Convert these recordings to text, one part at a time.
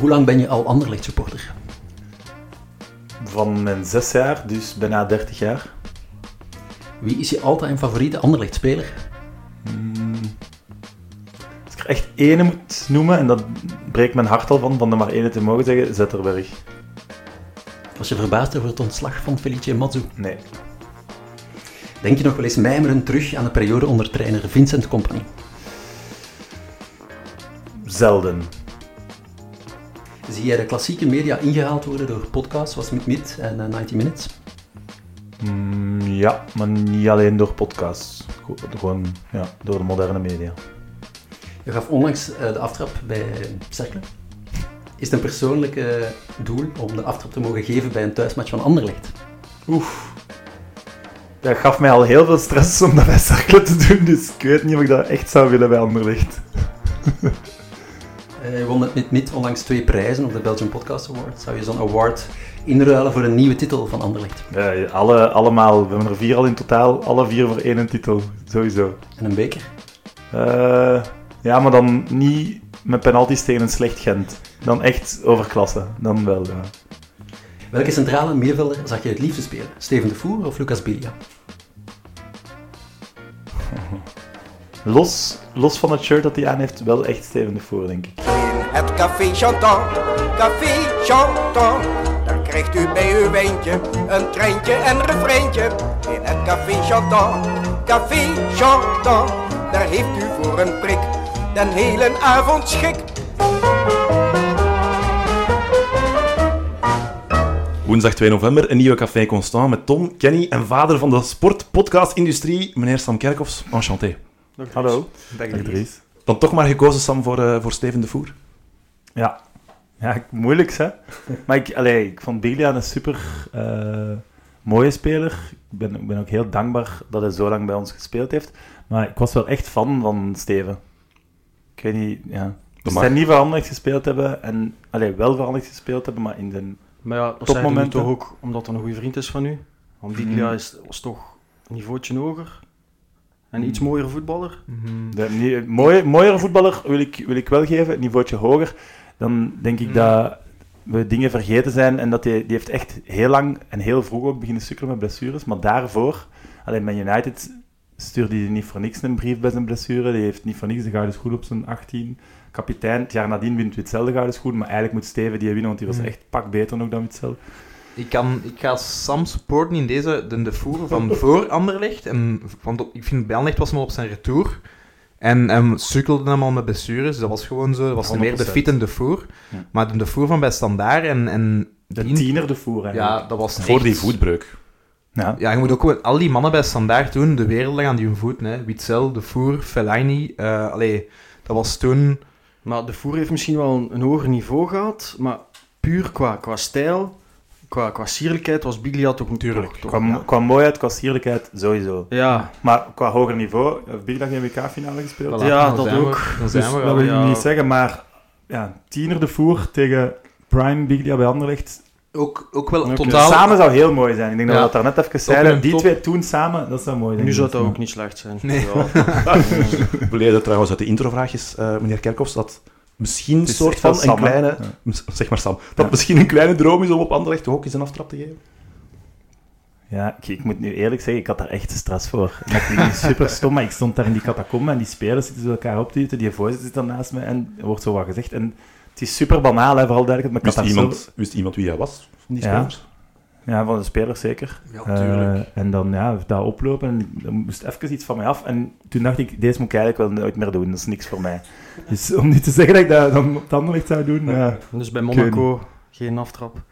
Hoe lang ben je al Anderlecht supporter? Van mijn zes jaar, dus bijna 30 jaar. Wie is je altijd favoriete Anderlecht speler? Hmm. Als ik er echt ene moet noemen, en dat breekt mijn hart al van, van er maar ene te mogen zeggen, Zetterberg. Was je verbaasd over het ontslag van Felice Mazzu? Nee. Denk je nog wel eens mijmerend terug aan de periode onder trainer Vincent Company? Zelden. Zie jij de klassieke media ingehaald worden door podcasts zoals Mit Mit en uh, 90 Minutes? Mm, ja, maar niet alleen door podcasts. Gewoon ja, door de moderne media. Je gaf onlangs uh, de aftrap bij Cercle. Is het een persoonlijk doel om de aftrap te mogen geven bij een thuismatch van Anderlecht? Oef. Dat gaf mij al heel veel stress om dat bij Cercle te doen, dus ik weet niet of ik dat echt zou willen bij Anderlecht. Je won het met MIT onlangs twee prijzen op de Belgian Podcast Award. Zou je zo'n award inruilen voor een nieuwe titel van Anderlecht? Ja, alle, allemaal. We hebben er vier al in totaal. Alle vier voor één titel. Sowieso. En een beker? Uh, ja, maar dan niet met penalties tegen een slecht Gent. Dan echt overklasse. Dan wel, ja. Welke centrale middenvelder zag je het liefste spelen? Steven de Voer of Lucas Bilia? Los, los van het shirt dat hij aan heeft, wel echt Steven de Voer, denk ik. In het café Chantant, café Chantant. Daar krijgt u bij uw wijntje een treintje en refreintje. In het café Chantant, café Chantant. Daar heeft u voor een prik den hele avond schik. Woensdag 2 november, een nieuwe Café Constant met Tom, Kenny en vader van de sportpodcast-industrie, meneer Sam Kerkhoffs. Enchanté. Dag, Hallo. Dag Dries. Dan toch maar gekozen, Sam, voor, uh, voor Steven de Voer? Ja. Ja, moeilijk, hè. maar ik, allee, ik vond Biglia een super uh, mooie speler. Ik ben, ik ben ook heel dankbaar dat hij zo lang bij ons gespeeld heeft. Maar ik was wel echt fan van Steven. Ik weet niet, ja. Dus hij niet veranderd gespeeld hebben en allee, wel veranderd gespeeld hebben, maar in de Maar ja, dat topmomenten toch ook omdat hij een goede vriend is van u. Want Biglia is, was toch een niveautje hoger. En iets mooiere voetballer? Mm-hmm. De, mooie, mooiere voetballer wil ik, wil ik wel geven, een niveautje hoger. Dan denk ik mm. dat we dingen vergeten zijn en dat die, die heeft echt heel lang en heel vroeg ook beginnen sukkelen met blessures. Maar daarvoor, alleen bij United stuurde hij niet voor niks een brief bij zijn blessure. Die heeft niet voor niks de gouden schoen op zijn 18. Kapitein, het jaar nadien wint Witzel de gouden schoen, maar eigenlijk moet Steven die winnen, want die was echt pak beter nog dan Witzel. Ik, kan, ik ga Sam supporten in deze, de, de voer van voor Anderlecht. En, want ik vind bij Anderlecht was hem op zijn retour. En hij sukkelde hem al met blessures. Dat was gewoon zo. Dat was 100%. meer de fit en de voer. Ja. Maar de, de voer van bij Standaard en... en de die, tiener de voer, eigenlijk. Ja, dat was Voor echt, die voetbreuk. Ja. ja, je moet ook gewoon al die mannen bij Standaard doen. De wereld aan die hun voet. Hè. Witzel, de voer, Fellaini. Uh, allee, dat was toen... Maar de voer heeft misschien wel een, een hoger niveau gehad. Maar puur qua, qua stijl qua, qua sierlijkheid was Biglia toch natuurlijk. Toch, qua, ja. qua mooiheid, qua sierlijkheid sowieso. Ja. Maar qua hoger niveau, heeft Biglia geen WK-finale gespeeld? Voilà, ja, dat ook. We, dus dat wil ik ja. niet zeggen, maar ja, tiener de voer tegen Prime Biglia bij Anderlecht. Ook, ook wel okay. totaal... Samen zou heel mooi zijn. Ik denk ja. dat we dat daar net even zeiden. Die top. twee toen samen, dat zou mooi zijn. Nu zou dat ook niet slecht zijn. Nee. Ja. trouwens uit de introvraagjes, uh, meneer Kerkhoffs, dat misschien een soort van een kleine... Ja. Zeg maar Sam. Dat ja. misschien een kleine droom is om op Anderlecht ook eens een aftrap te geven? Ja, ik, ik, moet nu eerlijk zeggen, ik had daar echt stress voor. Dat klinkt super stom, maar ik stond daar in die catacombe en die spelers zitten elkaar op te eten, die voorzitter zit dan naast me en er wordt zo wat gezegd. En het is super banaal, hè, vooral duidelijk. Wist iemand, wist iemand wie hij was, van die spelers? Ja, van de spelers zeker. Ja, uh, en dan ja, daar oplopen en dan moest even iets van mij af. En toen dacht ik, deze moet ik eigenlijk wel nooit meer doen, dat is niks voor mij. Dus om niet te zeggen dat ik dat dan op het andere zou doen... Ja. Dus bij Monaco geen aftrap?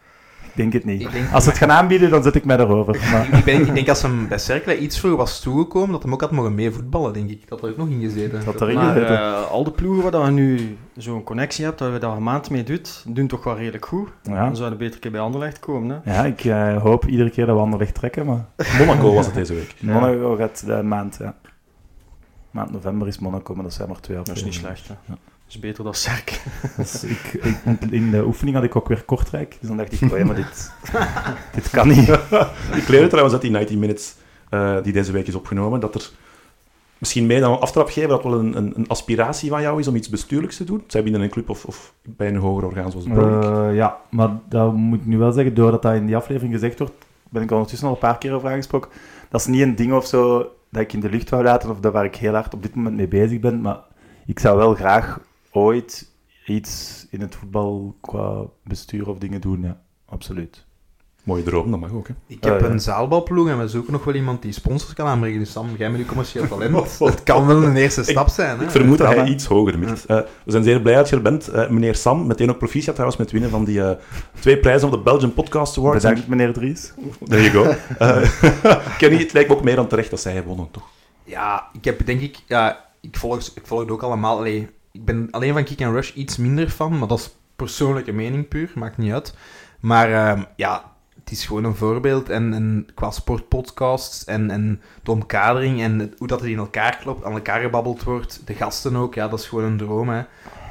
Ik denk het niet. Denk, als ze het gaan aanbieden, dan zet ik mij erover. Maar. ik, ben, ik denk als hem bij Cercle iets vroeger was toegekomen, dat hem ook had mogen mee voetballen, denk ik. Dat er ook nog in gezeten. Dat erin maar uh, al de ploegen waar je nu zo'n connectie hebt, dat je daar een maand mee doet, doen toch wel redelijk goed. Ja. Dan zouden beter keer bij Anderlecht komen. Hè? Ja, ik uh, hoop iedere keer dat we Anderlecht trekken, maar... Monaco was het deze week. Ja. Monaco gaat de maand, ja. Maand november is Monaco, maar dat zijn maar twee Dat is niet slecht, hè. Ja. Is beter dan Cercle. Dus ik, ik, in de oefening had ik ook weer Kortrijk, dus dan dacht ik, oh ja, maar dit, dit kan niet. ik leerde trouwens uit die 90 Minutes, uh, die deze week is opgenomen, dat er misschien mee dan een aftrap geven dat wel een, een, een, aspiratie van jou is om iets bestuurlijks te doen? Zij binnen een club of, of bij een hoger orgaan zoals uh, ja, maar dat moet ik nu wel zeggen, doordat dat in die aflevering gezegd wordt, ben ik ondertussen al een paar keer over aangesproken. Dat is niet een ding of zo dat ik in de lucht wou laten of dat waar ik heel hard op dit moment mee bezig ben, maar ik zou wel graag ooit iets in het voetbal qua bestuur of dingen doen, ja. Absoluut. Mooie droom, dat mag ook. Hè. Ik heb een zaalbalploeg en we zoeken nog wel iemand die sponsors kan aanbrengen. Dus Sam, jij met je commercieel talent, dat kan wel een eerste stap zijn. Hè? Ik vermoed dat hij iets hoger mikt. Uh, we zijn zeer blij dat je er bent. Uh, meneer Sam, meteen ook proficiat trouwens met winnen van die uh, twee prijzen op de Belgian Podcast Awards. Bedankt meneer Dries. There you go. Kenny, het lijkt me ook meer dan terecht dat zij gewonnen, toch? Ja, ik heb denk ik... Ja, ik volg, ik volg het ook allemaal. Allee, ik ben alleen van Kick and Rush iets minder van, maar dat is persoonlijke mening puur, maakt niet uit. Maar ehm, ja, het is gewoon een voorbeeld. En, qua sportpodcasts en, en de omkadering en hoe dat het in elkaar klopt, aan elkaar gebabbeld wordt. De gasten ook, ja, dat is gewoon een droom. Hè.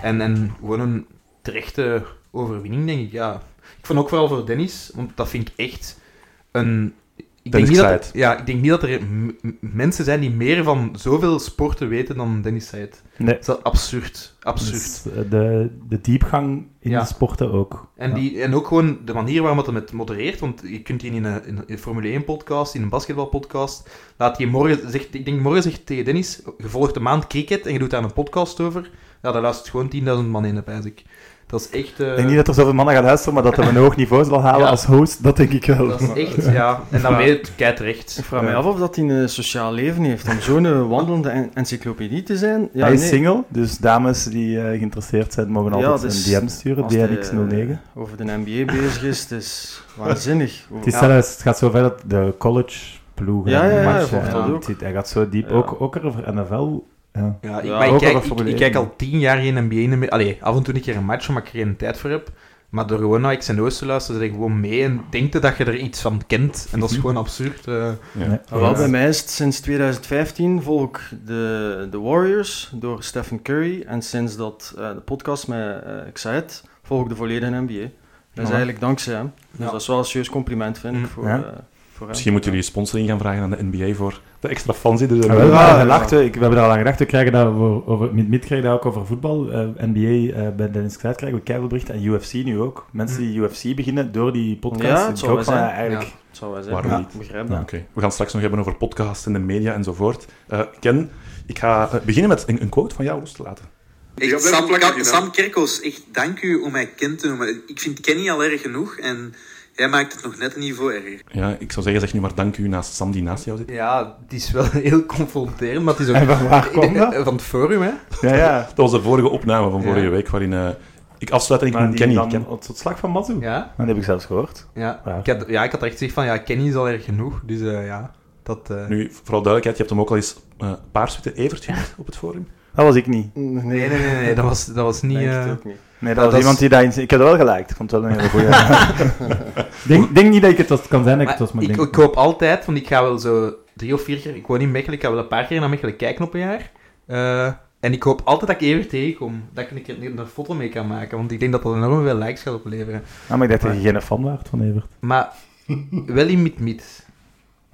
En, en gewoon een terechte overwinning, denk ik. Ja. Ik vond ook vooral voor Dennis, want dat vind ik echt een ik denk, niet dat, ja, ik denk niet dat er mensen zijn die meer van zoveel sporten weten dan Dennis Said. Nee. Dat is absurd. Absurd. Eh, de, de diepgang in de sporten ook. En, die, en ook gewoon de manier waarop het modereert. Want je kunt die in een, in een Formule 1-podcast, in een basketbalpodcast. Laat je morgen, zegt, ik denk morgen zegt tegen Dennis: je volgt een maand cricket en je doet daar een podcast over. Ja, daar luistert gewoon 10.000 man in, pijs ik. Dat is echt... Uh... Ik denk niet dat er zoveel mannen gaan luisteren, maar dat hij een hoog niveau zal halen als host, dat denk ik wel. Dat is echt, ja. En dan weet het kei terecht. Ik vraag me af of dat hij een sociaal leven heeft, om zo'n wandelende encyclopedie te zijn. Ja, hij is single, dus dames die uh, geïnteresseerd zijn, mogen altijd dus een DM sturen, DRX09. Uh, over de NBA bezig is, het is waanzinnig. het, is zelfs, het gaat zover dat de college ploegen ja, ja, ja, Hij gaat zo diep, ook, ook over NFL ja. ja, ik, maar ik, kijk, ik, kijk al tien jaar geen NBA. Allee, af en toe een keer een match, omdat ik er geen tijd voor heb. Maar door gewoon naar X en O's te luisteren, zit ik gewoon mee en denkt dat je er iets van kent. En dat is gewoon absurd. Uh. Ja. Wel, bij mij is het sinds 2015 volg ik de, de Warriors door Stephen Curry. En sinds dat uh, de podcast met uh, Excite volg ik de volledige NBA. Dat is eigenlijk dankzij hem. Dus dat is wel een serieus compliment, vind ik, mm. voor, Misschien moeten jullie sponsoring gaan vragen aan de NBA voor de extra fans die er zijn. Ja, gelacht, we hebben er al aan gedacht. We krijgen dat over, over, met Mid krijgen dat ook over voetbal. Uh, eh, NBA uh, eh, bij Dennis Kruid krijgen we keibelberichten. En UFC nu ook. Mensen die UFC beginnen door die podcast. Ja, het zou wel zijn. eigenlijk, ja, het zou wel zijn. Waarom niet? Begrijp dat. Okay. We gaan straks nog hebben over podcasts en de media enzovoort. Uh, Ken, ik ga beginnen met een, een, quote van jou los te laten. Echt, Sam, Sam Kerkos, echt dank u om mij Ken te noemen. Ik vind Kenny al erg genoeg en Jij maakt het nog net een niveau erger. Ja, ik zou zeggen, zeg nu maar dank u naast Sam die naast jou zit. Ja, het is wel heel confronterend, maar het is ook... En van waar kwam dat? Van het forum, hè? Ja, ja. Dat was de vorige opname van vorige week, waarin uh, ik afsluit en ik noem Kenny. Dan, ken... Het slag van Mazu? Ja. Dat heb ik zelfs gehoord. Ja, ik had, ja ik had echt gezegd van, ja, Kenny is al erg genoeg, dus uh, ja... Dat, uh... Nu, vooral duidelijkheid, je hebt hem ook al eens uh, paarswitte Evert genoemd op het forum. Dat was ik niet. Nee, nee, nee, nee, dat was, dat was niet... Uh... Ook niet. Nee, dat, was iemand die dat... Ik heb het wel gelijk. Ik vond het wel een hele goede. denk, denk niet dat ik het was, kan zijn dat ik het was, maar ik, denk... ik hoop altijd, want ik ga wel zo drie of vier keer... Ik woon in Mechelen, ik ga wel een paar keer naar Mechelen kijken op een jaar. Uh, en ik hoop altijd dat ik even tegenkom. Dat ik een, een, een foto mee kan maken. Want ik denk dat dat enorm veel likes gaat opleveren. Ah, maar ik dacht dat je geen fan waard van Evert. Maar wel in mid-mid.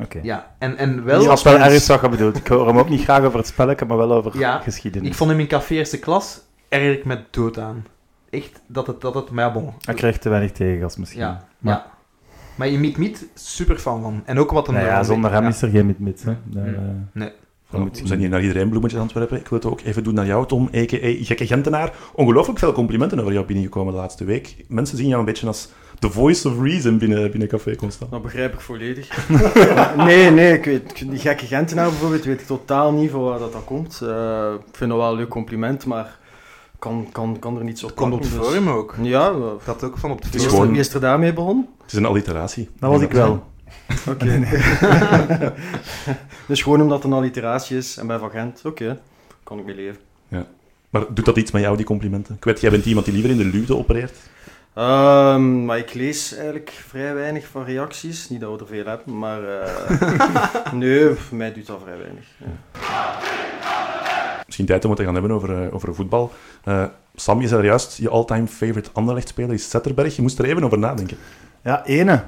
Oké. Ja, en, en wel... Ik wel ergens wat je bedoelt. Ik hoor hem ook niet graag over het spelletje, maar wel over ja, geschiedenis. Ik vond hem in café eerste klas erg met dood aan. Echt, dat het... Dat het maar bon. Hij krijgt te weinig tegengas misschien. Ja, maar... ja. Maar je Meet super fan van. En ook wat een... Nee, ja, zonder hem is er geen Meet Meet. Nee. nee. we zijn hier naar iedereen bloemetjes aan het werpen. Ik wil het ook even doen naar jou, Tom, a.k.a. Gekke Gentenaar. Ongelooflijk veel complimenten over jou binnengekomen de laatste week. Mensen zien jou een beetje als the voice of reason binnen, binnen Café Constant. Dat begrijp ik volledig. nee, nee, ik weet, die gekke Gentenaar bijvoorbeeld weet ik totaal niet van waar dat, dat komt. Uh, ik vind dat wel een leuk compliment, maar kan, kan, kan er niets op Komt op dus- forum ook. Ja, dat ook van op de forum. Gewoon... Wie is er daarmee begonnen? Het is een alliteratie. Dat was ik wel. Oké. dus gewoon omdat het een alliteratie is en bij Van Gent, oké, kan ik mee leven. Ja. Maar doet dat iets met jou, die complimenten? Ik weet, jij bent iemand die liever in de luwte opereert. Um, maar ik lees eigenlijk vrij weinig van reacties. Niet dat we er veel hebben, maar uh, nee, voor mij doet dat vrij weinig. Ja. Misschien tijd om het te gaan hebben over, uh, over voetbal. Uh, Sam, je zei juist, je all-time favorite Anderlecht-speler is Zetterberg. Je moest er even over nadenken. Ja, ene.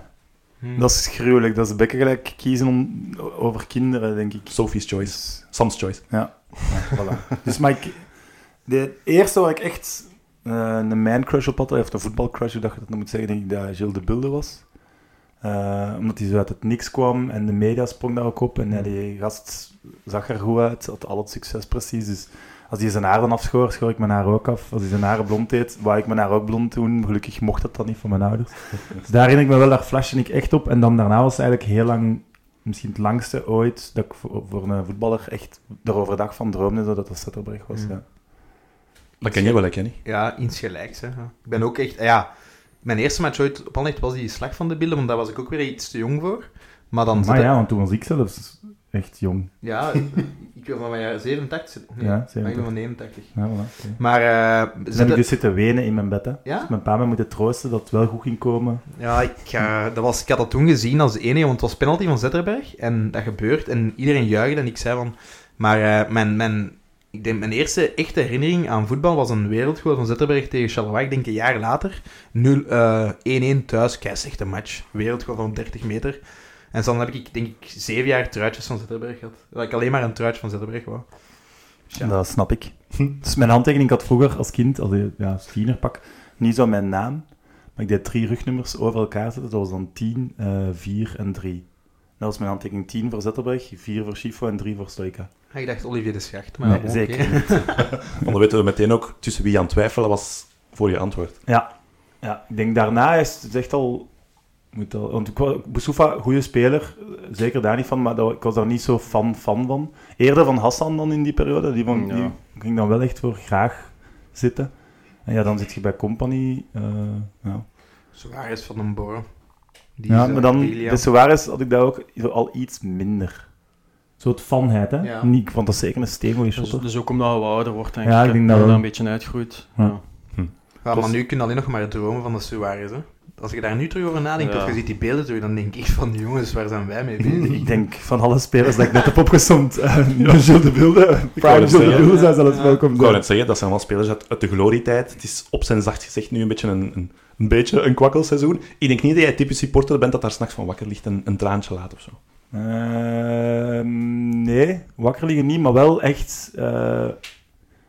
Dat is gruwelijk. Dat is bekken gelijk kiezen om, over kinderen, denk ik. Sophie's Choice. Sam's Choice. Ja, voilà. dus maar ik, de eerste waar ik echt eh, een man-crush op had, of een voetbalcrush, hoe dat je dat moet zeggen, denk ik dat Gilles de Bilde was. Eh, omdat hij zo uit het niks kwam en de media sprong daar ook op. En ja, die gast zag er goed uit, had al het succes precies. Dus als hij zijn haar dan afschoor, schoor ik mijn haar ook af. Als hij zijn haren blond deed, wou ik mijn haar ook blond doen. Gelukkig mocht dat dan niet van mijn ouders. Dus daar herinner ik me wel, daar flashte ik echt op. En dan daarna was het eigenlijk heel lang, misschien het langste ooit, dat ik voor, voor een voetballer echt er overdag van droomde, dat dat Zetterberg was. Mm. Ja. Dat ken je wel, hè, Kenny? Ja, iets gelijks. Hè. Ja. Ik ben ook echt... Ja, mijn eerste match ooit op Anderlecht was die slag van de beelden, want daar was ik ook weer iets te jong voor. Maar dan... Maar er- ja, want toen was ik zelfs echt jong. Ja, ik ben van mijn jaar 87. Nee, Ja, maar ik 87. ben van 89. Ja, voilà. Maar... eh, Dan zit heb ik dus zitten wenen in mijn bed. Hè. Ja? Dus mijn pa me moeten troosten dat het wel goed ging komen. Ja, ik, dat was, ik had dat toen gezien als de enige, want het was penalty van Zetterberg. En dat gebeurt en iedereen juichte en ik zei van... Maar eh, mijn, mijn, ik denk, mijn eerste echte herinnering aan voetbal was een wereldgoal van Zetterberg tegen Charleroi. Ik denk een jaar later. 0, eh, 1-1 thuis. Slechte match. Wereldgoal van 30 meter. En dan heb ik, denk ik, zeven jaar truitjes van Zetterberg gehad. Dat ik alleen maar een truitje van Zetterberg wou. Ja. Dat snap ik. Dus mijn handtekening had vroeger als kind, als, ik- ja, tienerpak, niet zo mijn naam. Maar ik deed drie rugnummers over elkaar zetten. Dat was dan 10, eh 4 en 3. Dat was mijn handtekening 10 voor Zetterberg, 4 voor Schifo en 3 voor Stoika. Ah, Ik dacht Olivier de Schacht. Maar Nee, zeker niet. Want dan weten we meteen ook tussen wie je aan het twijfelen was voor je antwoord. Ja. ja, ik denk daarna is het echt al... Moet al want Boussoufa, goede speler, zeker daar niet van, maar dat, ik was daar niet zo fan, fan van. Eerder van Hassan dan in die periode, die, van, Ja. die ging dan wel echt voor graag zitten. En ja, dan zit je bij Company. eh, ja. Suarez van den Boren. Die ja, is, eh, maar dan, bij Suarez had ik dat ook al iets minder. Zo het fanheid, hè. Ja. Niet, ik vond dat zeker een Dus, dus ook omdat we ouder wordt, denk Ja, ik. ik denk dat dat een beetje uitgroeit. Ja. Ja. Ja, maar nu kun je alleen nog maar dromen van de Suarez. Hè. Als je daar nu terug over nadenkt, Ja. of je ziet die beelden terug, dan denk ik van, jongens, waar zijn wij mee bezig? Ik denk van alle spelers dat ik net heb opgesomd, uh, Gilles de Bilde, Prime Gilles de. Bilde zou zelfs welkom Ik wou zijn. net zeggen, dat zijn wel spelers uit, uit de glorietijd. Het is op zijn zacht gezegd nu een beetje een, een, een, beetje een kwakkelseizoen. Ik denk niet dat jij typisch supporter bent dat daar s'nachts van wakker ligt en een traantje laat of zo. Ehm, nee, wakker liggen niet, maar wel echt, eh,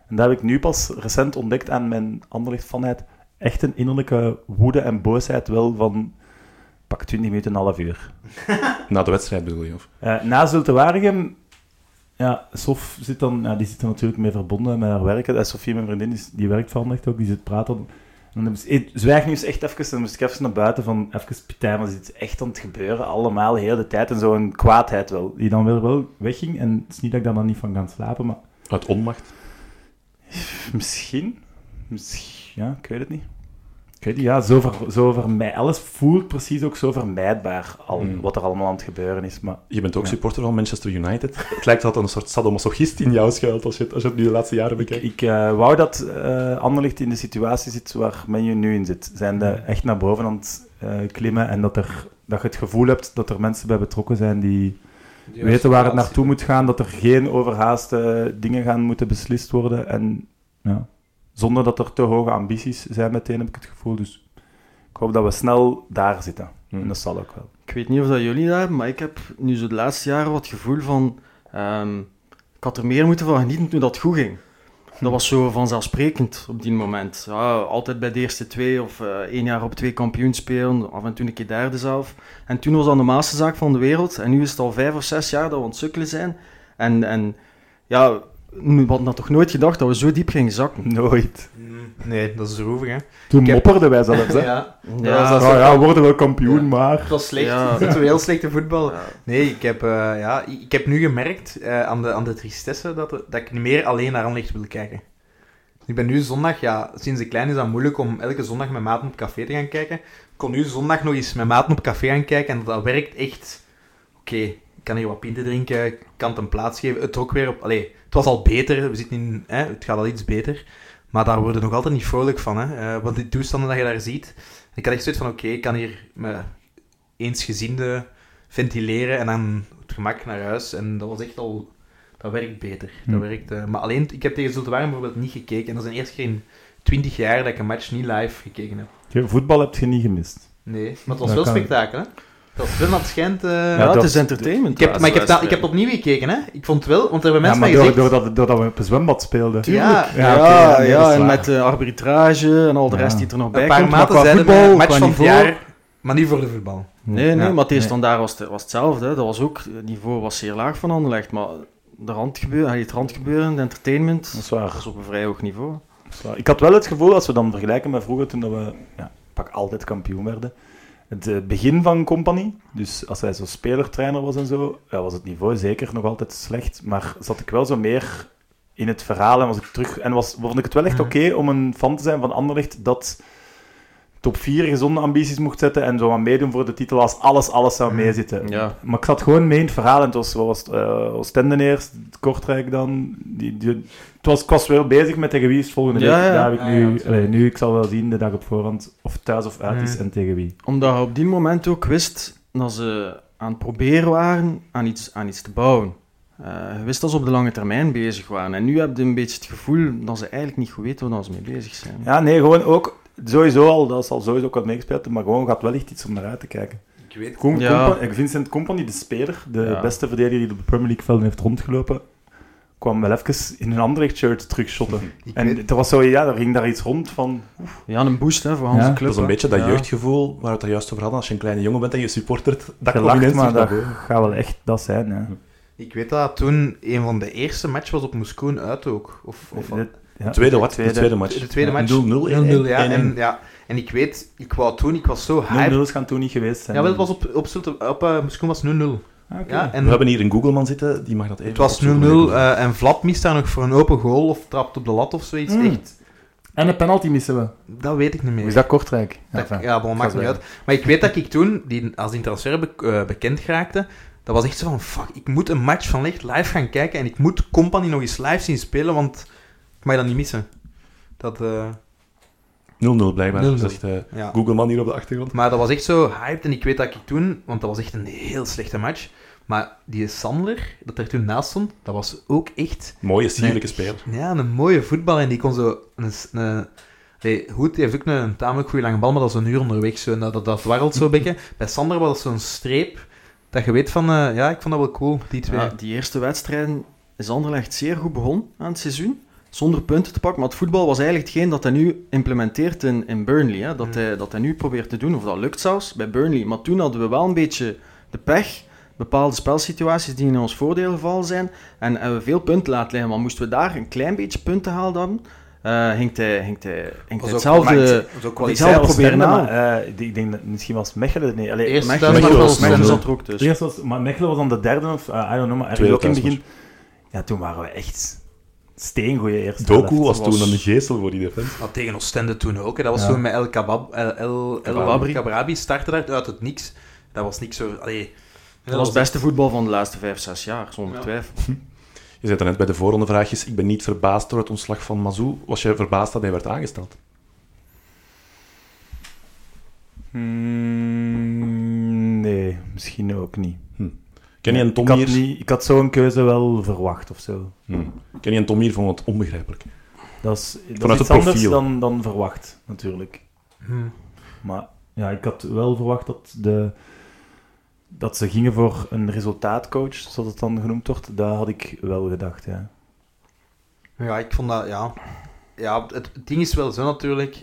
en dat heb ik nu pas recent ontdekt aan mijn anderlicht vanheid, echt een innerlijke woede en boosheid wel van pak 20 minuten, een half uur. Na de wedstrijd bedoel je? Of? Eh, na Zulte Waregem, ja, Sof zit dan, ja, die zit er natuurlijk mee verbonden met haar werk. En Sofie, mijn vriendin, is, die werkt Anderlecht ook, die zit praten. En dan ze, "Hey, zwijg nu eens echt even, dan moest ik even naar buiten van, even pitijn, maar er is echt aan het gebeuren, allemaal, de hele tijd. En zo'n kwaadheid wel, die dan weer wel wegging. En het is niet dat ik daar dan niet van kan slapen, maar Uit onmacht? misschien, misschien ja, ik weet het niet. Ik weet niet, ja, zo, ver, zo vermij, alles voelt precies ook zo vermijdbaar, al, Hmm. wat er allemaal aan het gebeuren is. Maar Je bent ook Ja. supporter van Manchester United. Het lijkt dat er een soort sadomasochist in jou schuilt als je het, als je het nu de laatste jaren bekijkt. ik eh, wou dat eh Anderlecht in de situatie zit waar men je nu in zit. Zijn de echt naar boven aan het eh, klimmen en dat, er, dat je het gevoel hebt dat er mensen bij betrokken zijn die weten waar het naartoe moet gaan, dat er geen overhaaste dingen gaan moeten beslist worden. En ja, zonder dat er te hoge ambities zijn meteen, heb ik het gevoel. Dus ik hoop dat we snel daar zitten. En dat zal ook wel. Ik weet niet of dat jullie daar hebben, maar ik heb nu zo de laatste jaren wat gevoel van... ehm, ik had er meer moeten van genieten toen dat goed ging. Dat was zo vanzelfsprekend op die moment. Ja, altijd bij de eerste twee of eh, één jaar op twee kampioen spelen, af en toe een keer derde zelf. En toen was dat de normaalste zaak van de wereld. En nu is het al vijf of zes jaar dat we aan het sukkelen zijn. En, en ja, we hadden dat toch nooit gedacht dat we zo diep gingen zakken. Nooit. Mm, Nee, dat is droevig, hè. Toen heb- mopperden wij zelfs. Hè? Ja, Ja, dat Ja, ja, we worden wel kampioen, maar... het was slecht. Ja. Het was heel slechte voetbal. Ja. Nee, ik heb, eh, ja, ik heb nu gemerkt eh, aan, de, aan de tristesse dat, dat ik niet meer alleen naar Anderlecht wil kijken. Ik ben nu zondag, ja, sinds ik klein is dat moeilijk om elke zondag met maten op café te gaan kijken. Ik kon nu zondag nog eens met maten op café gaan kijken en dat werkt echt. Oké, ik kan hier wat pinten drinken, ik kan het een plaats geven. Het ook weer op. Allee, was al beter, we zitten in, hè, het gaat al iets beter. Maar daar worden nog altijd niet vrolijk van, hè. Eh, want die toestanden dat je daar ziet. Ik had echt zoiets van, oké, ik kan hier met eensgezinde ventileren en dan het gemak naar huis. En dat was echt al... Dat werkt beter. Dat Hm. werkt, eh, maar alleen, ik heb tegen Zulte Waregem bijvoorbeeld niet gekeken. En dat is de eerste keer in 20 jaar dat ik een match niet live gekeken heb. Je- Voetbal heb je niet gemist. Nee, maar het was Dat wel spektakel, hè? Dat wel aan het schijnt... eh, Ja, dat- het is entertainment. ik heb, maar ik heb, dat, ik dat heb opnieuw gekeken, hè. Ik vond het wel, want er hebben Ja, mensen maar mij door, gezegd... doordat, doordat we op een zwembad speelden. Ja, Ja, ja, dat is en met de arbitrage en al de Ja. rest die er nog bij een paar komt. Maar maten zeiden voetbal, match van het jaar, maar niet voor de voetbal. Nee, nee, Ja, maar het nee. daar was het, was hetzelfde. hè. Dat was ook, het niveau was zeer laag van Anderlecht, maar de randgebeuren, het randgebeuren, de entertainment, Dat is waar. dat is op een vrij hoog niveau. Dat is waar. Ik had wel het gevoel, als we dan vergelijken met vroeger, toen dat we ja, pak altijd kampioen werden. Het eh, begin van Company, dus als hij zo spelertrainer was en zo, ja, was het niveau zeker nog altijd slecht. Maar zat ik wel zo meer in het verhaal en was ik terug. En was, vond ik het wel echt oké om een fan te zijn van Anderlecht dat top 4 gezonde ambities mocht zetten en zo aan meedoen voor de titel als alles, alles zou Mhm. meezitten. Ja. Maar ik zat gewoon mee in het verhaal en het was, wat was het, eh, Oostende eerst, Kortrijk dan. Die, die, het was, ik was wel bezig met tegen wie is volgende Ja, week. ja. Daar heb ik Ja, nu, ja, allee, nu, ik zal wel zien de dag op voorhand of thuis of uit is Mhm. en tegen wie. Omdat je op die moment ook wist dat ze aan het proberen waren aan iets, aan iets te bouwen. Eh, je wist dat ze op de lange termijn bezig waren. En nu heb je een beetje het gevoel dat ze eigenlijk niet goed weten waar ze mee bezig zijn. Ja, nee, gewoon ook sowieso al, dat zal sowieso ook wat meegespeeld maar gewoon gaat wel echt iets om naar uit te kijken. Ik weet Com Ja. Compa- eh, Vincent Company, de speler, de Ja. beste verdediger die op de Premier League velden heeft rondgelopen, kwam wel even in een Anderlecht shirt terugshotten. Ik En weet- er was zo, ja, er ging daar iets rond van, Ja, een boost hè, voor onze Ja. club. Dat is een hè. beetje dat Ja. jeugdgevoel waar we het daar juist over hadden. Als je een kleine jongen bent en je supportert, dat gelacht, maar dat gaat wel echt dat zijn. Ja. Ik weet dat toen een van de eerste matches was op Moscoon uit ook. Of, of De- ja, De tweede, wat? tweede. De tweede match. de tweede Ja, match. 0-0, 0-0, ja. 1-1. En, ja. en ik weet, ik wou toen, ik was zo hyped. 0-0 gaan toen niet geweest zijn. Ja, wel, het was op, op, Zulte- op eh, Moscoon was 0-0. Ah, oké. Ja, en We hebben hier een Googleman zitten, die mag dat even het was 0-0 opzoeken. eh, en Vlap mist daar nog voor een open goal of trapt op de lat of zoiets. Mm. Echt, En een penalty missen we. dat weet ik niet meer. Is dat Kortrijk? Dat- Enfin, ja, bon, maakt niet uit. Maar ik weet dat ik toen, die, als die transfer be- eh, bekend geraakte, dat was echt zo van, fuck, ik moet een match van Licht live gaan kijken en ik moet Company nog eens live zien spelen, want ik mag dat niet missen. Dat, eh, 0-0 blijkbaar, 0-0. zegt eh ja. Googleman hier op de achtergrond. Maar dat was echt zo hyped en ik weet dat ik toen, want dat was echt een heel slechte match, maar die Sandler, dat er toen naast stond, dat was ook echt Mooie, sierlijke speler. ja, een mooie voetbal en die kon zo een... een Nee, Hoed heeft ook een, een tamelijk goede lange bal, maar dat is een uur onderweg. Zo, en dat, dat, dat warrelt zo'n beetje. Bij Sander was het zo'n streep dat je weet van... eh, ja, ik vond dat wel cool, die twee. Ja, die eerste wedstrijden is Anderlecht zeer goed begonnen aan het seizoen. Zonder punten te pakken. Maar het voetbal was eigenlijk hetgeen dat hij nu implementeert in, in Burnley. Hè. Dat, Mm. hij, dat hij nu probeert te doen. Of dat lukt zelfs bij Burnley. Maar toen hadden we wel een beetje de pech. Bepaalde spelsituaties die in ons voordeel gevallen zijn. En hebben we veel punten laten liggen. Maar moesten we daar een klein beetje punten halen dan... eh hinkt hij, hinkt hij, hinkt hetzelfde... al proberen na. eh, ik denk dat misschien was Mechelen... Nee, allee, Eerst Mechelen, was Mechelen zat er ook tussen. Eerst was, maar Mechelen was dan de derde of... uh, I don't know, maar Tweede ook in het begin... Ja, toen waren we echt steengoeie eerste Doku helft. was was- toen een geestel voor die defense. Maar tegen Oostende toen ook. Hè. Dat was Ja. toen met El Kabab... El, El, El Kababri. Kabrabi startte daar uit het niks. Dat was niks zo... Allee, Dat was het beste voetbal van de laatste vijf, zes jaar, zonder Ja. twijfel. Je zei net bij de voorronde vraagjes, ik ben niet verbaasd door het ontslag van Mazou. Was jij verbaasd dat hij werd aangesteld? Hmm, nee, misschien ook niet. Kenny en Tom ik had, hier... niet, ik had zo'n keuze wel verwacht of zo. Hm. Kenny en Tom hier vonden het onbegrijpelijk. Dat is, dat Vanuit is iets het anders profiel. dan, dan verwacht, natuurlijk. Hm. Maar ja, ik had wel verwacht dat, de, dat ze gingen voor een resultaatcoach, zoals het dan genoemd wordt. Dat had ik wel gedacht, ja. Ja, ik vond dat, ja. Ja, het, het ding is wel zo natuurlijk.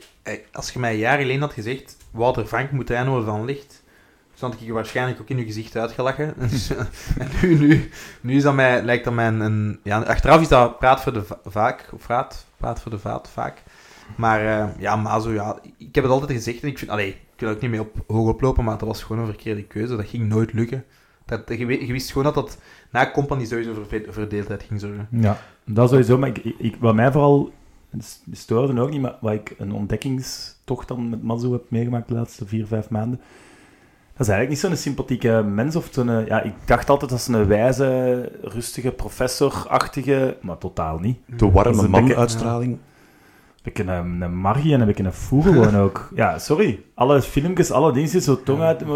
Als je mij een jaar geleden had gezegd, Wouter Frank moet trainer worden van licht, had ik je waarschijnlijk ook in je gezicht uitgelachen. Dus, eh, en nu, nu, nu is dat mij, lijkt dat mij een, ja, achteraf is dat praat voor de va- vaak, of praat, praat voor de vaat, vaak. Maar eh, ja, Mazo, ja, ik heb het altijd gezegd en ik vind, allee, ik wil ook niet mee op, hoog oplopen, maar dat was gewoon een verkeerde keuze. Dat ging nooit lukken. Dat, je, je wist gewoon dat dat na Company sowieso voor ve- verdeeldheid ging zorgen. Ja, dat sowieso. Maar ik, ik, wat mij vooral stoorde ook niet, maar wat ik een ontdekkingstocht dan met Mazu heb meegemaakt de laatste vier, vijf maanden. Dat is eigenlijk niet zo'n sympathieke mens. Of zo'n, ja, ik dacht altijd dat ze een wijze, rustige, professorachtige, maar totaal niet. De warme man-uitstraling. Heb ik een, een, Margie en heb ik een Foe gewoon ook. Ja, sorry. Alle filmpjes, alle dingen, zo tong uit. eh,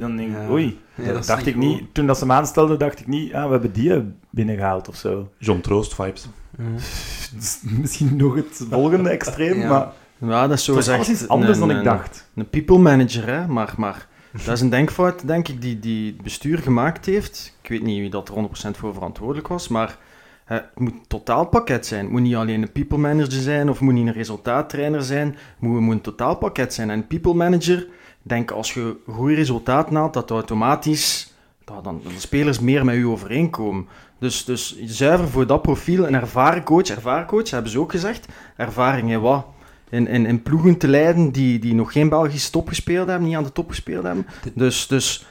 Dan denk ik, oei. Ja, dat dacht ik niet, toen dat ze me aanstelden, dacht ik niet, ah, we hebben die binnengehaald of zo. John Troost vibes. Misschien nog het volgende extreem, Ja. maar Ja, dat is zo gezegd iets anders een- dan ik dacht. Een people manager, hè? Maar, maar Dat is een denkfout, denk ik, die, die het bestuur gemaakt heeft. Ik weet niet wie dat er 100% voor verantwoordelijk was, maar het moet een totaalpakket zijn. Het moet niet alleen een people manager zijn of moet niet een resultaattrainer zijn. Het moet, moet een totaalpakket zijn. En een people manager, denk als je goede resultaten haalt, dat automatisch dan, de spelers meer met u overeenkomen. Dus, dus zuiver voor dat profiel, een ervaren coach, ervaren coach, hebben ze ook gezegd. Ervaring in wat? In, in, in ploegen te leiden die, die nog geen Belgisch top gespeeld hebben, niet aan de top gespeeld hebben. Dus, dus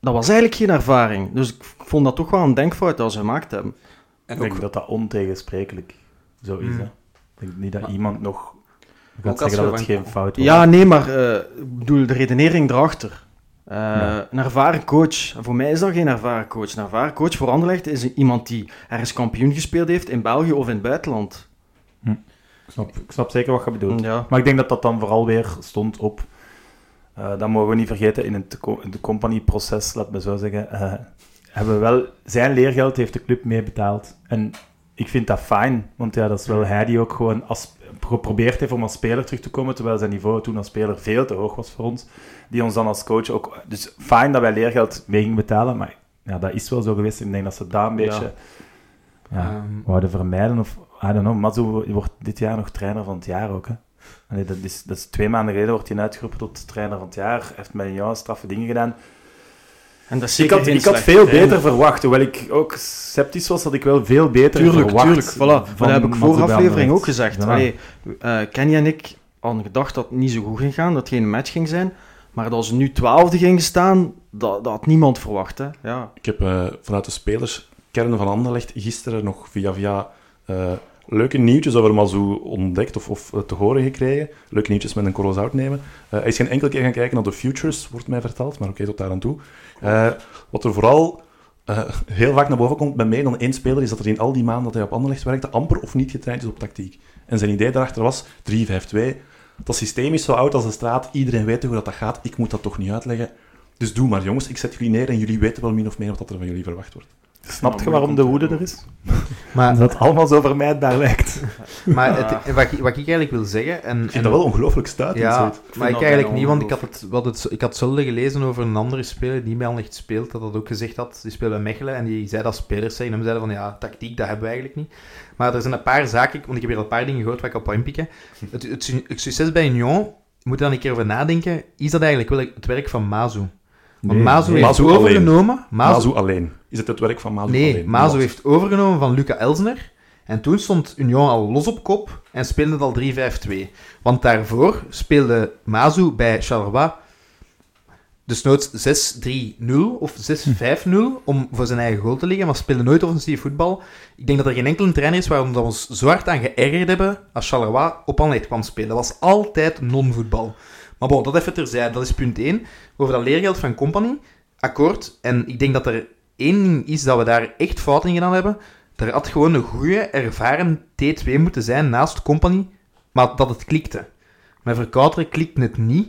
dat was eigenlijk geen ervaring. Dus ik vond dat toch wel een denkfout dat ze gemaakt hebben. En Ik denk ook, dat dat ontegensprekelijk zo is. Hmm. Hè. Ik denk niet dat Maar- iemand nog als zeggen dat het van- geen fout was. Ja, nee, maar eh, ik bedoel, de redenering erachter. Eh, Ja. Een ervaren coach. Voor mij is dat geen ervaren coach. Een ervaren coach voor Anderlecht is iemand die ergens kampioen gespeeld heeft in België of in het buitenland. Ik snap, ik snap zeker wat je bedoelt. Ja. Maar ik denk dat dat dan vooral weer stond op... eh dat mogen we niet vergeten, in het co- company-proces, laat me zo zeggen, eh, hebben we wel... Zijn leergeld heeft de club meebetaald. En ik vind dat fijn, want ja, dat is wel hij die ook gewoon als, geprobeerd heeft om als speler terug te komen, terwijl zijn niveau toen als speler veel te hoog was voor ons. Die ons dan als coach ook... Dus fijn dat wij leergeld mee gingen betalen, maar ja, dat is wel zo geweest. Ik denk dat ze daar een beetje... Ja. ehm, wouden vermijden. Of, I don't know, Matsu wordt dit jaar nog trainer van het jaar ook. Hè. Allee, dat, is, dat is twee maanden geleden wordt hij uitgeroepen tot trainer van het jaar. Hij heeft met een jaar straffe dingen gedaan. En dat is Ik had, geen ik had veel trainer. beter verwacht. Hoewel ik ook sceptisch was, had ik wel veel beter Tuurlijk, verwacht. tuurlijk. Voilà. Van dat heb ik voor aflevering ook gezegd. Ja. Allee, eh, Kenny en ik hadden gedacht dat het niet zo goed ging gaan, dat het geen match ging zijn. Maar dat ze nu twaalfde gingen staan, dat, dat had niemand verwacht. Hè. Ja. Ik heb eh, vanuit de spelerskern van Anderlecht gisteren nog via via eh, leuke nieuwtjes over Mazou ontdekt of, of eh, te horen gekregen. Leuke nieuwtjes met een korrel zout nemen. Eh, hij is geen enkele keer gaan kijken naar de futures, wordt mij verteld, maar oké, tot daar aan toe. Eh, wat er vooral heel vaak naar boven komt bij meer dan één speler, is dat er in al die maanden dat hij op Anderlecht werkte, amper of niet getraind is op tactiek. En zijn idee daarachter was 3-5-2. Dat systeem is zo oud als de straat, iedereen weet hoe dat, dat gaat, ik moet dat toch niet uitleggen. Dus doe maar jongens, ik zet jullie neer en jullie weten wel min of meer wat er van jullie verwacht wordt. Snap je waarom de woede er is? maar Dat het allemaal zo vermijdbaar lijkt. maar het, wat, ik- wat ik eigenlijk wil zeggen... En, Ik vind dat wel ongelooflijk stuitend. Ja, maar ik eigenlijk niet, want ik had, het, wat het, ik had zelden gelezen over een andere speler die bij Anderlecht speelt, dat dat ook gezegd had. Die speelde bij Mechelen en die zei dat spelers zijn. En hem zeiden van, ja, tactiek, dat hebben we eigenlijk niet. Maar er zijn een paar zaken, want ik heb hier al een paar dingen gehoord waar ik op wil inpikken. Het, het, su- het succes bij Union, moet dan een keer over nadenken, is dat eigenlijk wel het werk van Mazu? Want Nee, nee. heeft Mazu overgenomen... Mazu alleen. Is het het werk van Mazu Nee, alleen? Mazo Wat? heeft overgenomen van Luca Elsner. En toen stond Union al los op kop en speelde het al 3-5-2. Want daarvoor speelde Mazu bij Charleroi desnoods 6-3-0 of 6-5-0 om voor zijn eigen goal te liggen, maar speelde nooit offensief voetbal. Ik denk dat er geen enkele trainer is waarom we ons zo hard aan geërgerd hebben als Charleroi op Anderlecht kwam spelen. Dat was altijd non-voetbal. Maar bon, dat even terzijde. Dat is punt 1. Over dat leergeld van Company. Akkoord. En ik denk dat er één ding is dat we daar echt fout in gedaan hebben. Er had gewoon een goede, ervaren T2 moeten zijn naast Company, maar dat het klikte. Met Verkouteren klikt het niet.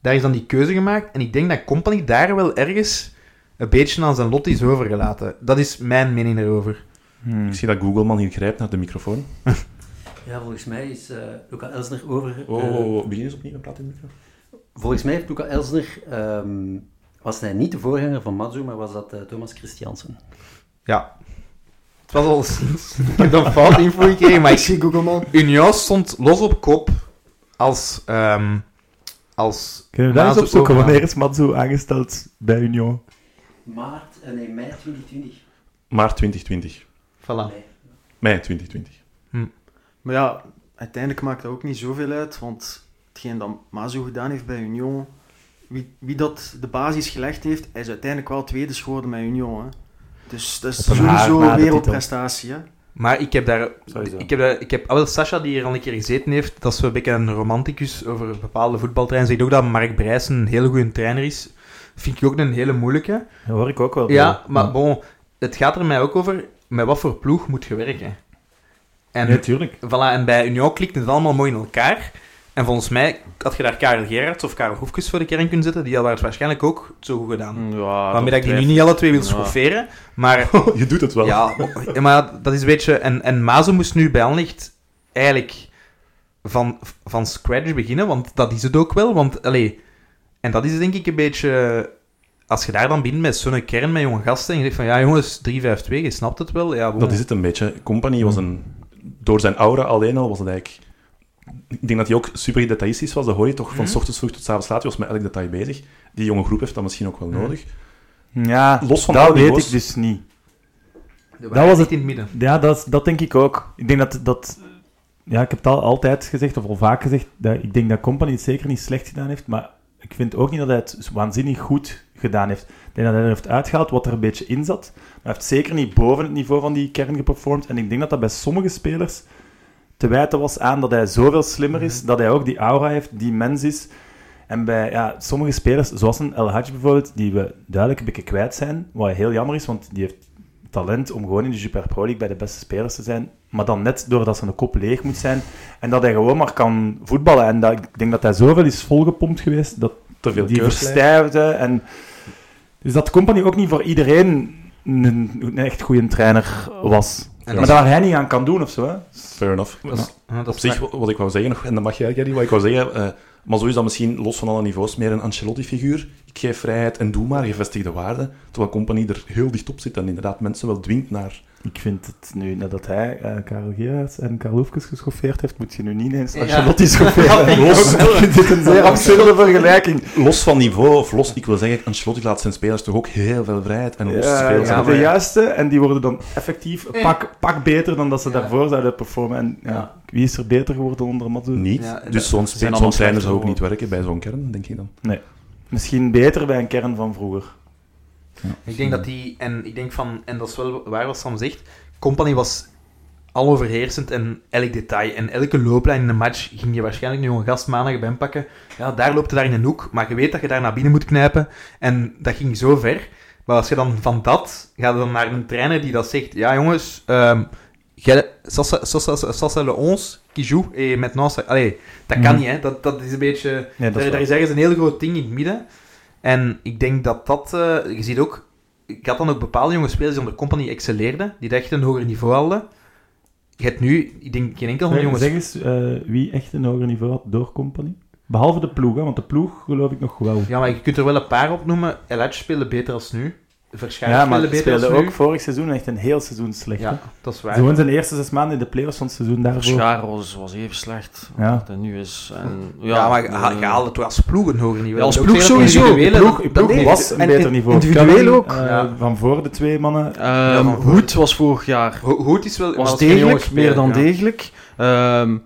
Daar is dan die keuze gemaakt. En ik denk dat Company daar wel ergens een beetje aan zijn lot is overgelaten. Dat is mijn mening daarover. Hmm. Ik zie dat Googleman hier grijpt naar de microfoon. Ja, volgens mij is eh Luca Elsner over... Oh, eh, oh, oh, begin eens opnieuw praten in de. Volgens mij heeft Luca Elsner... ehm, was hij niet de voorganger van Matsu, maar was dat eh, Thomas Christiansen. Ja. Het was al sinds... Ik heb dan fout info gekregen, maar ik zie Google man. Union stond los op kop als... ehm als Kunnen we daar eens Mazu opzoeken? Wanneer is Matsu aangesteld bij Union? Maart, eh, nee, mei 2020. Maart 2020. Voilà. Nee. Mei 2020. Maar ja, uiteindelijk maakt dat ook niet zoveel uit, want hetgeen dat Mazo gedaan heeft bij Union, wie, wie dat de basis gelegd heeft, hij is uiteindelijk wel tweede geworden met Union. Hè. Dus dat is sowieso een wereldprestatie. Hè. Maar ik heb daar... Sowieso. Ik heb, daar, ik heb ah, wel, Sascha, die hier al een keer gezeten heeft, dat is een beetje een romanticus over bepaalde voetbaltreinen. Zegt ook dat Mark Brijs een hele goede trainer is. Vind ik ook een hele moeilijke. Dat hoor ik ook wel. Ja, maar bon, het gaat er mij ook over met wat voor ploeg moet je werken. En, tuurlijk. voilà, en bij Union klikt het allemaal mooi in elkaar. En volgens mij had je daar Karel Gerards of Karel Hoefkes voor de kern kunnen zetten. Die hadden het waarschijnlijk ook zo goed gedaan. Ja, Waarmee dat ik die nu niet alle twee wil Ja. schofferen. Maar Je doet het wel. ja, ja, maar dat is een beetje... En, en Mazo moest nu bij Anderlecht eigenlijk van, van scratch beginnen, want dat is het ook wel. Want, allee, En dat is denk ik een beetje... Als je daar dan binnen met zo'n kern met jonge gasten en je zegt van ja jongens, 3-5-2, je snapt het wel. Ja. Dat is het een beetje. Company was een... Door zijn aura alleen al was het eigenlijk... Ik denk dat hij ook super gedetailistisch was. Dat hoor je toch van Mhm. s ochtends vroeg tot s avonds laat. Hij was met elk detail bezig. Die jonge groep heeft dat misschien ook wel Mhm. nodig. Ja, Los van dat weet ik dus niet. Dat was het- in het midden. Ja, dat, dat denk ik ook. Ik denk dat, dat... Ja, ik heb het al altijd gezegd, of al vaak gezegd, dat ik denk dat Company het zeker niet slecht gedaan heeft, maar ik vind ook niet dat hij het waanzinnig goed gedaan heeft. Denk dat hij er heeft uitgehaald wat er een beetje in zat, maar hij heeft zeker niet boven het niveau van die kern geperformed. En ik denk dat dat bij sommige spelers te wijten was aan dat hij zoveel slimmer is, dat hij ook die aura heeft, die mens is. En bij ja, sommige spelers, zoals een El Hadji bijvoorbeeld, die we duidelijk een beetje kwijt zijn, wat heel jammer is, want die heeft talent om gewoon in de Super Pro League bij de beste spelers te zijn, maar dan net doordat zijn kop leeg moet zijn en dat hij gewoon maar kan voetballen. En dat, ik denk dat hij zoveel is volgepompt geweest, dat Te veel die verstijfde. En, dus dat Company ook niet voor iedereen een, een echt goede trainer was. En maar dat- daar hij niet aan kan doen of zo. Hè. Fair enough. Dat is- ja, dat Op zich, waar. wat wat ik wou zeggen nog, en dat mag jij, Gary, wat ik wou zeggen, eh, maar zo is dat misschien los van alle niveaus meer een Ancelotti-figuur. Ik geef vrijheid en doe maar, gevestigde waarde, terwijl Company er heel dicht op zit en inderdaad mensen wel dwingt naar... Ik vind het nu, nadat hij eh Karel Gerards en Karl Hoefkes geschoffeerd heeft, moet je nu niet eens Ja. Ancelotti schofferen. Ja, Los, ik vind dit een zeer absurde vergelijking. Los van niveau, of los, ik wil zeggen, Ancelotti laat zijn spelers toch ook heel veel vrijheid en los Ja, spelen ja, ze de juiste, en die worden dan effectief een pak, pak beter dan dat ze daarvoor zouden performen. En ja, Ja. wie is er beter geworden onder Matsu? Niet, Ja, dus zo'n trainer zou ook niet werken bij zo'n kern, denk ik dan. Misschien beter bij een kern van vroeger. Ik denk dat die, en ik denk van, en dat is wel waar wat Sam zegt, Company was aloverheersend en elk detail. En elke looplijn in een match ging je waarschijnlijk een jonge gast maandag bij pakken. Ja, daar loopt hij daar in een hoek, maar je weet dat je daar naar binnen moet knijpen. En dat ging zo ver. Maar als je dan van dat, gaat dan naar een trainer die dat zegt, ja jongens, ça, c'est le 11 qui joue, et maintenant, allee, dat kan Mhm. niet, hè. Dat, dat is een beetje... Ja, dat is is ergens een heel groot ding in het midden. En ik denk dat dat... eh, je ziet ook... Ik had dan ook bepaalde jonge spelers die onder Company excelleerden, die echt een hoger niveau hadden. Je hebt nu, ik denk, geen enkel van de jongens... zeg eens eh, wie echt een hoger niveau had door Company. Behalve de ploeg, hè, want de ploeg geloof ik nog wel. Ja, maar je kunt er wel een paar opnoemen. Elatch speelde beter als nu. Ja, maar speelde als ook nu. vorig seizoen echt een heel seizoen slecht. hè. Ja, dat is waar. Gewoon zijn eerste zes maanden in de playoffs van het seizoen daarvoor. Schaar was, was even slecht Ja. het nu is. En, ja, Ja, maar je ha- eh, je haalde toch als ploeg een hoger niveau. Ja, als ploeg sowieso. ploeg, ploeg was een en- beter niveau. individueel ook. eh, Ja. Van voor de twee mannen. Ehm, voor- Hoed was vorig jaar Ho- Hoed is wel... was degelijk, meer dan degelijk. Ehm,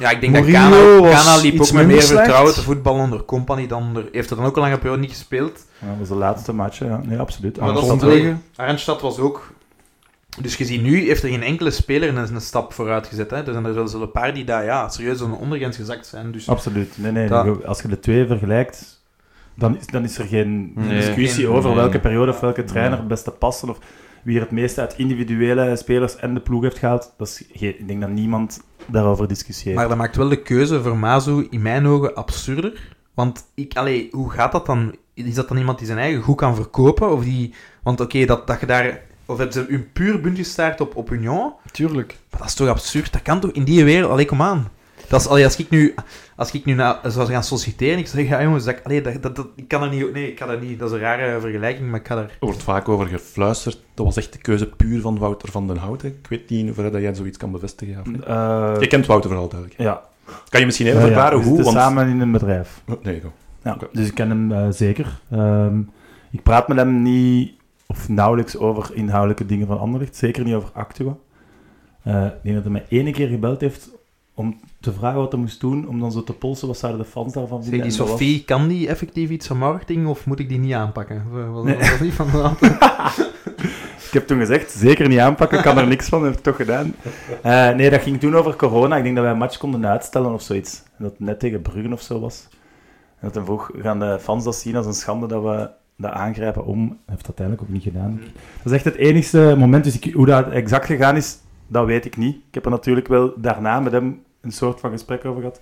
Ja, ik denk Mourinho dat Kana, Kana liep iets ook met meer slecht. vertrouwen te voetballen onder Company dan onder... Heeft er dan ook een lange periode niet gespeeld. Ja, dat was de laatste match, ja. Nee, absoluut. Maar dat. Arnstad was ook... Dus je ziet nu, heeft er geen enkele speler een, een stap vooruit gezet. Hè. Er zijn er wel zo'n paar die daar ja, serieus aan de ondergrens gezakt zijn. Dus Absoluut. Nee, nee, Dat-. Als je de twee vergelijkt, dan is, dan is er geen Nee. discussie Geen- over nee. welke periode of welke trainer het beste passen of wie er het meeste uit individuele spelers en de ploeg heeft gehaald. Dat is geen, ik denk dat niemand daarover discussieert. Maar dat maakt wel de keuze voor Mazu in mijn ogen absurder. Want ik, allee, hoe gaat dat dan? Is dat dan iemand die zijn eigen goed kan verkopen? Of die, want oké, dat, dat je daar... Of hebben ze een puur bunt gestaard op, op Union? tuurlijk. Maar dat is toch absurd? Dat kan toch in die wereld? Allee, kom aan. Dat is, allee, als ik nu, als ik nu na, zou gaan solliciteren, ik zou zeggen, ja jongens, dat, allee, dat, dat, dat, ik kan er niet... Nee, ik kan er niet... Dat is een rare vergelijking, maar ik kan er... Er wordt vaak over gefluisterd. Dat was echt de keuze puur van Wouter van den Houten. Ik weet niet in hoeverre dat jij zoiets kan bevestigen. Of niet. Eh, Je kent Wouter vooral duidelijk. ja. Kan je misschien even Ja, ja, verklaren we hoe? Want... samen in een bedrijf. Oh, Nee, go. Ja. Dus ik ken hem eh, zeker. Ehm, ik praat met hem niet of nauwelijks over inhoudelijke dingen van Anderlecht. Zeker niet over Actua. Eh, ik denk dat hij mij ene keer gebeld heeft om te vragen wat hij moest doen, om dan zo te polsen wat zouden de fans daarvan Zeg, vinden. die was- Sophie, kan die effectief iets van marketing of moet ik die niet aanpakken? Was, Nee. was niet van de Ik heb toen gezegd, zeker niet aanpakken, kan er niks van, heb ik toch gedaan. Eh, nee, dat ging toen over corona. Ik denk dat wij een match konden uitstellen of zoiets. En dat het net tegen Bruggen of zo was. En dat hij vroeg, gaan de fans dat zien als een schande dat we dat aangrijpen om? Hij heeft dat uiteindelijk ook niet gedaan. Dat is echt het enigste moment. Dus ik, hoe dat exact gegaan is, dat weet ik niet. Ik heb er natuurlijk wel daarna met hem een soort van gesprek over gehad.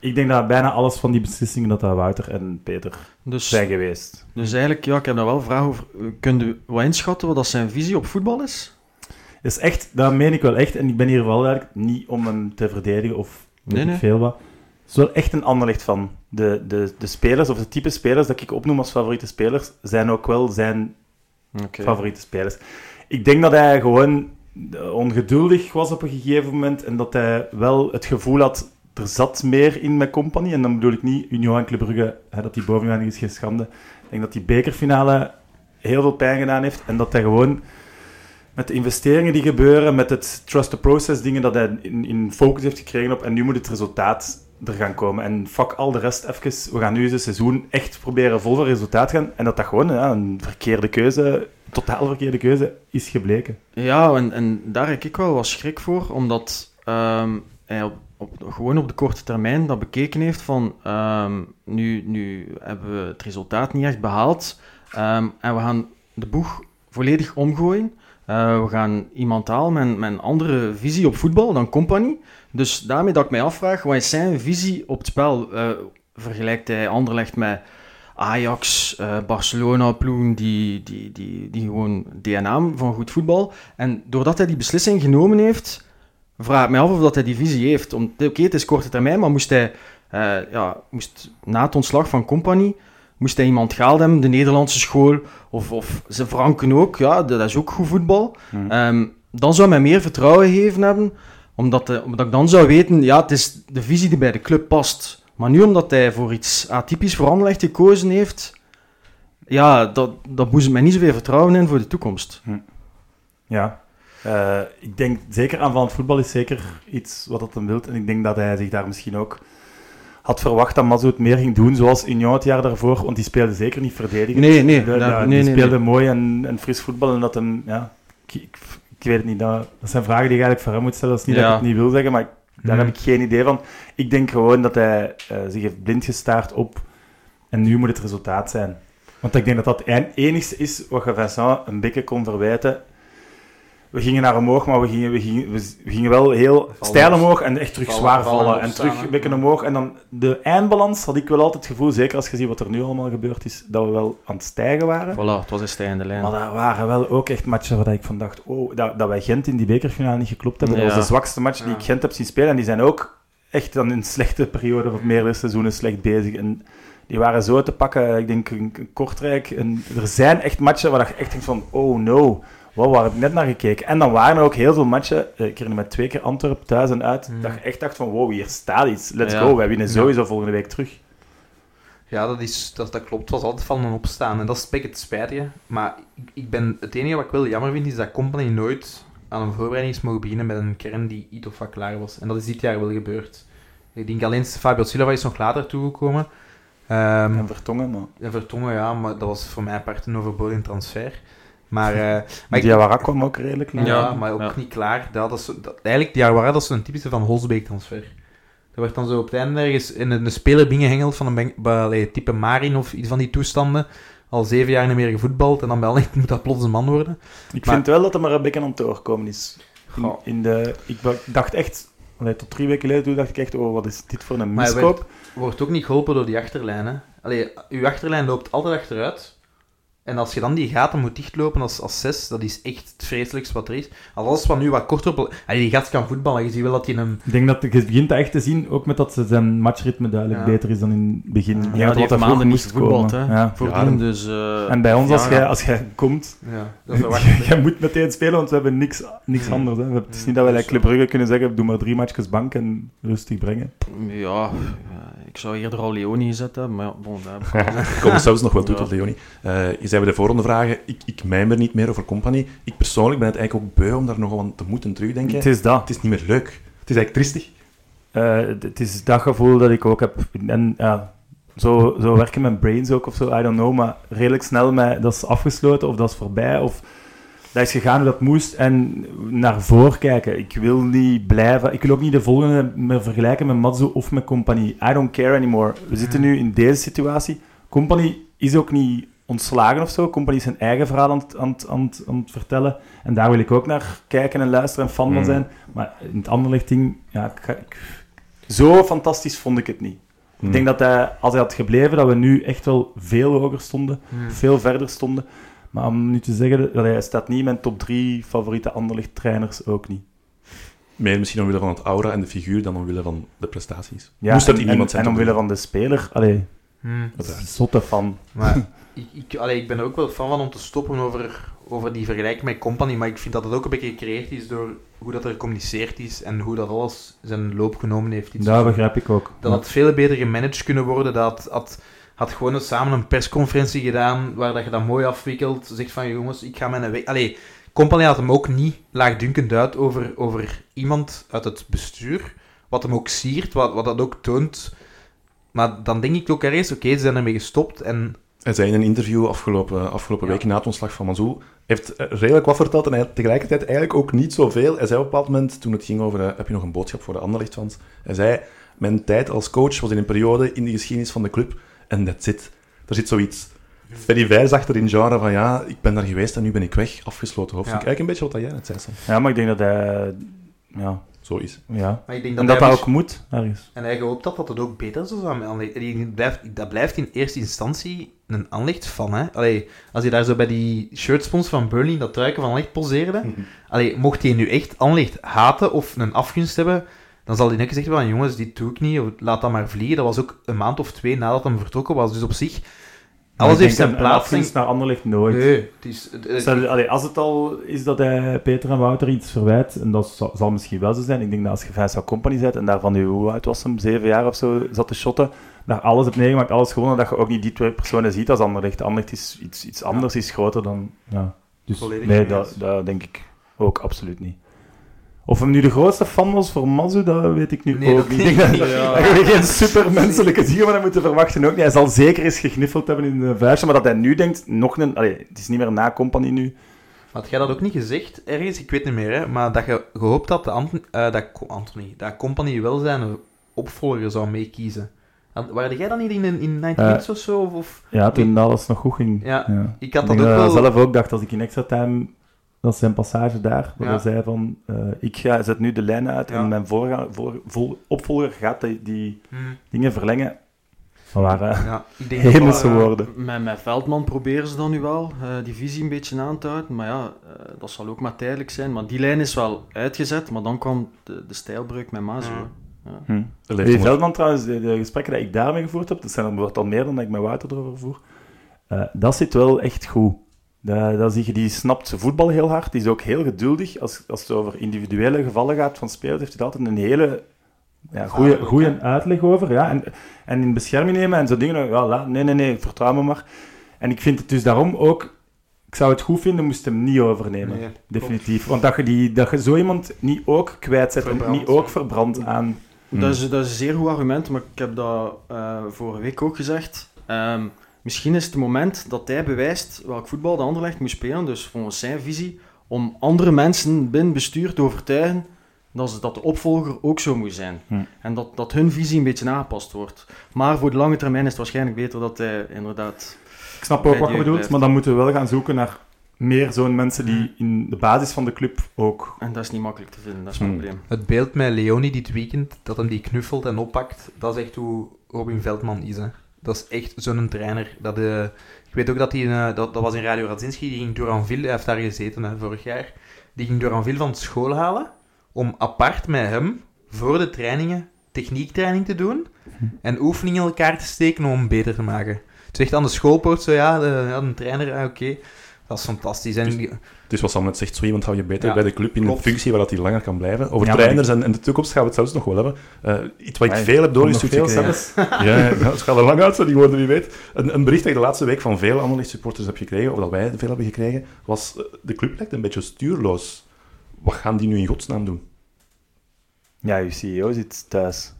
Ik denk dat bijna alles van die beslissingen dat dat Wouter en Peter Dus, zijn geweest. dus eigenlijk, ja, ik heb daar wel een vraag over. Kun je wat inschatten wat dat zijn visie op voetbal is? Dat is echt, dat meen ik wel echt. En ik ben hier wel eigenlijk niet om hem te verdedigen of Nee, veel wat. Het is wel echt een Anderlecht van. de, de, de spelers, of de type spelers dat ik opnoem als favoriete spelers, zijn ook wel zijn favoriete spelers. Ik denk dat hij gewoon ongeduldig was op een gegeven moment en dat hij wel het gevoel had, er zat meer in met Company. En dan bedoel ik niet Union Club Brugge, hè, dat die bovenaan is geen schande. Ik denk dat die bekerfinale heel veel pijn gedaan heeft en dat hij gewoon met de investeringen die gebeuren, met het trust the process dingen dat hij in, in focus heeft gekregen op en nu moet het resultaat er gaan komen. En fuck al de rest even, we gaan nu het seizoen echt proberen vol voor resultaat gaan en dat dat gewoon een verkeerde keuze, totaal verkeerde keuze is gebleken. Ja, en, en daar heb ik wel wat schrik voor, omdat ehm, hij op, op, gewoon op de korte termijn dat bekeken heeft van ehm, nu, nu hebben we het resultaat niet echt behaald ehm, en we gaan de boeg volledig omgooien. Eh, we gaan iemand halen met, met een andere visie op voetbal dan Company. Dus daarmee dat ik mij afvraag, wat is zijn visie op het spel? Eh, vergelijkt hij Anderlecht met Ajax, eh, Barcelona, ploegen die, die, die, die gewoon DNA van goed voetbal. En doordat hij die beslissing genomen heeft, vraag ik mij af of dat hij die visie heeft. Om- Oké, het is korte termijn, maar moest hij eh, ja, moest, na het ontslag van Company, moest hij iemand gehaald hebben, de Nederlandse school, of, of ze Franken ook, ja, dat is ook goed voetbal. Hmm. Ehm, dan zou mij meer vertrouwen gegeven hebben, omdat, eh, omdat ik dan zou weten, ja, het is de visie die bij de club past. Maar nu, omdat hij voor iets atypisch voor Anderlecht gekozen heeft, ja, dat, dat boezemt mij niet zoveel vertrouwen in voor de toekomst. Ja, Eh, ik denk zeker aanvallend voetbal is zeker iets wat dat hem wilt. En ik denk dat hij zich daar misschien ook had verwacht dat Mazou het meer ging doen, zoals Union het jaar daarvoor, want die speelde zeker niet verdedigend. Nee, nee, De- daar- ja, nee, die nee, speelde nee. mooi en, en fris voetbal en dat hem, ja, ik, ik, ik weet het niet. Dat, dat zijn vragen die je eigenlijk voor hem moet stellen. Dat is niet dat ik het niet wil zeggen, maar daar Hmm. heb ik geen idee van. Ik denk gewoon dat hij eh, zich heeft blind gestaard op en nu moet het resultaat zijn. Want ik denk dat dat het enigste is wat je Vincent een beetje kon verwijten. We gingen naar omhoog, maar we gingen, we gingen, we gingen wel heel stijl omhoog en echt terug vallen- zwaar vallen vallen. en terug een beetje omhoog. En dan de eindbalans had ik wel altijd het gevoel, zeker als je ziet wat er nu allemaal gebeurd is, dat we wel aan het stijgen waren. Voilà, het was een stijgende lijn. Maar daar waren wel ook echt matchen waar ik van dacht, oh, dat, dat wij Gent in die bekerfinale niet geklopt hebben. Dat was de zwakste match die Ja. ik Gent heb zien spelen. En die zijn ook echt dan in een slechte periode of meerdere seizoenen slecht bezig. En die waren zo te pakken, ik denk een, een Kortrijk. En er zijn echt matchen waar je echt denkt van, oh no, wow, waar heb ik net naar gekeken? En dan waren er ook heel veel matchen, eh, ik herinner me twee keer Antwerpen thuis en uit, Mm. dat je echt dacht van, wow, hier staat iets, let's Ja. go, wij winnen sowieso volgende week terug. Ja, dat, is, dat, dat klopt. Het was altijd van en opstaan. En dat is een beetje het spijtige. Maar ik, ik ben, het enige wat ik wel jammer vind, is dat Company nooit aan een voorbereiding is mogen beginnen met een kern die iets of wat klaar was. En dat is dit jaar wel gebeurd. Ik denk alleen Fabio Silva is nog later toegekomen. Ehm En Vertongen, maar... en Vertongen, ja, maar dat was voor mij apart een overbodig transfer. Maar, eh maar Maar ik, Diawara kwam ook redelijk ja, laat. Ja, maar ook ja. niet klaar. Dat, is, dat, eigenlijk, die Aguara, dat is zo'n typische Van Holsbeek-transfer. Dat werd dan zo op het einde ergens in een, een speler binnengehengeld van een bij, type Marin of iets van die toestanden. Al zeven jaar niet meer gevoetbald en dan bij Anderlecht moet dat plots een man worden. Ik Maar- vind wel dat er maar een beetje aan het doorkomen is. In, de, ik dacht echt, allee, tot drie weken geleden toen dacht ik echt, oh, wat is dit voor een Maar miskoop? Wordt ook niet geholpen door die achterlijn. Hè? Allee, uw achterlijn loopt altijd achteruit. En als je dan die gaten moet dichtlopen als, als zes, dat is echt het vreselijkste wat er is. Als alles wat nu wat korter op... Allee, die gast kan voetballen, je ziet wel dat hij een... Ik denk dat je begint echt te zien, ook met dat ze zijn matchritme duidelijk Ja. beter is dan in het begin. Ja, Ja, dat die wat heeft maanden niet moest gevoetbald, komen. hè. Ja. Voordien, dus... eh, En bij ons, als ja, jij, ja. als jij komt, Ja, dat verwacht ik. jij moet meteen spelen, want we hebben niks, niks Ja. anders. Hè. We- Het is Ja, niet dat wij is Club Brugge kunnen zeggen, doe maar drie matchjes bank en rustig brengen. Ja, eh, ik zou eerder al Leoni gezet hebben, maar ja, bon, daar ik kom zelfs nog wel toe Ja. tot Leonie. Eh je zei bij de voorronde vragen, ik, ik mijmer niet meer over Company. Ik persoonlijk ben het eigenlijk ook beu om daar nog aan te moeten terugdenken. Het is dat. Het is niet meer leuk. Het is eigenlijk tristig. Eh, het- het is dat gevoel dat ik ook heb. En ja, zo, zo werken mijn brains ook of zo, I don't know. Maar redelijk snel met dat is afgesloten of dat is voorbij. Of dat is gegaan hoe dat moest. En naar voren kijken. Ik wil niet blijven. Ik wil ook niet de volgende meer vergelijken met Matsu of met Company. I don't care anymore. We zitten nu in deze situatie. Company is ook niet ontslagen of zo. Company is zijn eigen verhaal aan het, aan, aan, het, aan het vertellen. En daar wil ik ook naar kijken en luisteren en fan van Mm. zijn. Maar in het andere ding, ja, ik, ga- ik, zo fantastisch vond ik het niet. Ik denk dat hij, als hij had gebleven, dat we nu echt wel veel hoger stonden, Hmm. veel verder stonden. Maar om nu te zeggen, dat hij staat niet in mijn top drie favoriete Anderlecht trainers ook niet. Meer misschien omwille van het aura en de figuur dan omwille van de prestaties. Ja, Moest dat en, iemand zijn en omwille van de speler, allee, Hmm. Zotte fan. Maar ik, ik, allee, ik ben er ook wel fan van om te stoppen over, over die vergelijking met Company, maar ik vind dat het ook een beetje gecreëerd is door hoe dat er gecommuniceerd is en hoe dat alles zijn loop genomen heeft. Iets Dat begrijp ik ook. Dat had veel beter gemanaged kunnen worden. Dat had, had gewoon eens samen een persconferentie gedaan waar dat je dat mooi afwikkelt. Zegt van jongens, ik ga mijn weg. Allee, Company had hem ook niet laagdunkend uit over, over iemand uit het bestuur. Wat hem ook siert, wat, wat dat ook toont. Maar dan denk ik ook ergens, oké, ze zijn ermee gestopt. En Hij zei in een interview afgelopen, afgelopen week na het ontslag van Mazou, heeft eh, redelijk wat verteld en hij tegelijkertijd eigenlijk ook niet zoveel. Hij zei op een bepaald moment, toen het ging over, eh, heb je nog een boodschap voor de Anderlecht-fans? Hij zei, mijn tijd als coach was in een periode in de geschiedenis van de club en that's it. Er zit zoiets Ferry achter in genre van, ja, ik ben daar geweest en nu ben ik weg, afgesloten hoofdstuk. Ja. Eigenlijk een beetje wat jij net zei, Sam. Ja, maar ik denk dat hij... Ja, Zo is. ja. Maar ik denk En dat, dat hij dat dus- ook moet, ergens. En hij gehoopt dat dat het ook beter zou zijn. met Anderlecht. En die blijft, dat blijft in eerste instantie een Anderlecht van. Hè? Allee, als je daar zo bij die shirtspons van Burnley dat truiken van Anderlecht poseerde. Allee, mocht hij nu echt Anderlecht haten of een afgunst hebben, dan zal hij net zeggen van jongens, dit doe ik niet, laat dat maar vliegen. Dat was ook een maand of twee nadat hij vertrokken was. Dus op zich, alles heeft zijn een- een plaats. afgunst naar Anderlecht nooit. Nee, het is... Stel, allee, als het al is dat hij Peter en Wouter iets verwijt, en dat zal, zal misschien wel zo zijn, ik denk dat als je Vincent Company bent en daarvan nu, hoe oud was hem, zeven jaar of zo, zat te shotten, daar alles hebt meegemaakt, alles gewonnen, dat je ook niet die twee personen ziet als Anderlecht. Anderlecht is iets, iets anders, is groter dan... Ja. Dus Volledig nee, dat, dat denk ik ook absoluut niet. Of hem nu de grootste fan was voor Mazu, dat weet ik nu Nee, ook niet. Ik denk dat, dat je geen supermenselijke ziel van hem moeten verwachten ook niet. Hij zal zeker eens gegniffeld hebben in de vuistje, maar dat hij nu denkt, nog een... Allee, het is niet meer na Company nu. Had jij dat ook niet gezegd ergens? Ik weet niet meer, hè? maar dat je gehoopt had dat, Ant- eh, dat Anthony, dat Company wel zijn opvolger zou meekiezen. Waarde jij dan niet in, in 90 Eh, of zo? Of, of- Ja, toen alles nog goed ging. Ja, ik had dat ook wel... zelf ook dacht, als ik in extra time... Dat is zijn passage daar, waar Ja. hij zei van... eh, ik ga, zet nu de lijnen uit Ja. en mijn voorga, voor, vol- opvolger gaat die, die Hmm, dingen verlengen. Dat waren ja, ik denk dat hemelse eh, woorden. Met, met Veldman proberen ze dan nu wel, eh, die visie een beetje aan te houden. Maar ja, eh, dat zal ook maar tijdelijk zijn. Maar die lijn is wel uitgezet, maar dan kwam de, de stijlbreuk met Mazo. Ja. hè. Hm. Die onder- Veldman trouwens, de, de gesprekken die ik daarmee gevoerd heb, dat zijn er wordt al meer dan dat ik met Wouter erover voer, eh, dat zit wel echt goed. Dat, dat zie je, die snapt voetbal heel hard, die is ook heel geduldig. Als, als het over individuele gevallen gaat van spelers, heeft hij altijd een hele ja, goede, goede uitleg over. Ja. En, en in bescherming nemen en zo dingen, ja, laat- nee, nee, nee, vertrouw me maar. En ik vind het dus daarom ook, ik zou het goed vinden, moest hem niet overnemen. Nee, Definitief. Want dat je, die, dat je zo iemand niet ook kwijtzet en Verbrandt. niet ook verbrandt aan... Dat, is, dat is een zeer goed argument, maar ik heb dat eh, vorige week ook gezegd. Ehm, misschien is het het moment dat hij bewijst welk voetbal de Anderlecht moet spelen, dus volgens zijn visie, om andere mensen binnen bestuur te overtuigen dat, ze, dat de opvolger ook zo moet zijn. Hm. En dat, dat hun visie een beetje aangepast wordt. Maar voor de lange termijn is het waarschijnlijk beter dat hij inderdaad... Ik snap ook wat je bedoelt, blijft. maar dan moeten we wel gaan zoeken naar meer zo'n mensen die in de basis van de club ook... En dat is niet makkelijk te vinden, dat is het Hm. probleem. Het beeld met Leonie dit weekend, dat hem die knuffelt en oppakt, dat is echt hoe Robin Veldman is. Hè. Dat is echt zo'n trainer. Dat, eh, ik weet ook dat hij, eh, dat, dat was in Radio Radzinski, die ging Duranville, hij heeft daar gezeten hè, vorig jaar, die ging Duranville van school halen om apart met hem voor de trainingen techniektraining te doen en oefeningen in elkaar te steken om hem beter te maken. Het zegt aan de schoolpoort zo, ja, de, ja, een trainer, ah, oké. Dat is fantastisch. En die- Het is wat Sam net zegt, zo iemand hou je beter Ja, bij de club in klopt. een functie waar dat hij langer kan blijven. Over Ja, trainers en, en de toekomst gaan we het zelfs nog wel hebben. Eh, iets wat ik Ja, veel heb doorgestuurd gekregen. Ja, ja, het gaat er lang uit, zo, die woorden, wie weet. Een, een bericht dat ik de laatste week van veel Anderlecht supporters heb gekregen, of dat wij veel hebben gekregen, was eh, de club lijkt een beetje stuurloos. Wat gaan die nu in godsnaam doen? Ja, je CEO zit thuis.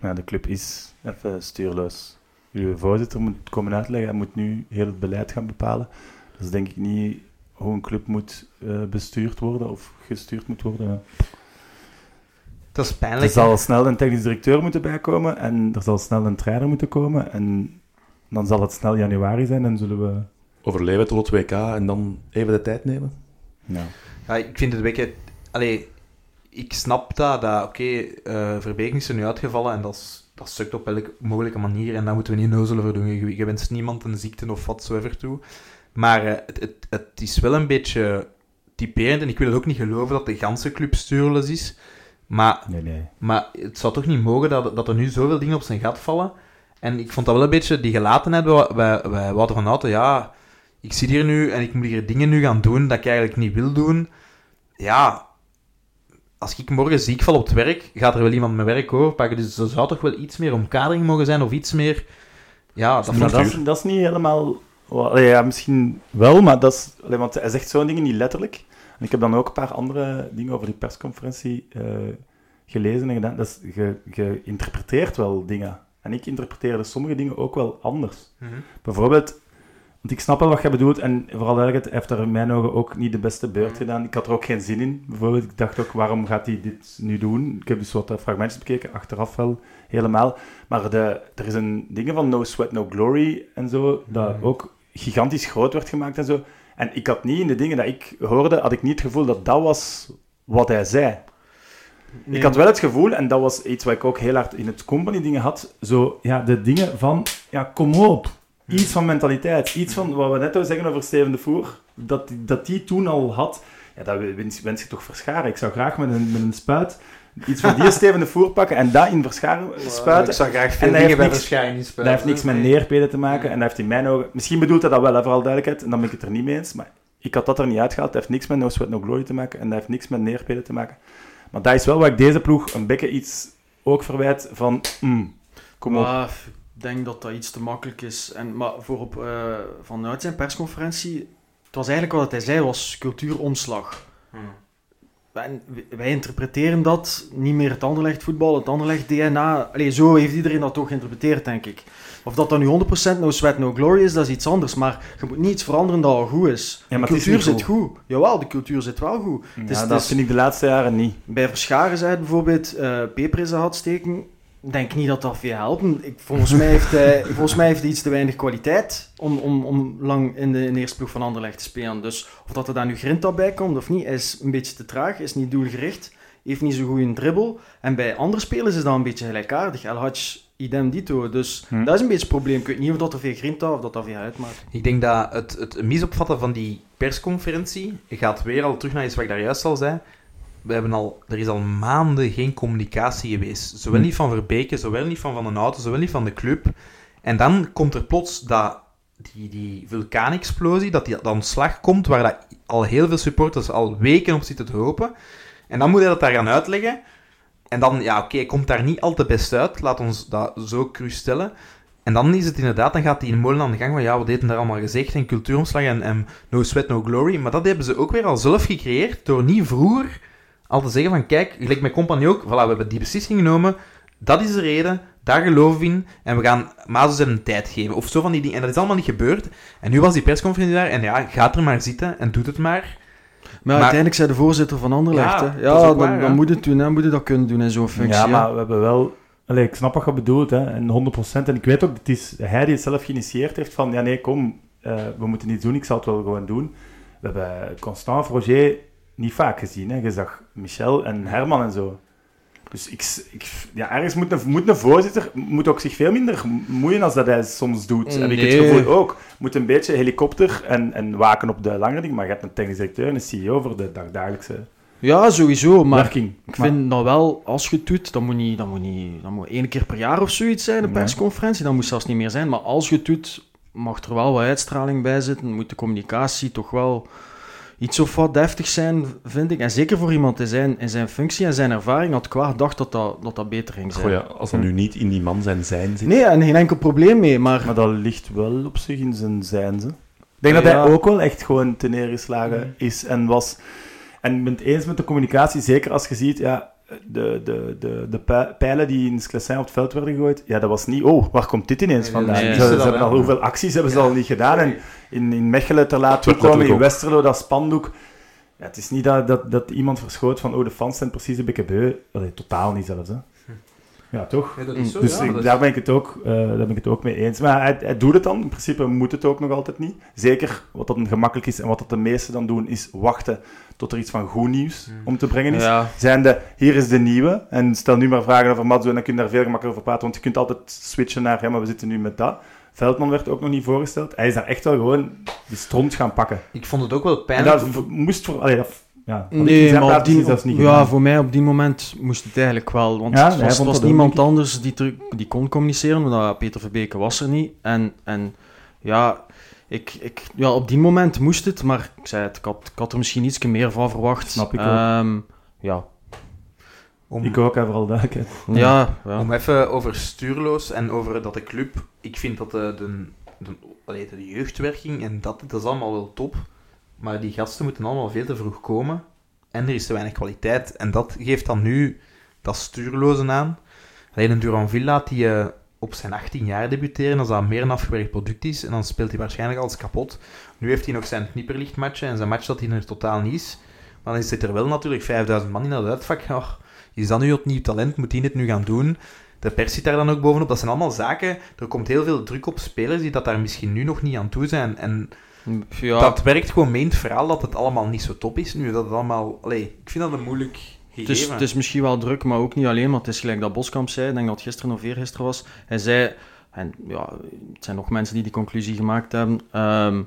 Ja, de club is even stuurloos. Uw voorzitter moet komen uitleggen, hij moet nu heel het beleid gaan bepalen. Dat is denk ik niet hoe een club moet eh, bestuurd worden of gestuurd moet worden. Ja. dat is Er pijnlijk. zal snel een technisch directeur moeten bijkomen en er zal snel een trainer moeten komen. En dan zal het snel januari zijn en zullen we... Overleven tot het WK en dan even de tijd nemen? Ja. Ja, ik vind het. Allee, ik snap dat, dat oké, eh Verbeek is er nu uitgevallen en dat, is, dat sukt op elke mogelijke manier en daar moeten we niet neuzelen voor doen. Je, je wenst niemand een ziekte of whatsoever toe. Maar eh, het, het, het is wel een beetje... Typerend. En ik wil het ook niet geloven dat de ganse club stuurloos is. Maar, Nee, nee. maar het zou toch niet mogen dat, dat er nu zoveel dingen op zijn gat vallen. En ik vond dat wel een beetje die gelatenheid bij, bij, bij Wouter van Houten. Ja, ik zit hier nu en ik moet hier dingen nu gaan doen dat ik eigenlijk niet wil doen. Ja, als ik morgen ziek val op het werk, gaat er wel iemand mijn werk overpakken. Dus er zou toch wel iets meer omkadering mogen zijn of iets meer... Ja, dat dat, is, dat is niet helemaal... allee, ja, misschien wel, maar dat is... allee, want hij zegt zo'n dingen niet letterlijk. En ik heb dan ook een paar andere dingen over die persconferentie eh, gelezen en gedaan. Dat is, je, je interpreteert wel dingen. En ik interpreteerde sommige dingen ook wel anders. Mhm. Bijvoorbeeld, want ik snap wel wat jij bedoelt, en vooral eigenlijk, hij heeft er in mijn ogen ook niet de beste Mhm. beurt gedaan. Ik had er ook geen zin in. Bijvoorbeeld, ik dacht ook, waarom gaat hij dit nu doen? Ik heb dus wat fragmentjes bekeken, achteraf wel helemaal. Maar de, er is een ding van No Sweat, No Glory en zo, dat Mhm. ook gigantisch groot werd gemaakt en zo. En ik had niet in de dingen dat ik hoorde, had ik niet het gevoel dat dat was wat hij zei. Ik had wel het gevoel, en dat was iets wat ik ook heel hard in het company-dingen had, zo, ja, de dingen van, ja, kom op. Iets van mentaliteit, iets van wat we net al zeggen over Steven de Voer, dat, dat die toen al had, ja, dat wens, wens je toch verscharen. Ik zou graag met een, met een spuit iets van die Steven de Voer pakken en dat in verscharen spuiten. Ik zou graag En veel hij dingen heeft bij niks- verschijning Dat heeft niks met neerpeden te maken en dat heeft in mijn ogen... Misschien bedoelt hij dat wel, hè, vooral duidelijkheid, en dan ben ik het er niet mee eens, maar ik had dat er niet uitgehaald. Dat heeft niks met No Sweat No Glory te maken en dat heeft niks met neerpeden te maken. Maar dat is wel wat ik deze ploeg een beetje iets ook verwijt van... mm, kom op. Maar ik denk dat dat iets te makkelijk is. En, maar voor op, eh, vanuit zijn persconferentie, het was eigenlijk wat hij zei, was cultuuromslag. En wij interpreteren dat niet meer het Anderlecht voetbal, het Anderlecht DNA. Allee, zo heeft iedereen dat toch geïnterpreteerd, denk ik. Of dat dan nu 100% no sweat, no glory is, dat is iets anders. Maar je moet niet iets veranderen dat al goed is. Ja, maar de het is cultuur niet zit goed. Jawel, de cultuur zit wel goed. Ja, het is- dat het is- vind ik de laatste jaren niet. Bij Verscharen zei bijvoorbeeld eh peper had steken. Denk niet dat dat veel helpt. Ik, volgens, mij heeft hij, volgens mij heeft hij iets te weinig kwaliteit om, om, om lang in de, in de eerste ploeg van Anderlecht te spelen. Dus of dat er daar nu Grinta bij komt of niet, is een beetje te traag, is niet doelgericht, heeft niet zo goed een dribbel. En bij andere spelers is dat een beetje gelijkaardig. El Hadj, idem dito. Dus Hm. dat is een beetje het probleem. Ik weet niet of dat er veel Grinta of dat dat veel uitmaakt. Ik denk dat het, het misopvatten van die persconferentie gaat weer al terug naar iets wat ik daar juist al zei. We hebben al, er is al maanden geen communicatie geweest. Zowel Hm. niet van Verbeke, zowel niet van Van den Auto, zowel niet van de club. En dan komt er plots dat, die, die vulkaanexplosie, dat die dat ontslag komt, waar dat al heel veel supporters al weken op zitten te hopen. En dan moet hij dat daar gaan uitleggen. En dan, ja, oké, komt daar niet al te best uit. Laat ons dat zo cru stellen. En dan is het inderdaad, dan gaat die in molen aan de gang van ja, wat deden daar allemaal gezegd en cultuuromslag en, en no sweat, no glory. Maar dat hebben ze ook weer al zelf gecreëerd door niet vroeger al te zeggen van kijk, gelijk met compagnie ook, voilà, we hebben die beslissing genomen, dat is de reden, daar geloven we in en we gaan Mazes een tijd geven. Of zo van die dingen. En dat is allemaal niet gebeurd. En nu was die persconferentie daar en ja, gaat er maar zitten en doet het maar. Maar, uiteindelijk zei de voorzitter van Anderlecht. Ja, hè. dat dan, waar, dan ja. moet het doen, hè. moet je dat kunnen doen in zo'n functie. Ja, hè. maar we hebben wel... Allee, ik snap wat je bedoelt, hè. En 100%. En ik weet ook, het is hij die het zelf geïnitieerd heeft van... Ja, nee, kom, eh, we moeten iets doen. Ik zal het wel gewoon doen. We hebben Constant Roger niet vaak gezien, hè. Je zag Michel en Herman en zo. Dus ik, ik, ja, ergens moet een, moet een voorzitter moet ook zich veel minder moeien als dat hij soms doet. Heb ik het Nee. gevoel ook. Moet een beetje helikopter en, en waken op de langere dingen. Maar je hebt een technisch directeur en een CEO voor de dagdagelijkse Ja, sowieso. Maar werking. ik Maar- vind dat wel, als je het doet, dan moet niet, dan moet niet, dan moet één keer per jaar of zoiets zijn, een Nee. persconferentie. Dan moet zelfs niet meer zijn. Maar als je het doet, mag er wel wat uitstraling bij zitten. Moet de communicatie toch wel iets of wat deftig zijn, vind ik. En zeker voor iemand in zijn, in zijn functie en zijn ervaring had ik wel gedacht dat dat, dat, dat beter ging zijn. Goh, ja, als dat nu niet in die man zijn zijn zit. Nee, en geen enkel probleem mee, maar... Maar dat ligt wel op zich in zijn zijn. Ze. Ik denk Ja. dat hij ook wel echt gewoon te neergeslagen is en was. En ik ben het eens met de communicatie, zeker als je ziet, ja, de, de, de, de pi- pijlen die in Sclessin op het veld werden gegooid, ja, dat was niet, oh, waar komt dit ineens Nee, vandaan? nee, ze, nee. ze dat, hebben al hoeveel acties hebben ze al niet gedaan. En in, in Mechelen te laat werd toekomen, in Westerlo, dat spandoek. Ja, het is niet dat, dat, dat iemand verschoot van, oh, de fans zijn precies een beetje beu. Allee, totaal niet zelfs, hè. Ja, toch? Ja, dat is zo, Dus ik- daar, ben ik het ook, eh, daar ben ik het ook mee eens. Maar hij, hij doet het dan. In principe moet het ook nog altijd niet. Zeker wat dat gemakkelijk is en wat dat de meesten dan doen, is wachten tot er iets van goed nieuws om te brengen is. Ja, Zijnde, hier is de nieuwe. En stel nu maar vragen over Matzo en dan kun je daar veel gemakkelijker over praten. Want je kunt altijd switchen naar, ja, maar we zitten nu met dat. Veldman werd ook nog niet voorgesteld. Hij is daar echt wel gewoon die stront gaan pakken. Ik vond het ook wel En pijnlijk. dat v- moest voor... Allee, dat, ja, Nee, maar op die, zelfs niet ja, gedaan. voor mij op die moment moest het eigenlijk wel. Want Ja, het hij was, vond was dat ook, niemand anders die, die kon communiceren, want Peter Verbeke was er niet. En, en ja, ik, ik, ja, op die moment moest het, maar ik zei het, ik had, ik had er misschien iets meer van verwacht. Snap ik ook. Ehm, ja. om, Ik ook, vooral duidelijkheid. Ja, ja. om even over stuurloos en over dat de club... Ik vind dat de, de, de, de jeugdwerking en dat, dat is allemaal wel top. Maar die gasten moeten allemaal veel te vroeg komen. En er is te weinig kwaliteit. En dat geeft dan nu dat stuurloze aan. Alleen een Duran Villa die eh, op zijn 18 jaar debuteren, als dat meer een afgewerkt product is, en dan speelt hij waarschijnlijk alles kapot. Nu heeft hij nog zijn knipperlichtmatchen en zijn match dat hij er totaal niet is. Maar dan zit er wel natuurlijk 5000 man in dat uitvak. Is dat nu opnieuw talent? Moet hij het nu gaan doen? De pers zit daar dan ook bovenop. Dat zijn allemaal zaken. Er komt heel veel druk op spelers die dat daar misschien nu nog niet aan toe zijn. En ja. dat werkt gewoon mee in het verhaal dat het allemaal niet zo top is nu. Dat het allemaal... Allee, ik vind dat een moeilijk Het gegeven. is, het is misschien wel druk, maar ook niet alleen. Maar het is gelijk dat Boskamp zei, ik denk dat het gisteren of eergisteren was. Hij zei, en ja, het zijn nog mensen die die conclusie gemaakt hebben. ehm,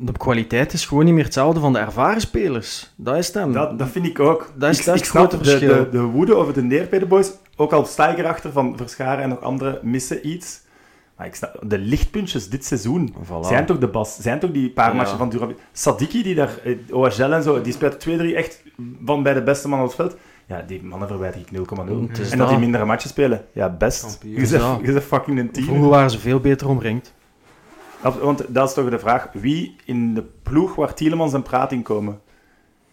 de kwaliteit is gewoon niet meer hetzelfde van de ervaren spelers. Dat is hem. Dat, dat vind ik ook. Dat is- ik, dat is ik het snap grote de, verschil. de, de woede over de neer bij de boys. Ook al sta ik erachter van Verscharen en nog anderen missen iets. Maar ik snap, de lichtpuntjes dit seizoen Voilà. zijn toch de bas. Zijn toch die paar Ja. matchen van Durabi. Sadiki, die daar, eh, OHL en zo, die speelt 2-3 echt van bij de beste man op het veld. Ja, die mannen verwijder ik 0,0. Het is En dat die mindere matchen spelen. Ja, best. Je bent, fucking een team. Vroeger waren ze veel beter omringd. Want dat is toch de vraag. Wie in de ploeg waar Tielemans en Praat in komen?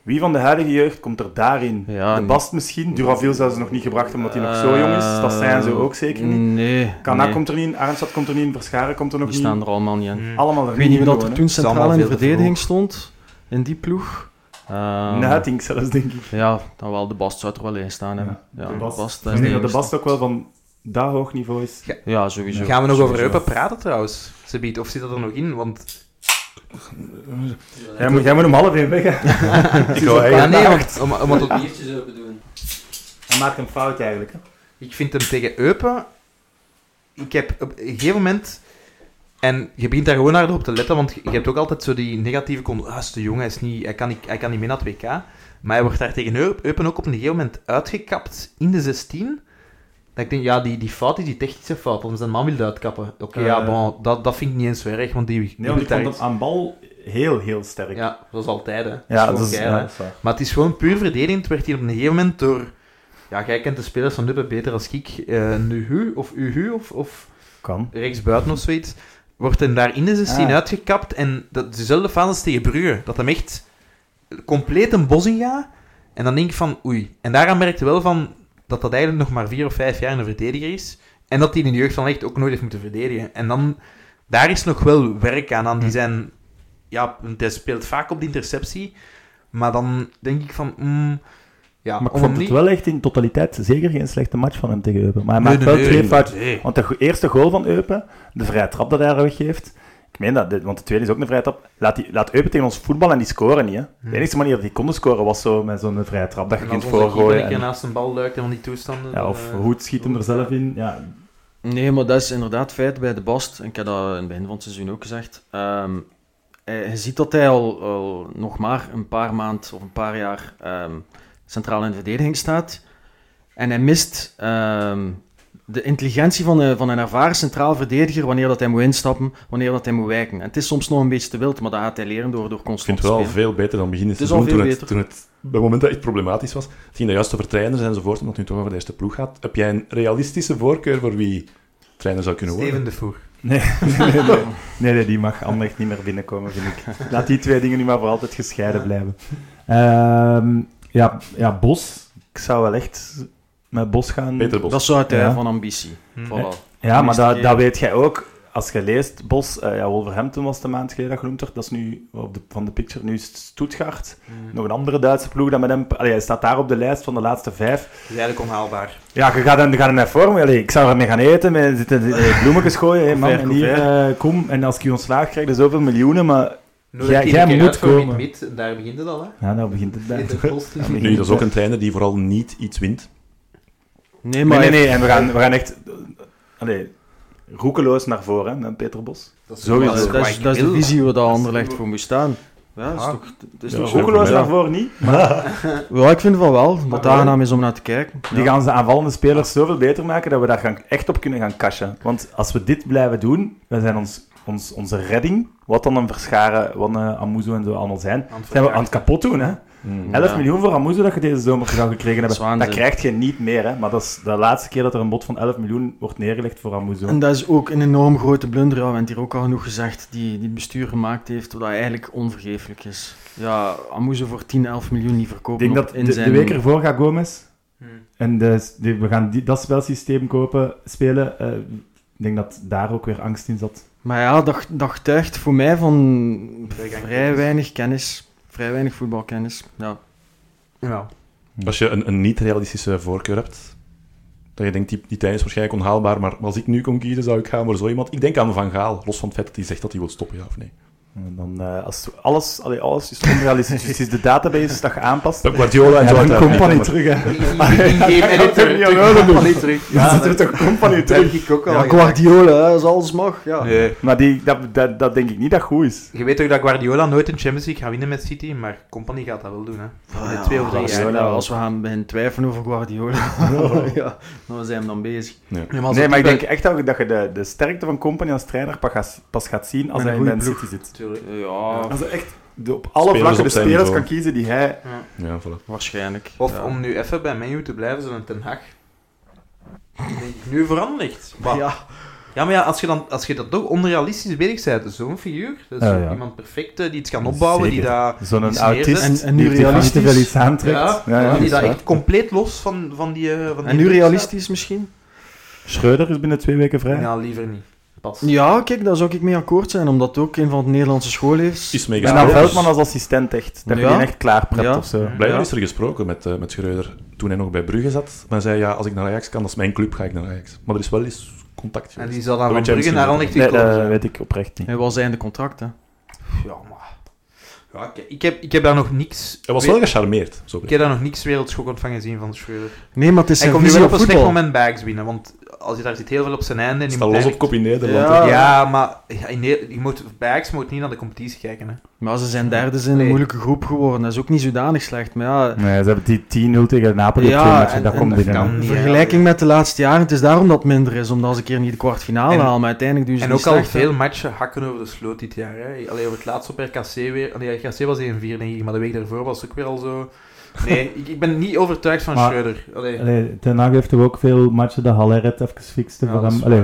Wie van de huidige jeugd komt er daarin? Ja, de Bast misschien. Duraville zouden ze nog niet gebracht omdat hij nog zo jong is. Dat zijn ze ook zeker niet. Nee. Kana nee. komt er niet in, Arnstad komt er niet in, Verscharen komt er nog Die niet staan in. er allemaal niet in. Mm. Allemaal er Ik weet niet wie dat er toen centraal in de verdediging stond, in die ploeg. hè. Ehm, Nuitink zelfs, denk ik. Ja, dan wel, de Bast zou er wel in staan hebben. Ja, de de Bast, Bast, ik dat de dat de enigste. Bast ook wel van dat hoog niveau is. Ja, sowieso. Gaan we nog over. Eupen praten trouwens? Zebiet, of zit dat er nog in? Want... Jij moet, jij moet hem half in weg. Ik Ja, eigenlijk... nee, want, om, omdat het- Biertjes open doen. Hij maakt een fout eigenlijk. Hè. Ik vind hem tegen Eupen... Ik heb op een gegeven moment... En je begint daar gewoon naar op te letten, want je hebt ook altijd zo die negatieve... con- Ah, hij is te jong, hij, is niet, hij, kan niet, hij kan niet mee naar het WK. Maar hij wordt daar tegen Eu- Eupen ook op een gegeven moment uitgekapt in de 16. Dat ik denk, ja, die, die fout is die technische fout, want zijn man wil uitkappen. Oké, ja, Eh. bon, dat, dat vind ik niet eens zo erg, want die, die Nee, want wil ik vond daar hem aan bal heel, heel sterk. Ja, zoals altijd, hè. Dat ja dat is, geil, ja, dat is. Maar het is gewoon puur verdedigend. Werd hij op een gegeven moment door... Ja, jij kent de spelers van Nuppe beter als ik. eh Nuhu of Uhu of, of Kan. rechtsbuiten of zoiets. Wordt hem daar in de 16 Ah. uitgekapt. En dat is dezelfde fase als tegen Brugge. Dat hem echt compleet een bos in gaat. En dan denk ik van, oei. En daaraan merkte wel van dat dat eigenlijk nog maar vier of vijf jaar een verdediger is. En dat hij in de jeugd van echt ook nooit heeft moeten verdedigen. En dan, daar is nog wel werk aan. aan die zijn, ja, hij speelt vaak op de interceptie. Maar dan denk ik van, mm, ja, Maar ik vond het wel echt in totaliteit zeker geen slechte match van hem tegen Eupen. Maar hij Nee, maakt nee, wel twee nee, fouten. nee. Want de eerste goal van Eupen, de vrije trap dat hij weggeeft, ik meen dat, want de tweede is ook een vrije trap, laat, die, laat Eupen tegen ons voetballen en die scoren niet. Hè. De enige manier dat die konden scoren was zo met zo'n vrije trap dat je kunt voorgooien. een en- naast een bal duikt en van die toestanden... ja, of eh, Hoed schiet hem er zelf in. Ja, Nee, maar dat is inderdaad feit bij de Bast. En ik heb dat in het begin van het seizoen ook gezegd. Ehm, hij- je ziet dat hij al, al nog maar een paar maanden of een paar jaar ehm, centraal in de verdediging staat. En hij mist ehm, de intelligentie van, een- van een ervaren centraal verdediger wanneer dat hij moet instappen, wanneer dat hij moet wijken. En het is soms nog een beetje te wild, maar dat gaat hij leren door, door Ik constant vind het te wel veel beter dan begin het Het is al seizoen, toen veel het, toen het bij het moment dat het problematisch was. Het ging juist over trainers enzovoort, omdat het nu toch over de eerste ploeg gaat. Heb jij een realistische voorkeur voor wie trainer zou kunnen worden? Steven de Voer. nee, nee, nee, nee, nee, die mag Anderlecht niet meer binnenkomen, vind ik. Laat die twee dingen nu maar voor altijd gescheiden blijven. Ehm, ja, ja, Bos. Ik zou wel echt met Bos gaan. Peter Bos. Dat is zo uit hij Ja. van ambitie. Hm. Voilà. Ja, maar dat, weet jij ook. Als je leest, Bos, eh, ja, Wolverhampton was de maand geleden dat genoemd werd. Dat is nu op de, van de picture, nu is het Stuttgart. Nog een andere Duitse ploeg dat met hem... Allee, hij staat daar op de lijst van de laatste vijf. Dat is eigenlijk onhaalbaar. Ja, je gaat hem, je gaat hem naar vormen. Allee, ik zou ermee gaan eten, met zitten eh, bloemetjes gooien. Hey, man, en hier, eh, kom. En als ik je ontslaag krijg, er zoveel miljoenen, maar... Jij- moet komen. Daar begint het al, hè. Ja, nou begint het bij. Nu, dat is ook een trainer die vooral niet iets wint. Nee, maar Nee, nee, nee. En we gaan, we gaan echt... Allee, roekeloos naar voren, hè, Peter Bos. Dat is Sowieso. Dat is, dat is, de visie waar Anderlecht voor moet staan. Ja, dat is Ah. toch... Het is Ja, toch. Roekeloos Ja. naar voren niet. Ja, ik vind van wel. Dat het aangenaam is om naar te kijken. Die gaan ze aanvallende spelers zoveel beter maken dat we daar gaan, echt op kunnen gaan cashen. Want als we dit blijven doen, dan zijn ons, ons, onze redding, wat dan een verscharen, wat een Amuzo en zo allemaal zijn, Aan het zijn we aan het kapot doen. Hè? Mm. 11 Ja. miljoen voor Amuzo dat je deze zomer zou gekregen Dat hebben, dat, waanzin. krijg je niet meer. Hè? Maar dat is de laatste keer dat er een bod van 11 miljoen wordt neergelegd voor Amuzo. En dat is ook een enorm grote blunder, ja, we hebben het hier ook al genoeg gezegd, die, die het bestuur gemaakt heeft, wat eigenlijk onvergeeflijk is. Ja, Amuzo voor 10, 11 miljoen niet Ik verkopen denk op- dat in de, zijn... de week ervoor gaat Gomez. Hmm. En de, de- we gaan die, dat spelsysteem kopen, spelen. eh, ik denk dat daar ook weer angst in zat. Maar ja, dat, dat getuigt voor mij van Vrij vrij weinig kennis. Vrij weinig voetbalkennis. Ja. Ja. Als je een, een niet-realistische voorkeur hebt, dat je denkt, die, die tijd is waarschijnlijk onhaalbaar, maar als ik nu kon kiezen, zou ik gaan voor zo iemand. Ik denk aan Van Gaal, los van het feit dat hij zegt dat hij wil stoppen, ja of nee. En dan, eh, als alles, allee, alles is onrealistisch. dus is de database dat je aanpast. Dat Guardiola en Ja, zo dan uiteraard Company terug, hè. In-game editor. Company terug. Ja, Ja, zit er dat toch Company terug. ik ook al ja. Guardiola, als alles mag. Ja. Nee. Maar die, dat, dat, dat denk ik niet dat goed is. Je weet toch dat Guardiola nooit een Champions League gaat winnen met City, maar Company gaat dat wel doen, hè. Voor de Ja, twee of drie jaar. Als we gaan beginnen twijfelen over Guardiola, ja, dan zijn we dan bezig. Nee, maar, Nee, maar ik denk echt dat, je- dat je de, de sterkte van Company als trainer pas gaat, pas gaat zien als hij in Man ploeg. City zit. Tuurlijk. Ja, Als hij echt de, op alle Spelers vlakken op de zijn spelers niveau. kan kiezen die hij... Ja, voilà. waarschijnlijk. Of ja. om nu even bij menu te blijven, zo'n Ten Hag. denk ik nu veranderd. Maar, ja. Ja, maar ja, als je, dan, als je dat toch onrealistisch bezig bent, zo'n figuur, dat is Ja, zo ja. iemand perfect eh, die iets kan opbouwen, die Zeker. daar Zo'n Iets autist neerzet. En- en nu die realistisch. iets aantrekt. Ja, Ja, ja, die dat echt compleet los van, van die... eh, van die En nu druk realistisch misschien? Schreuder is binnen twee weken vrij. Ja, liever niet. Pas. Ja, kijk, daar zou ik mee akkoord zijn, omdat het ook een van de Nederlandse school heeft. Is En dan. Veldman als assistent echt. Dat je Ja. die echt klaar prept Ja. of zo. Ja. Blijkbaar is er gesproken met, eh, met Schreuder toen hij nog bij Brugge zat. Maar hij zei, ja, als ik naar Ajax kan, dat is mijn club, ga ik naar Ajax. Maar er is wel eens contact En geweest. die zal dan van Brugge naar Anderlecht Nee, gekomen dat zijn. weet ik oprecht niet. Hij was einde contract, hè. Ja, maar... Ja, ik, ik, heb, ik heb daar nog niks... Hij was we- wel gecharmeerd. Zo Ik heb daar nog niks wereldschokkend van gezien van Schreuder. Nee, maar het is Hij zijn komt nu wel op een slecht moment bags binnen, want als je daar zit heel veel op zijn einde... En die Sta moet los op kop in Nederland. Ja. maar ja, in Ne- je moet, Bags moet niet naar de competitie kijken. Hè. Maar ze zijn derde in een moeilijke groep geworden. Dat is ook niet zodanig slecht. Maar ja, Nee, ze hebben die 10-0 tegen Napoli Ja, op twee matchen. en- Dat en komt binnen. in vergelijking met de laatste jaren, het is daarom dat het minder is. Omdat ze een keer niet de kwartfinale En- halen. Maar uiteindelijk doen ze En niet ook al hè. veel matchen hakken over de sloot dit jaar. Hè. Allee, over het laatst op RKC weer. Allee, RKC was 1-4, denk ik, maar de week daarvoor was het ook weer al zo. Nee, ik, ik ben niet overtuigd van Maar- Schreuder. Allee. Allee, Ten Hag heeft toch ook veel matchen dat Haller het even fixte Ja, voor hem. Allee,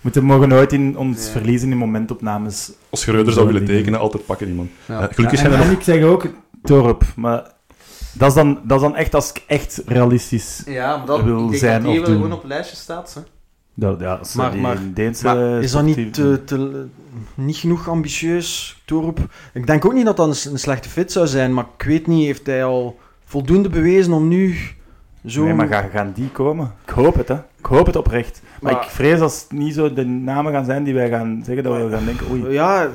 we mogen nooit in ons Ja. verliezen in momentopnames. Als Schreuder zou willen tekenen, altijd pakken die man. Ja. Eh, gelukkig Ja, zijn en, er nog... en ik zeg ook Torp, maar dat is dan, dat is dan echt als ik echt realistisch... Ja, maar dat, wil ik denk zijn dat die wel doen. gewoon op het lijstje staat. Hè. Dat, ja, Maar- die maar- Deense Maar is dat niet, sportief- te, te- niet genoeg ambitieus, Torp? Ik denk ook niet dat dat een, slechte fit zou zijn, maar ik weet niet, heeft hij al voldoende bewezen om nu zo... Nee, maar gaan, gaan die komen? Ik hoop het, hè. Ik hoop het oprecht. Maar, Maar- ik vrees als het niet zo de namen gaan zijn die wij gaan zeggen, dat we gaan denken, oei. Ja,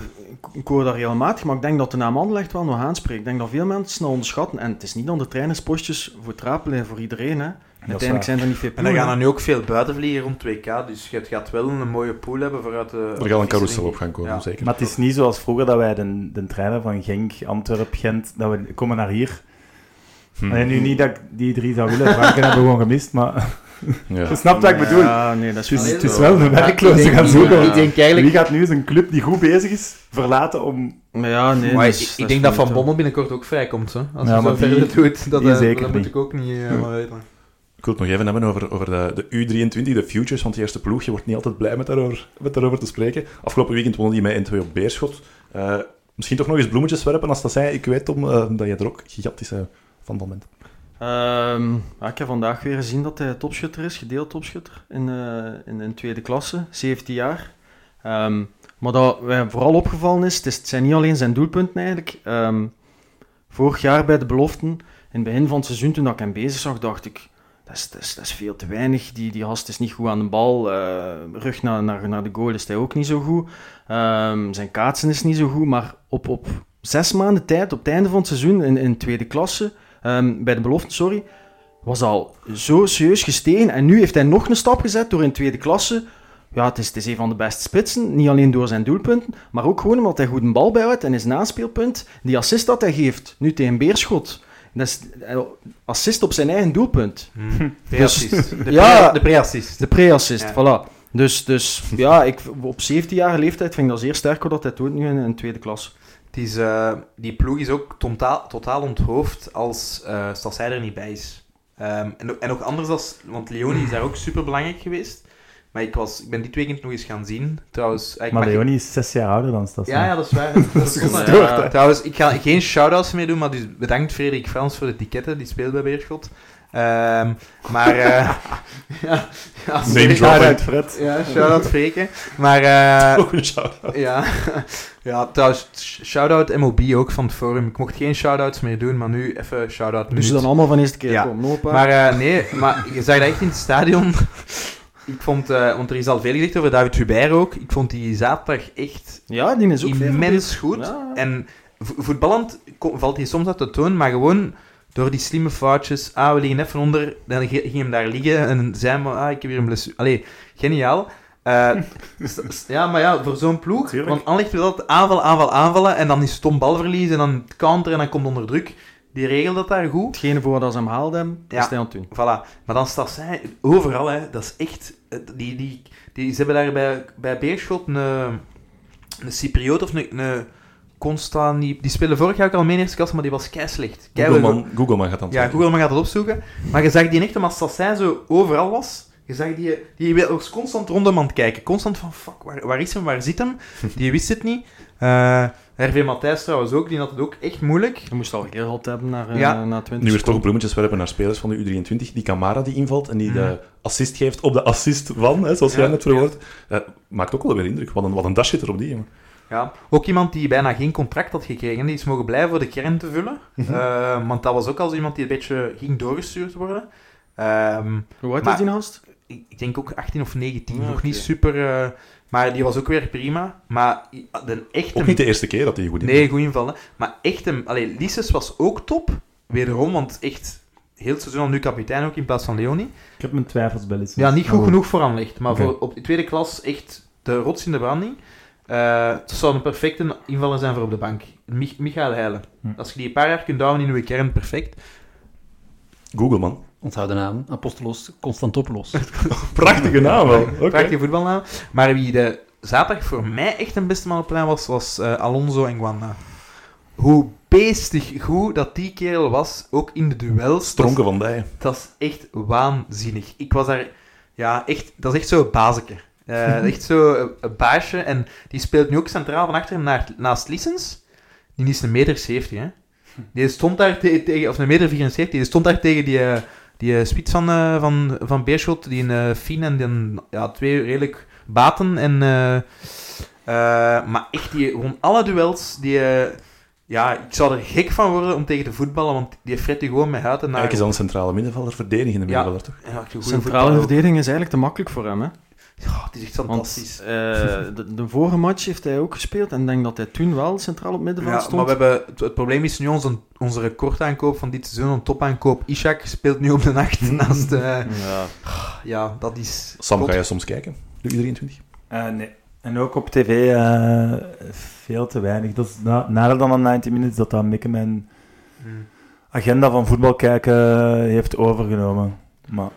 ik, hoor dat regelmatig, maar ik denk dat de naam Anderlecht wel nog aanspreekt. Ik denk dat veel mensen dat onderschatten. En het is niet dan de trainerspostjes voor Trapelen voor iedereen, hè. Uiteindelijk zijn er niet veel En er gaan er hè. nu ook veel buitenvliegen rond 2K, dus je gaat wel een mooie pool hebben vooruit de... Er gaat een carousel op gaan komen, Ja. zeker. Maar het is niet zoals vroeger dat wij de, de trainer van Genk, Antwerp, Gent, dat we komen naar hier. Hm. En nu niet dat ik die drie zou willen, Franken hebben we gewoon gemist, maar Ja. je snapt wat ik bedoel. Ja, nee, dat is Het is, wel- het is wel een Ja, werkloze gaan zoeken. Ik denk eigenlijk... Wie gaat nu eens een club die goed bezig is verlaten om... Maar ja, nee, Maar ik, ik denk dat Van Bommel binnenkort ook vrijkomt, hè. Als Ja, hij maar zo verder doet. Dat, die eh, zeker dat moet ik ook niet eh, weten. Ik wil het nog even hebben over, over de, de U23, de Futures, want die eerste ploeg. Je wordt niet altijd blij met daarover, met te spreken. Afgelopen weekend wonnen die met 1-2 op Beerschot. Eh, misschien toch nog eens bloemetjes werpen als dat zij. Ik weet, Tom, eh, dat je er ook gigantische van bent. Ehm, ik heb vandaag weer gezien dat hij topschutter is, gedeeld topschutter in, eh, in, in tweede klasse, 17 jaar. Ehm, maar dat mij vooral opgevallen is, het, is, het zijn niet alleen zijn doelpunten eigenlijk. Ehm, vorig jaar bij de beloften, in het begin van het seizoen, toen ik hem bezig zag, dacht ik, dat is, dat is, is veel te weinig. Die, die gast is niet goed aan de bal. eh, rug naar, naar, naar de goal is hij ook niet zo goed. Ehm, zijn kaatsen is niet zo goed, maar op, op zes maanden tijd, op het einde van het seizoen, in, in tweede klasse, ehm, bij de belofte, sorry, was al zo serieus gestegen. En nu heeft hij nog een stap gezet door in tweede klasse Ja, het is, het is een van de beste spitsen. Niet alleen door zijn doelpunten, maar ook gewoon omdat hij goed een bal bijhoudt en zijn naspeelpunt. Die assist dat hij geeft, nu tegen Beerschot. Dat is eh, assist op zijn eigen doelpunt. Pre-assist. De Ja. pre- de pre-assist. De pre-assist, Ja. voilà. Dus, dus ja, ik, op 17-jarige leeftijd vind ik dat zeer sterk hoor, dat hij doet nu in, in tweede klas. Het is, eh, die ploeg is ook totaal, totaal onthoofd als uh, er niet bij is. Ehm, en, ook- en ook anders als... Want Leoni is daar ook super belangrijk geweest. Maar ik, was, ik ben dit weekend nog eens gaan zien. Trouwens, eh, ik Maar Leonie is zes jaar ouder dan Stas. Ja, ja, dat is waar. Dat is gestoord, ja. Trouwens, ik ga geen shout-outs meer doen, maar dus bedankt Frederik Frans voor de ticketten. Die speelt bij Beerschot. Ehm, maar... eh ja, ja, Shout-out dropping. Fred. Ja, shout-out Freke. Maar... eh, Ook een shout-out. ja. ja, trouwens, sh- shout-out MOB ook van het forum. Ik mocht geen shout-outs meer doen, maar nu even shout-out Dus dan allemaal van eerste keer Ja. komen. Hoppa. Maar eh, nee, maar je zag dat echt in het stadion. Ik vond, eh, want er is al veel gezegd over David Hubert ook. Ik vond die zaterdag echt ja, die is ook immens goed. Ja. En vo- voetballend valt hij soms uit de toon, maar gewoon door die slimme foutjes. Ah, we liggen even onder. Dan ging hem daar liggen en zei maar, ah, ik heb hier een blessure. Allee, geniaal. Eh, ja, maar ja, voor zo'n ploeg. Tuurlijk. Want Anderlecht wil altijd aanvallen, aanvallen, aanvallen. En dan is stom balverlies en dan counter en dan komt onder druk. Die regelt dat daar goed. Hetgene voor wat ze hem haalden, Ja. is hij aan het doen. Voilà. Maar dan staat zij overal, hè. Dat is echt... eh, Die, die, die, ze hebben daar bij, bij Beerschot een, een Cypriot of een, een. Die spelen vorig jaar ook al mee in eerste klasse, maar die was kei slecht. Kei- Googleman, Googleman gaat dan Ja, Google maar gaat het opzoeken. Maar je zag die echt, omdat Sassijn zo overal was... Je zag die... Die was constant rondom aan het kijken. Constant van, fuck, waar, waar is hem, waar zit hem? Die wist het niet. Eh RV Matthijs trouwens ook, die had het ook echt moeilijk. Je moest al gehad hebben naar, eh, Ja. naar 20 Nu weer toch bloemetjes werpen naar spelers van de U23. Die Camara die invalt en die de assist geeft op de assist van, hè, zoals jij Ja, net verwoord. Eh, maakt ook wel weer indruk. Wat een, wat een dash zit er op die jongen. Ja, ook iemand die bijna geen contract had gekregen. Die is mogen blijven voor de kern te vullen. Eh, want dat was ook als iemand die een beetje ging doorgestuurd worden. Ehm, Hoe oud is die gast? ik ik denk ook 18 of 19. Ja, nog niet super... eh, maar die was ook weer prima. Maar de echte... Ook niet de eerste keer dat hij goed invalt. Nee, goed invallen. Maar echt een... Allee, Lises was ook top. Wederom, want echt... Heel het seizoen al nu kapitein ook in plaats van Leonie. Ik heb mijn twijfels bij Lissens. Ja, niet goed genoeg voor Anderlecht. Maar voor, op de tweede klas echt de rots in de branding. Eh, het zou een perfecte invaller zijn voor op de bank. Mich Michael Heijlen. Hm. Als je die een paar jaar kunt houden in uw kern, perfect. Googleman. Onthoud de naam. Apostolos Constantopoulos. Prachtige naam wel. Oké. Prachtige voetbalnaam. Maar wie de zaterdag voor mij echt een beste man op plein was, was eh, Alonso en Guanda. Hoe beestig goed dat die kerel was, ook in de duels. Stronken van Dijen. Dat is echt waanzinnig. Ik was daar... Ja, echt... Dat is echt zo'n bazeke. Eh, echt zo een, een baasje. En die speelt nu ook centraal van achter naar, naast Lissens. Die is een meter 70, hè. Die stond daar te- tegen... Of een meter 74. Die stond daar tegen die, eh, die eh, spits van, eh, van, van Beerschot. Die een Fien en die, ja, twee redelijk baten. En, eh, eh, maar echt, die, gewoon alle duels... Die, eh, ja, ik zou er gek van worden om tegen te voetballen, want die fret je gewoon met huid en naar... Eigenlijk is dan een centrale middenvelder, verdedigende Ja. middenvelder, toch? Ja, je goede Centrale voetballer. verdediging is eigenlijk te makkelijk voor hem. Hè? Ja, het is echt Want fantastisch. eh, de, de vorige match heeft hij ook gespeeld en ik denk dat hij toen wel centraal op middenveld Ja, stond. maar we hebben, het, het probleem is nu onze, onze recordaankoop van dit seizoen, een topaankoop. Ishak speelt nu op de nacht naast... eh, Ja. ja, dat is... Sam, ga je soms kijken? De U23? Eh, nee. En ook op tv eh, veel te weinig. Dat is na, nader dan een 90 minutes dat dat Mikke mijn Hmm. agenda van voetbal kijken heeft overgenomen. Maar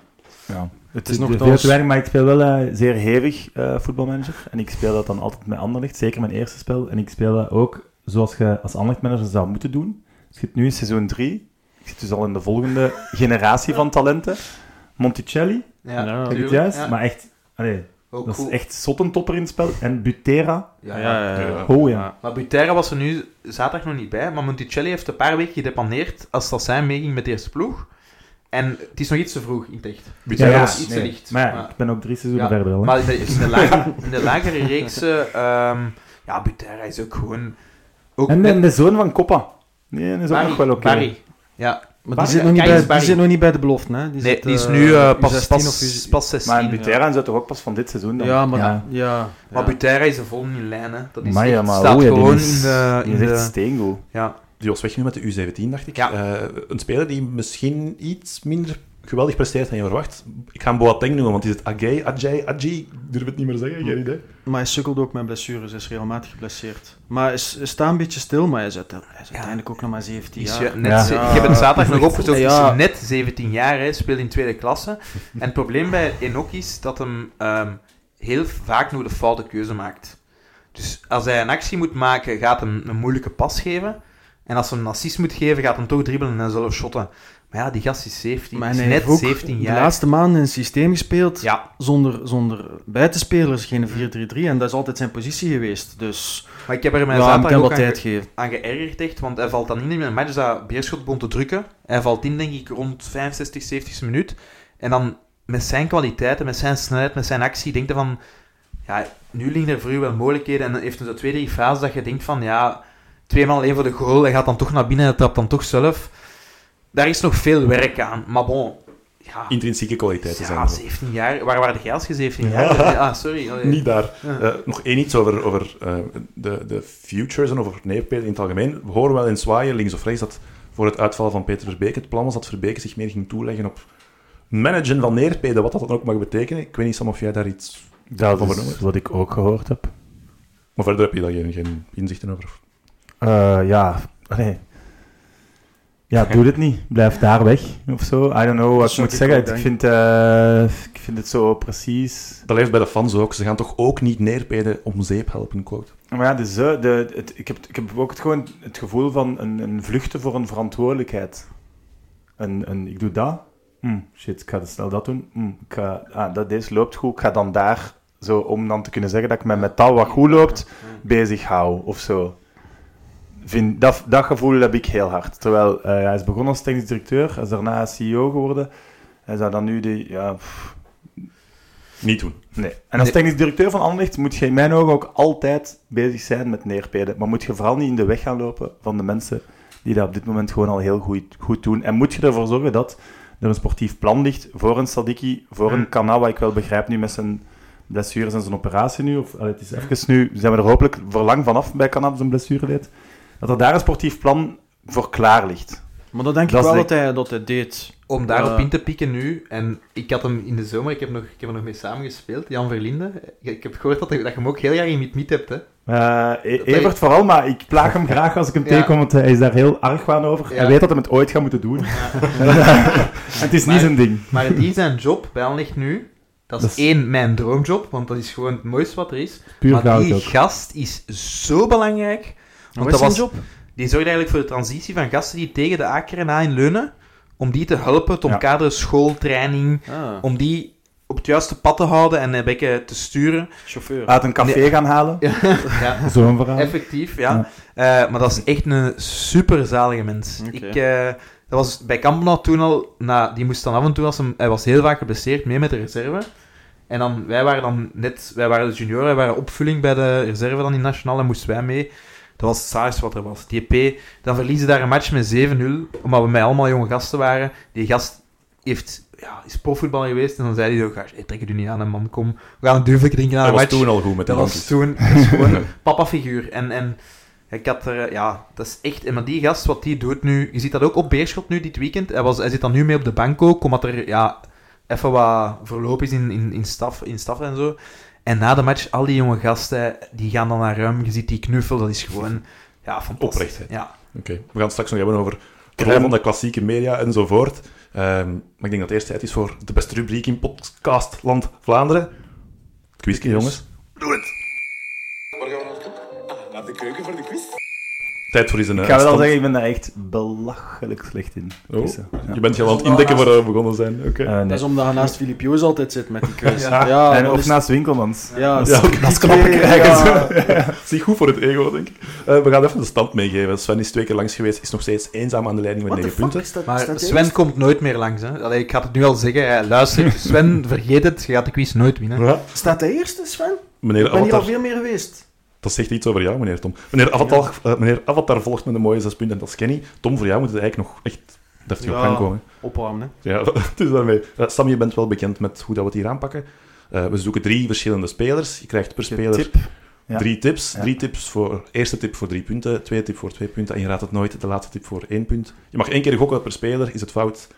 ja, het is nog veel te weinig, maar ik speel wel eh, zeer hevig eh, voetbalmanager. En ik speel dat dan altijd met Anderlecht, zeker mijn eerste spel. En ik speel dat ook zoals je als Anderlecht manager zou moeten doen. Ik zit nu in seizoen 3. Ik zit dus al in de volgende generatie van talenten. Monticelli, Ja, Ja, heb ik het juist? Ja, Maar echt, allee, ook dat is echt zottentopper in het spel. En Butera, Ja, Ja, ja. ja, ja. oh ja. Maar Butera was er nu zaterdag nog niet bij, maar Monticelli heeft een paar weken gedepaneerd als dat zijn meeging met de eerste ploeg. En het is nog iets te vroeg in het echt. Butera Ja, was- iets te licht. Maar ja, Maar- ik ben ook drie seizoenen Ja, verder. Hè. Maar in de, de, lagere, in de lagere reeksen, ehm, ja, Butera is ook gewoon... Ook en, de zoon van Coppa. Nee, dat is ook nog wel oké. Barry. Ja, Maar Barry- die zit, nog niet bij, die zit nog niet bij de belofte. Hè? Die nee, zit, die is eh, nu eh, pas, U16 pas, of U- pas 16. Maar Butera is toch ook pas van dit seizoen dan? Ja, maar Ja. ja. Maar ja. Butera is er vol in lijn, hè. Dat is Maar ja, maar staat gewoon is- in de... In de steengoed. ja, Die was weg nu met de U17, dacht ik. Ja. Eh, een speler die misschien iets minder geweldig presteert dan je verwacht. Ik ga hem Boateng noemen, want is het Agay, Ajay, Ajay? Ik durf het niet meer zeggen, geen idee. Maar hij sukkelt ook met blessures, hij is regelmatig geblesseerd. Maar hij, hij staat een beetje stil, maar hij is, uit- hij is uiteindelijk ook nog maar 17 Is jaar. je, net Ja. ze- ik heb het zaterdag nog opgezocht. Ja. Is net 17 jaar, hè, speelt in tweede klasse. En het probleem bij Enoch is dat hem ehm, heel vaak nog de foute keuze maakt. Dus als hij een actie moet maken, gaat hem een moeilijke pas geven. En als hij een assist moet geven, gaat hem toch dribbelen en zelf shotten. Maar ja, die gast is 17. Maar is net heeft ook 17 de jaar. laatste maanden in het systeem gespeeld Ja, zonder, zonder buitenspelers, geen 4-3-3. En dat is altijd zijn positie geweest. Dus maar ik heb er mij ja, hem ook aan, ge- aan geërgerd echt. Want hij valt dan in in een match dat Beerschot begon te drukken. Hij valt in, denk ik, rond 65, 70 minuut. En dan met zijn kwaliteiten, met zijn snelheid, met zijn actie, denkt hij van... Ja, nu liggen er voor u wel mogelijkheden. En dan heeft hij zo twee, drie fases dat je denkt van... Ja, tweemaal één voor de goal. Hij gaat dan toch naar binnen en trapt dan toch zelf. Daar is nog veel werk aan. Maar bon... Ja, Intrinsieke kwaliteiten zijn ja er. 17 jaar. Waar waren jij als je 17 jaar? Ah, sorry. Allee. Niet daar. Ja. Eh, nog één iets over, over eh, de, de futures en over Neerpeden in het algemeen. We horen wel in zwaaien, links of rechts, dat voor het uitvallen van Peter Verbeek het plan was dat Verbeek zich meer ging toeleggen op managen van Neerpeden, wat dat dan ook mag betekenen. Ik weet niet, Sam, of jij daar iets... Dat Van is Vernoemd. wat ik ook gehoord heb. Maar verder heb je daar geen, geen inzichten over. Eh, ja, nee. Ja, doe het niet. Blijf daar weg, of zo. I don't know wat ik moet ik zeggen. Ik vind, eh, ik vind het zo precies... Dat leeft bij de fans ook. Ze gaan toch ook niet Neerpeden om zeep helpen, quote. Maar ja, de, ze- de, het, ik, heb, ik heb ook het, gewoon het gevoel van een, een vluchten voor een verantwoordelijkheid. Een, een, ik doe dat. Hm, shit, ik ga dus snel dat doen. Hm, ik ga, ah, dat, deze loopt goed. Ik ga dan daar, zo, om dan te kunnen zeggen dat ik met metaal wat goed loopt, bezig hou, of zo. Vind, dat, dat gevoel heb ik heel hard. Terwijl eh, hij is begonnen als technisch directeur, hij is daarna CEO geworden. Hij zou dan nu de... Ja, pff, Niet doen. Nee. En als Nee. technisch directeur van Anderlecht moet je in mijn ogen ook altijd bezig zijn met neerpeden. Maar moet je vooral niet in de weg gaan lopen van de mensen die dat op dit moment gewoon al heel goed, goed doen. En moet je ervoor zorgen dat er een sportief plan ligt voor een Sadiki, voor een Hmm. Kana, wat ik wel begrijp nu met zijn blessures en zijn operatie nu. Of, allee, het is even nu, zijn we er hopelijk voor lang vanaf bij Kana, zijn blessure leed. Dat er daar een sportief plan voor klaar ligt. Maar dat denk ik Dat is wel de- dat hij, dat hij deed. Om daarop in te pikken nu, en ik had hem in de zomer, ik heb, nog, ik heb er nog mee samengespeeld, Jan Verlinde. Ik, heb gehoord dat, hij- dat je hem ook heel jaar in Miet-Miet hebt, hè. Eh, E- Evert vooral, maar ik plaag hem graag als ik hem Ja. tegenkom, want hij is daar heel argwaan over. Ja. Hij weet dat hij het ooit gaat moeten doen. het is niet zijn ding. Maar die zijn job bij Anderlecht nu, dat is Dat is- één, mijn droomjob, want dat is gewoon het mooiste wat er is. Puur maar die ook. gast is zo belangrijk. Wat Want is dat zijn was, job? die zorgt eigenlijk voor de transitie van gasten die tegen de AKRNA in leunen, om die te helpen, te Ja. omkaderen, schooltraining, Ah, om die op het juiste pad te houden en een beetje te sturen. chauffeur. Uit een café Nee. gaan halen. ja, Zo'n verhaal. effectief, ja. Eh, maar dat is echt een super zalige mens. Ik, eh, dat was bij Kampenhout toen al, na, die moest dan af en toe, als hem, hij was heel vaak geblesseerd, mee met de reserve. En dan, wij waren dan net, wij waren de junioren, wij waren opvulling bij de reserve dan in Nationaal en moesten wij mee. Dat was het saaiste wat er was. Die EP, dan verliezen daar een match met 7-0, omdat we met allemaal jonge gasten waren. Die gast heeft, ja, is profvoetballer geweest en dan zei hij zo, gast, hey, trek het u niet aan, hè, man, kom. We gaan een duvel drinken Dat een was match. toen al goed met de Dat was toen dat is gewoon een papa-figuur. En, en ik had er, ja, dat is echt... en Maar die gast, wat die doet nu... Je ziet dat ook op Beerschot nu, dit weekend. Hij, was, hij zit dan nu mee op de bank ook, omdat er ja, even wat verloop is in, in, in, staf, in staf en zo. En na de match, al die jonge gasten, die gaan dan naar hem. Je ziet die knuffel, dat is gewoon... Ja, fantastisch. Oprechtheid. Ja. Oké, we gaan het straks nog hebben over de rol van de klassieke media enzovoort. Ehm, maar ik denk dat het eerst tijd is voor de beste rubriek in podcastland Vlaanderen. Het quizje, jongens. Doe het! Waar gaan we naartoe? Ah, naar de keuken voor de quiz. Tijd voor eens een Ik ga wel stand. zeggen, ik ben daar echt belachelijk slecht in. Oh. Ja. Je bent je al aan het indekken waar we begonnen zijn. Oké. Eh, nee. Dat is omdat je naast Filip Joos altijd zit met die quiz. Ja, ja en of is- naast Winkelmans. Ja, Dat Ja, is- ook dat is krijgen. Zie goed voor het ego, denk ik. Eh, we gaan even de stand meegeven. Sven is twee keer langs geweest, is nog steeds eenzaam aan de leiding met What the 9 fuck? punten. Maar Sven komt nooit meer langs. Hè. Allee, ik ga het nu al zeggen. Hij luistert. Sven, vergeet het. Je gaat de quiz nooit winnen. Ja. Staat hij eerste, Sven? Meneer Ik ben hier al veel meer geweest. Dat zegt iets over jou, meneer Tom. Meneer Avatar, eh, meneer Avatar volgt met een mooie zes punten en dat is Kenny. Tom, voor jou moet het eigenlijk nog echt deftig op Ja. gang komen. Opwarmen, hè. Ja, dus daarmee. Eh, Sam, je bent wel bekend met hoe dat we het hier aanpakken. Eh, we zoeken drie verschillende spelers. Je krijgt per speler Tip. Ja. drie tips. Ja. Drie tips voor... Eerste tip voor drie punten, tweede tip voor twee punten en je raadt het nooit, de laatste tip voor één punt. Je mag één keer gokken per speler. Is het fout,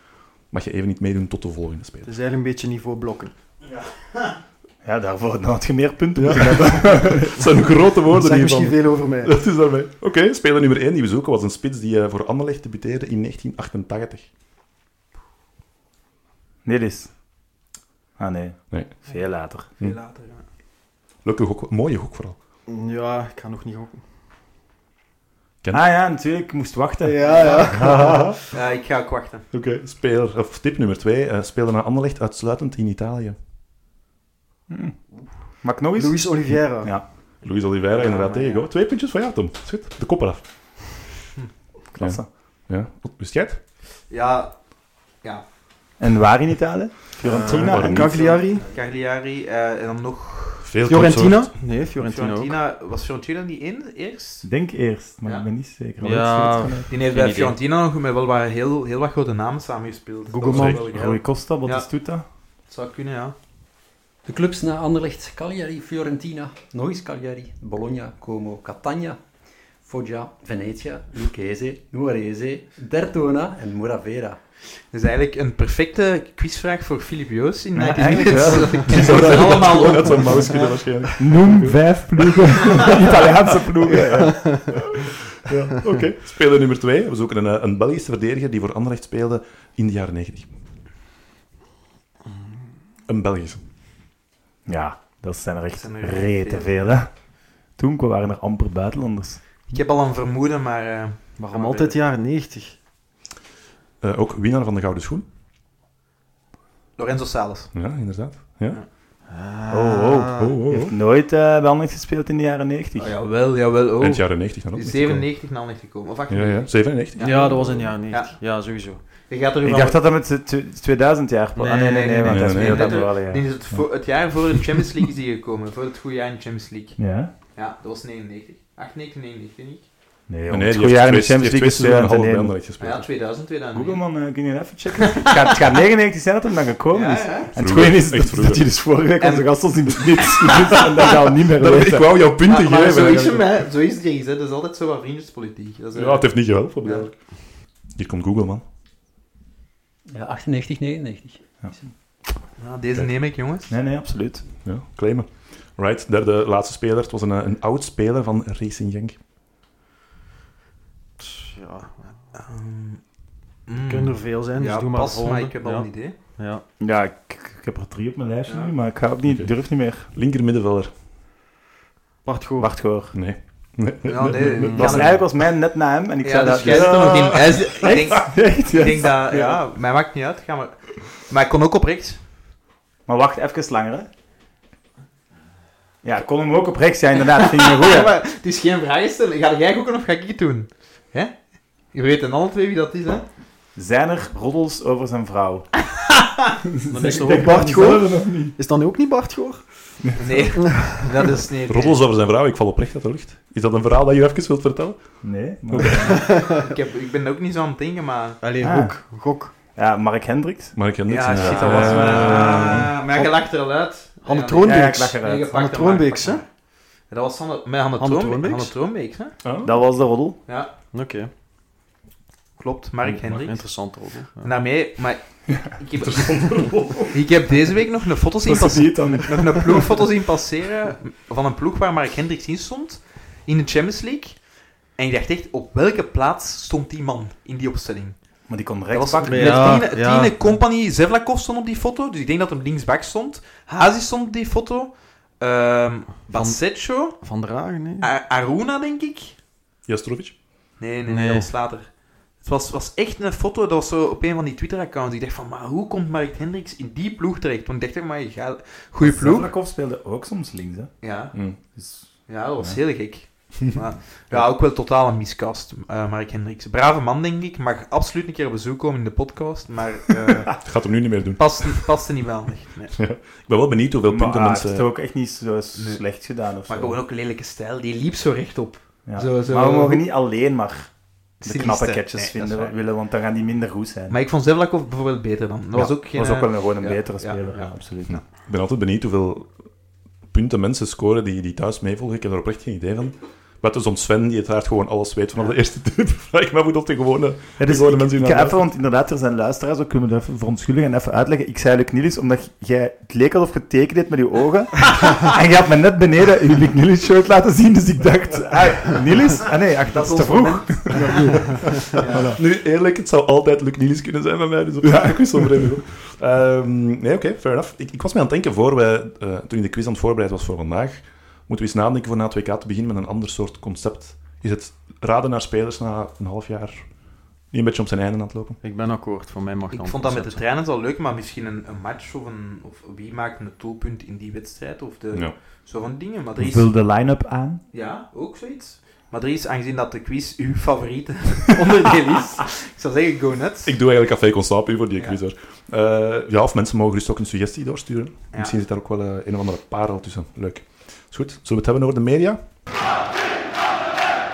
mag je even niet meedoen tot de volgende speler. Het is eigenlijk een beetje niveau blokken. Ja, daarvoor dan had je meer punten moeten hebben. Het zijn grote Dat woorden hiervan. misschien veel over mij. Dat is daarmee. Oké, speler nummer 1 die we zoeken was een spits die eh, voor Anderlecht debuteerde in 1988. Nelis. Ah nee, Nee. veel later. Veel later, ja. Leuke gok, mooie gok vooral. Ja, ik ga nog niet gokken. Ken- Ah ja, natuurlijk, ik moest wachten. Ja, ja. Ja, ik ga ook wachten. Oké, speler, of tip nummer 2. speler naar Anderlecht uitsluitend in Italië. Hm. Eens? Luis Oliveira. Ja, Luis Oliveira, inderdaad, tegen. ja. Twee puntjes van jou, Tom. Schut, de kop eraf. klasse. Ja. Wist jij het? Ja, ja. En waar in Italië? Fiorentina? en niet. Cagliari. Cagliari eh, en dan nog... Veel Fiorentina? topsoort. Nee, Fiorentina ook. Fiorentina, was Fiorentina niet in eerst? Ik denk eerst, maar Ja. ik ben niet zeker. Ja. Die heeft bij idee. Fiorentina nog met wel wat heel, heel wat grote namen samengespeeld. Google. Rui Costa, Batistuta. Dat zou kunnen, ja. De clubs na Anderlecht, Cagliari, Fiorentina, nog eens Cagliari, Bologna, Como, Catania, Foggia, Venezia, Lucchese, Nuorese, Dertona en Muravera. Dat is eigenlijk een perfecte quizvraag voor Filip Joos in Ja, mijn eigenlijk wel. Die allemaal op. Dat zijn mouwschudden waarschijnlijk. Noem vijf ploegen. Italiaanse ploegen. Ja. Ja, oké. Speler nummer 2. We zoeken een, een Belgische verdediger die voor Anderlecht speelde in de jaren 90. Een Belgische. Ja, dat zijn er echt zijn er rete veel. veel. Hè. Toen waren er amper buitenlanders. Ik heb al een vermoeden, maar... eh, Waarom altijd jaren 90? Eh, ook winnaar van de Gouden Schoen. Lorenzo Sales. Ja, inderdaad. Ja. Oh, oh, oh, oh, oh. Heeft nooit eh bij Anderlecht gespeeld in de jaren 90. Oh, jawel, jawel. Oh. Eind jaren 90 dan ook. niet gekomen. 97 naar Anderlecht gekomen. Of Ja, 98. ja. 97. Ja, dat was in de jaren 90. Ja, sowieso. Je gaat er Ik dacht dat dat met de tw- 2000 jaar... Nee, ah, nee, nee, nee, nee, want nee, dat is meer dan wel, ja. Dit is het, jaar voor de Champions League is die gekomen. Voor het goede jaar in de Champions League. Ja? Ja, dat was 99. 98, 99, denk ik. Nee, Nee, het goede jaar in de Champions League is twee seizoenen half bij 2001. Anderlecht Maar gespeeld. ja, 2000, 2009. Google, man, eh, kun je even checken? het, gaat, het gaat 99 zijn dat hem dan gekomen Ja, is. ja. En het goede is dat, dat hij dus vorige week onze gast was in de spits. en dat gaan we niet meer Dat- Ik weten. wou jouw punten Maar, maar geven. zo is hem. Zo is het. Dat is altijd zo wat vriendjespolitiek. Dat is, eh, Ja, het heeft niet geholpen. Ja. duidelijk. Hier komt Google, man. Ja, 98, 99. ja, deze neem ik, jongens. Nee, nee, absoluut. Ja, claimen. Right, derde laatste speler. Het was een, een oud speler van Racing Genk. Ja, Mm. kunnen er veel zijn, dus ja, doe maar pas, volgende. maar ik heb al ja. een idee. Ja. Ja, ik, ik heb er drie op mijn lijstje Ja. nu, maar ik ga ook niet, durf niet meer. Linker middenvelder. Bart Goor. Wacht, hoor. Nee. Ja, nee, ja, Dat was eigenlijk was mijn net na hem en ik Ja, zei dus dat... jij zit nog in. Hij is- Ik denk, Echt? ik denk dat, ja, mij maakt niet uit. Ga maar. Maar ik kon ook op rechts. Maar wacht even langer, hè. Ja, ik kon hem ook op rechts, ja, inderdaad. Vind je een. Ja, maar het is geen vraag stellen. Ga jij gokken of ga ik het doen? Hè? Je weet dan alle twee wie dat is, hè? Zijn er roddels over zijn vrouw? Dan is ook Bart dat Goor? zelf nog niet. Is dat nu ook niet Bart Goor? Nee, dat is niet. Roddels over zijn vrouw, ik val oprecht uit de lucht. Is dat een verhaal dat je even wilt vertellen? Nee, maar... Ik, heb, ik ben ook niet zo aan het denken, maar... Allee, Ah. gok. Gok. Ja, Mark Hendricks. Maar ik ken Ja, shit, dat was... Ah, maar je lacht er al uit. Hanne Ja, Troonbeeks. Ja, Hanne Troonbeeks, hè? Dat was Hanne, met Hanne, Hanne Troonbe- Troonbeeks? Hanne Troonbeeks, hè? Oh. Dat was de roddel. Ja, Oké. klopt. Mark Hendricks. Interessant. En daarmee... Maar ik heb, ik heb deze week nog een foto zien passeren. het dan. nog een ploegfoto zien passeren van een ploeg waar Mark Hendricks in stond, in de Champions League. En ik dacht echt, op welke plaats stond die man in die opstelling? Maar die kon Dat rechts was pakken. met Ja, Tine, ja. Tine Company, Zevlakov stond op die foto, dus ik denk dat hem linksback stond. Hazi stond op die foto. Ehm Bassetcho. Van der Hagen, nee. Aruna, denk ik. Jastrovic? Nee, nee, nee, Nee. dat was later. Het was, was echt een foto, dat was zo op een van die Twitter-accounts. Ik dacht van, maar hoe komt Mark Hendricks in die ploeg terecht? Want ik dacht, maar je gaat... Goeie ploeg. Speelde ook soms links, hè. Ja. Hm. Dus... Ja, dat was Ja. heel gek. Maar, ja, ook wel totaal een miscast, eh Mark Hendricks. Brave man, denk ik. Mag absoluut een keer op bezoek komen in de podcast, maar eh Dat gaat hem nu niet meer doen. past, past er niet wel echt. Nee. Ik ben wel benieuwd hoeveel Maar punten mensen... heeft het ook echt niet zo slecht gedaan of zo. Maar gewoon ook een lelijke stijl. Die liep zo rechtop. Ja. zo- zo- Maar we mogen niet alleen maar de knappe catches Nee, vinden willen, want dan gaan die minder goed zijn. Maar ik vond Zevlakov bijvoorbeeld beter dan. Dat was ook geen... was ook wel een, gewoon een ja, betere ja, speler, ja, ja. absoluut. Ja. Ik ben altijd benieuwd hoeveel punten mensen scoren die, die thuis meevolgen. Ik heb er oprecht geen idee van. Buiten zo'n Sven, die uiteraard gewoon alles weet vanaf de eerste tip. Vraag ik me af hoe dat de gewone, Ja, de gewone ik, mensen ik ga even, want inderdaad, er zijn luisteraars, ook kunnen we even verontschuldigen en even uitleggen. Ik zei Luc Niels, omdat jij, het leek alsof je tekend deed met je ogen. en je had me net beneden je Luc Niels shirt laten zien, dus ik dacht, ah, Niels? Ah nee, ach, dat is te vroeg. Nu, eerlijk, het zou altijd Luc Niels kunnen zijn bij mij, dus ja. ik wist vreemd op. Ehm, nee, oké, fair enough. Ik, ik was me aan het denken, voor wij, eh, toen ik de quiz aan het voorbereiden was voor vandaag, moeten we eens nadenken voor na het WK te beginnen met een ander soort concept. Is het raden naar spelers na een half jaar niet een beetje op zijn einde aan het lopen? Ik ben akkoord, voor mij mag Ik vond dat met de trainers al leuk, maar misschien een, een match of, een, of wie maakt een doelpunt in die wedstrijd of de, Ja. zo van dingen. Maar er is, Vul de line-up aan. ja, ook zoiets. Maar er is, aangezien dat de quiz uw favoriete onderdeel is, ik zou zeggen, go nuts. Ik doe eigenlijk Café Constape voor die Ja. quiz hoor. Eh, ja, of mensen mogen dus ook een suggestie doorsturen. Ja. Misschien zit daar ook wel eh, een of andere parel tussen. Leuk. Is goed. Zullen we het hebben over de media?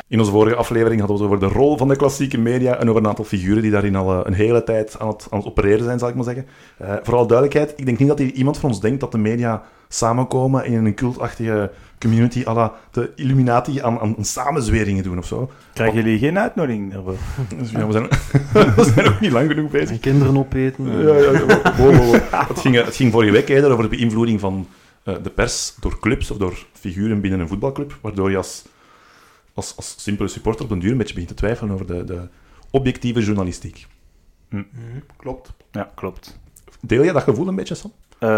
In onze vorige aflevering hadden we het over de rol van de klassieke media en over een aantal figuren die daarin al eh, een hele tijd aan het, aan het opereren zijn, zal ik maar zeggen. Eh vooral duidelijkheid, ik denk niet dat hier iemand van ons denkt dat de media samenkomen in een cultachtige community à la de Illuminati aan, aan samenzweringen doen of zo. Krijgen jullie geen uitnodiging daarvoor? Dus ja, we, zijn, we zijn ook niet lang genoeg bezig. En kinderen opeten. eh. Ja, ja, ja. Wow, wow, wow. Het, ging, het ging vorige week eerder over de beïnvloeding van eh, de pers door clubs of door figuren binnen een voetbalclub, waardoor je als, als, als simpele supporter op een duur een beetje begint te twijfelen over de, de objectieve journalistiek. Mhm, klopt. Ja, klopt. Deel jij dat gevoel een beetje, Sam? Eh,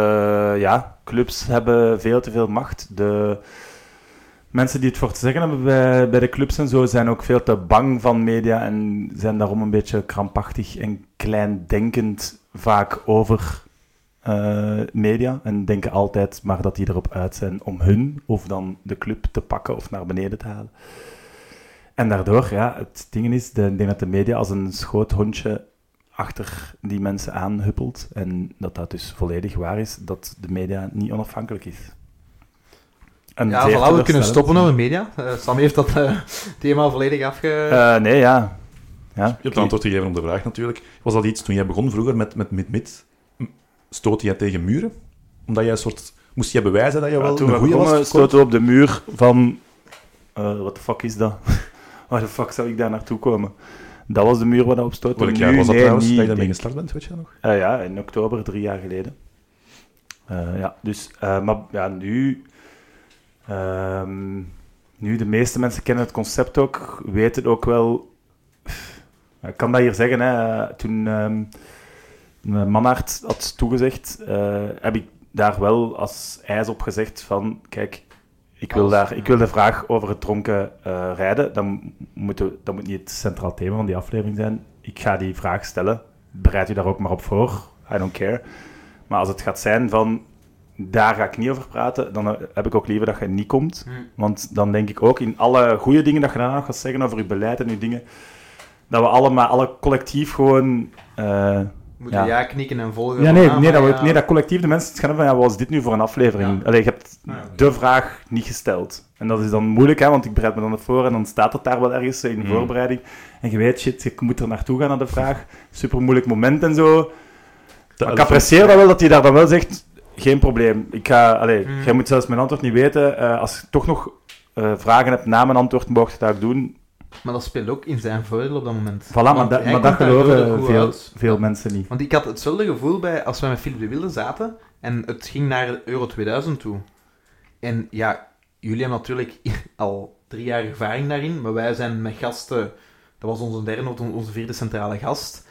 ja, clubs hebben veel te veel macht. De mensen die het voor te zeggen hebben bij, bij de clubs en zo zijn ook veel te bang van media en zijn daarom een beetje krampachtig en kleindenkend vaak over eh, media. En denken altijd maar dat die erop uit zijn om hun of dan de club te pakken of naar beneden te halen. En daardoor, ja, het ding is, de, ik denk dat de media als een schoothondje achter die mensen aanhuppelt. En dat dat dus volledig waar is, dat de media niet onafhankelijk is. En Ja, voilà, we kunnen stoppen over media. Eh, Sam heeft dat eh, thema volledig afge... Eh, nee, ja. ja. Je hebt antwoord gegeven op de vraag natuurlijk. Was dat iets toen jij begon vroeger met, met, met, met stootte jij tegen muren? Omdat jij een soort... Moest jij bewijzen dat je Ja, wel toen een we goeie was? stoten we op de muur van... eh wat de fuck is dat? Waar de fuck zou ik daar naartoe komen? Dat was de muur waar dat op stoot. Welk Nu, jaar was dat nee, trouwens, niet, dat je daarmee gestart bent, weet je dat nog? Eh, ja, in oktober, drie jaar geleden. Eh, ja, dus, eh, maar ja, nu, ehm, nu de meeste mensen kennen het concept ook, weten ook wel. Ik kan dat hier zeggen, hè, toen ehm mijn Manhart had toegezegd, eh, heb ik daar wel als ijs op gezegd van, kijk, ik wil, daar, ik wil de vraag over het dronken eh, rijden. Dan moet, we- dat moet niet het centraal thema van die aflevering zijn. Ik ga die vraag stellen. Bereid u daar ook maar op voor. I don't care. Maar als het gaat zijn van, daar ga ik niet over praten, dan eh, heb ik ook liever dat je niet komt. Hm. Want dan denk ik ook in alle goede dingen dat je daarna nog gaat zeggen over je beleid en je dingen, dat we allemaal, alle collectief gewoon... Moeten ja. ja. knikken en volgen. ja, van, nee, nee, dat, we, ja. nee, dat collectief de mensen het gaan hebben van, ja, wat is dit nu voor een aflevering? Ja. Allee, je hebt Ah, de vraag niet gesteld. En dat is dan moeilijk, hè, want ik bereid me dan voor en dan staat het daar wel ergens in de Hmm. voorbereiding. En je weet, shit, je moet er naartoe gaan naar de vraag. Super moeilijk moment en zo. Maar ik apprecieer dat wel, dat hij daar dan wel zegt, geen probleem. Ik ga, allee, Hmm. jij moet zelfs mijn antwoord niet weten. Eh, als je toch nog eh, vragen hebt na mijn antwoord, mocht je dat ook doen. Maar dat speelt ook in zijn voordeel op dat moment. Voilà, maar, dat- maar geloven veel, uit. veel mensen niet. Want ik had hetzelfde gevoel bij als we met Philip de Wilde zaten en het ging naar Euro 2000 toe. En ja, jullie hebben natuurlijk al drie jaar ervaring daarin, maar wij zijn met gasten, dat was onze derde of onze vierde centrale gast.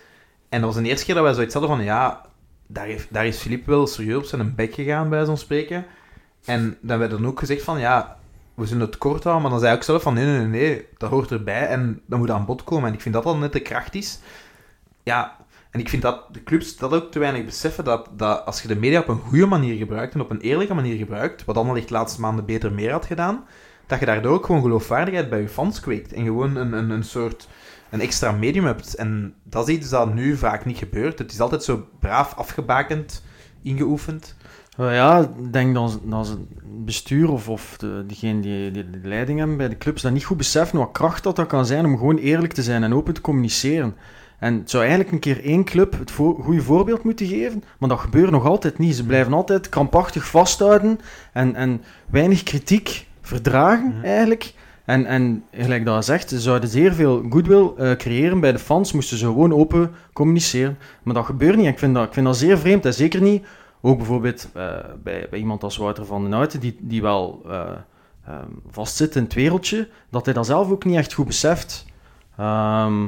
En dat was de eerste keer dat wij zoiets hadden van, ja, daar, heeft, daar is Philippe wel serieus op zijn bek gegaan, bij zo'n spreken. En dan werd dan ook gezegd van, ja, we zullen het kort houden, maar dan zei ik zelf van, nee, nee, nee, dat hoort erbij en dat moet aan bod komen. En ik vind dat dan net de kracht is. Ja, en ik vind dat de clubs dat ook te weinig beseffen, dat, dat als je de media op een goede manier gebruikt en op een eerlijke manier gebruikt, wat allemaal echt de laatste maanden beter meer had gedaan, dat je daardoor ook gewoon geloofwaardigheid bij je fans kweekt en gewoon een, een, een soort een extra medium hebt. En dat is iets dat nu vaak niet gebeurt. Het is altijd zo braaf afgebakend, ingeoefend. Ja, ik denk dat, dat het bestuur of, of de, degene die, die de leiding hebben bij de clubs dat niet goed beseffen wat kracht dat, dat kan zijn om gewoon eerlijk te zijn en open te communiceren. En het zou eigenlijk een keer één club het voor, goede voorbeeld moeten geven, maar dat gebeurt nog altijd niet. Ze blijven altijd krampachtig vasthouden en, en weinig kritiek verdragen eigenlijk. En, en gelijk dat zegt, ze zouden zeer veel goodwill eh, creëren bij de fans, moesten ze gewoon open communiceren. Maar dat gebeurt niet. Ik vind dat, ik vind dat zeer vreemd. En zeker niet, ook bijvoorbeeld eh, bij, bij iemand als Wouter van den Houten, die, die wel eh, ehm, vastzit in het wereldje, dat hij dat zelf ook niet echt goed beseft. Ehm,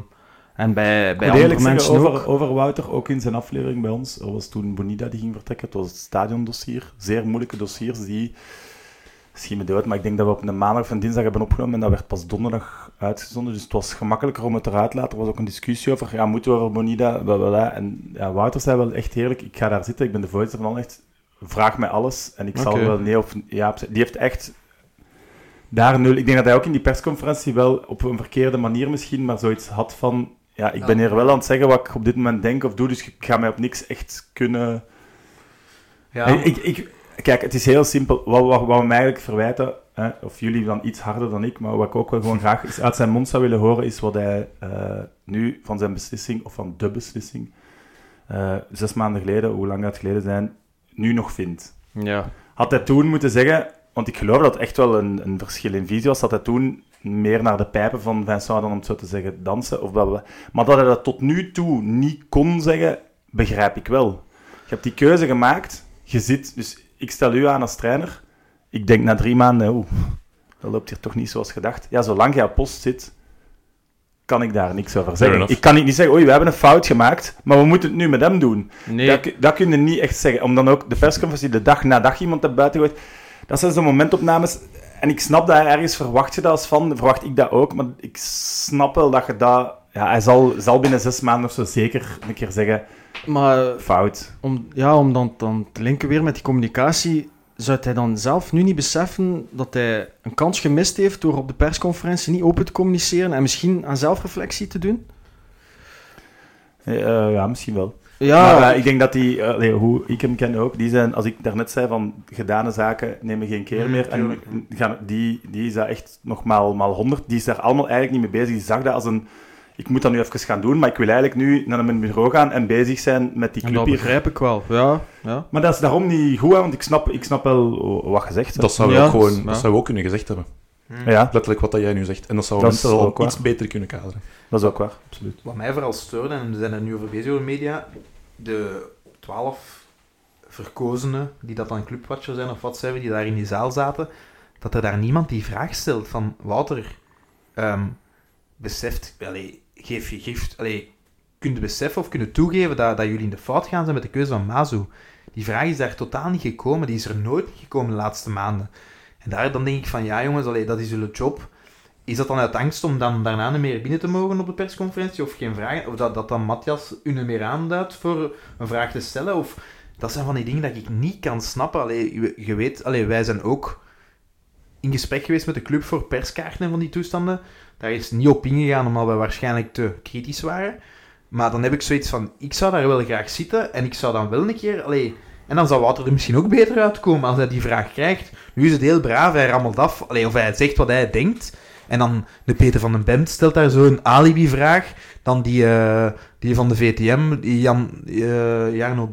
en bij, bij andere mensen zeggen, over, ook. over Wouter, ook in zijn aflevering bij ons, er was toen Bonida die ging vertrekken, het was het stadiondossier, zeer moeilijke dossiers die, schiet me dood, maar ik denk dat we op een maandag of een dinsdag hebben opgenomen en dat werd pas donderdag uitgezonden, dus het was gemakkelijker om het eruit te laten, er was ook een discussie over, ja, moeten we over Bonida, bla, bla, bla. en ja, Wouter zei wel echt heerlijk, ik ga daar zitten, ik ben de voorzitter van Anderlecht, vraag mij alles en ik zal wel nee of ja. Die heeft echt daar nul. Ik denk dat hij ook in die persconferentie wel op een verkeerde manier misschien, maar zoiets had van. Ja, ik ben hier wel aan het zeggen wat ik op dit moment denk of doe, dus ik ga mij op niks echt kunnen. Ja, ik, ik- kijk, het is heel simpel. Wat, wat, wat we mij eigenlijk verwijten, hè, of jullie dan iets harder dan ik, maar wat ik ook wel gewoon graag is uit zijn mond zou willen horen, is wat hij eh, nu van zijn beslissing, of van de beslissing, eh, zes maanden geleden, hoe lang dat geleden zijn, nu nog vindt Ja. had hij toen moeten zeggen, want ik geloof dat het echt wel een, een verschil in visie was, dat hij toen meer naar de pijpen van Vincent dan om het zo te zeggen dansen of blablabla. Maar dat hij dat tot nu toe niet kon zeggen, begrijp ik wel. Je hebt die keuze gemaakt, je zit, dus ik stel u aan als trainer, ik denk na drie maanden, oeh, dat loopt hier toch niet zoals gedacht. Ja, zolang jij op post zit, kan ik daar niks over zeggen. Ik kan niet zeggen, oei, we hebben een fout gemaakt, maar we moeten het nu met hem doen. Nee, Dat, dat kun je niet echt zeggen. Om dan ook de persconferentie de dag na dag iemand te buiten gooit. Dat zijn zo'n momentopnames. En ik snap dat ergens verwacht je dat als van, verwacht ik dat ook. Maar ik snap wel dat je dat. Ja, hij zal, zal binnen zes maanden of zo zeker een keer zeggen: maar fout. om, ja, om dan, dan te linken weer met die communicatie, zou hij dan zelf nu niet beseffen dat hij een kans gemist heeft door op de persconferentie niet open te communiceren en misschien aan zelfreflectie te doen? Eh, ja, misschien wel. Ja, Maar eh, ik denk dat die, eh, hoe ik hem ken ook, die zijn, als ik daarnet zei van gedane zaken nemen geen keer meer. En gaan, die, die is daar echt nog maal, maal 100. Die is daar allemaal eigenlijk niet mee bezig. Die zag dat als een. Ik moet dat nu even gaan doen, maar ik wil eigenlijk nu naar mijn bureau gaan en bezig zijn met die en club dat hier. begrijp ik wel. Ja, ja. Maar dat is daarom niet goed, hè, want ik snap, ik snap wel wat gezegd hebt. Dat zou, Ja, ook gewoon, ja. dat zou we ook kunnen gezegd hebben. ja, Letterlijk wat dat jij nu zegt. En dat zou Dat mensen al iets beter kunnen kaderen. dat is ook waar, absoluut. Wat mij vooral stoorde, en we zijn er nu over bezig over media, de twaalf verkozenen die dat dan clubwatcher zijn of wat zijn, die daar in die zaal zaten, dat er daar niemand die vraag stelt van Wouter, ehm, beseft, allee, geef je gift, allee, kun je beseffen of kunnen toegeven dat, dat jullie in de fout gaan zijn met de keuze van Mazu? Die vraag is daar totaal niet gekomen, die is er nooit gekomen de laatste maanden. En daar dan denk ik van, ja jongens, allee, dat is jullie job. Is dat dan uit angst om dan daarna niet meer binnen te mogen op de persconferentie? Of geen vragen? Of dat, dat dan Matthias u niet meer aanduidt voor een vraag te stellen? Of dat zijn van die dingen dat ik niet kan snappen. Allee, je, je weet, allee, wij zijn ook in gesprek geweest met de club voor perskaarten en van die toestanden. Daar is niet op ingegaan omdat we waarschijnlijk te kritisch waren. Maar dan heb ik zoiets van, ik zou daar wel graag zitten en ik zou dan wel een keer... Allee, en dan zou Wouter er misschien ook beter uitkomen als hij die vraag krijgt. Nu is het heel braaf, hij rammelt af. Allee, of hij zegt wat hij denkt. En dan de Peter van den Bemt stelt daar zo'n alibi-vraag. Dan die, eh, die van de VTM, die Jan, eh Jarno.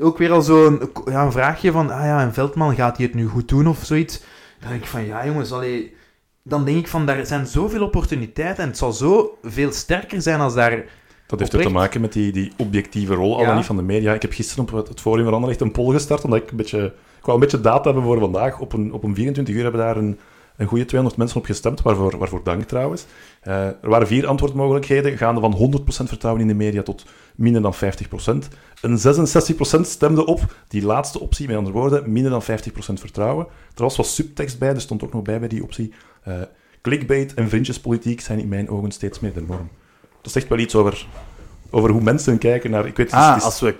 Ook weer al zo'n ja, een vraagje van, ah ja, een Veldman, gaat hij het nu goed doen of zoiets? Dan denk ik van, ja jongens, allee... Dan denk ik van, daar zijn zoveel opportuniteiten en het zal zo veel sterker zijn als daar... Dat heeft ook te maken met die, die objectieve rol, al Ja. niet van de media. Ik heb gisteren op het- het Forum van Anderlecht een poll gestart, omdat ik een beetje... Ik wou een beetje data hebben voor vandaag. Op een, op een 24 uur hebben daar een, een goede 200 mensen op gestemd, waarvoor, waarvoor dank trouwens. Eh, er waren vier antwoordmogelijkheden, gaande van 100% vertrouwen in de media tot minder dan 50%. Een 66% stemde op die laatste optie, met andere woorden, minder dan 50% vertrouwen. Er was wat subtekst bij, er stond ook nog bij bij die optie. Eh, clickbait en vriendjespolitiek zijn in mijn ogen steeds meer de norm. Dat zegt wel iets over, over hoe mensen kijken naar... Ik weet, Ah, is- als we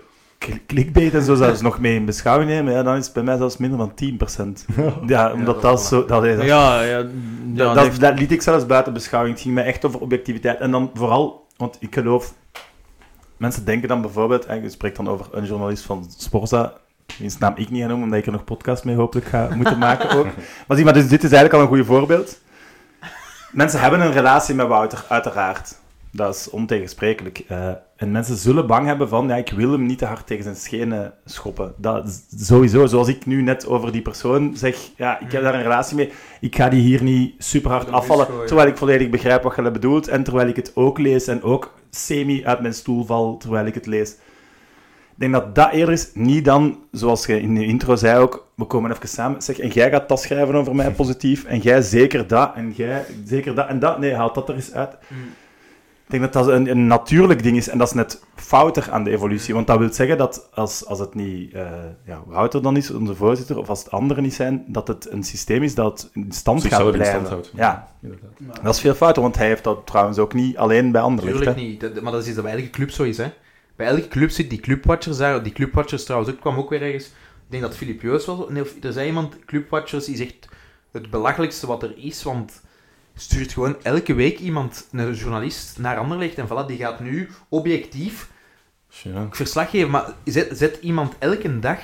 clickbait en zo zelfs nog mee in beschouwing nemen, ja, dan is het bij mij zelfs minder dan 10%. Ja, omdat dat, zo... Dat, is- Ja, ja, ja, dat, dat dat, dat liet ik zelfs buiten beschouwing. Het ging mij echt over objectiviteit. En dan vooral, want ik geloof... Mensen denken dan bijvoorbeeld, en je spreekt dan over een journalist van Sporza, wiens naam ik niet ga noemen, omdat ik er nog podcast mee hopelijk ga moeten maken ook. Maar zie maar, dus dit is eigenlijk al een goed voorbeeld. Mensen hebben een relatie met Wouter, uiteraard. Dat is ontegensprekelijk. Eh, en mensen zullen bang hebben van, ja, ik wil hem niet te hard tegen zijn schenen schoppen. Dat sowieso, zoals ik nu net over die persoon zeg, ja, ik heb daar een relatie mee, ik ga die hier niet super hard afvallen, terwijl ik volledig begrijp wat je bedoelt, en terwijl ik het ook lees, en ook semi uit mijn stoel val terwijl ik het lees. Ik denk dat dat eerder is, niet dan, zoals je in de intro zei ook, we komen even samen, zeg, en jij gaat dat schrijven over mij positief, en jij zeker dat, en jij zeker dat, en dat, nee, haal dat er eens uit. Ik denk dat dat een, een natuurlijk ding is, en dat is net fouter aan de evolutie, want dat wil zeggen dat als, als het niet, eh ja, Wouter dan is, onze voorzitter, of als het anderen niet zijn, dat het een systeem is dat in stand gaat in blijven. stand houdt. Ja, Inderdaad. dat is veel fouter, want hij heeft dat trouwens ook niet alleen bij anderen. Tuurlijk niet, Dat- maar dat is iets dat bij elke club zo is. Hè. Bij elke club zit die clubwatchers daar. Die clubwatchers trouwens ook, kwam ook weer ergens. Ik denk dat Filip Joos was. Nee, of er zei iemand, clubwatchers is echt het belachelijkste wat er is. Want stuurt gewoon elke week iemand, een journalist, naar Anderlecht. En voilà, die gaat nu objectief Ja. verslag geven. Maar zet, zet iemand elke dag...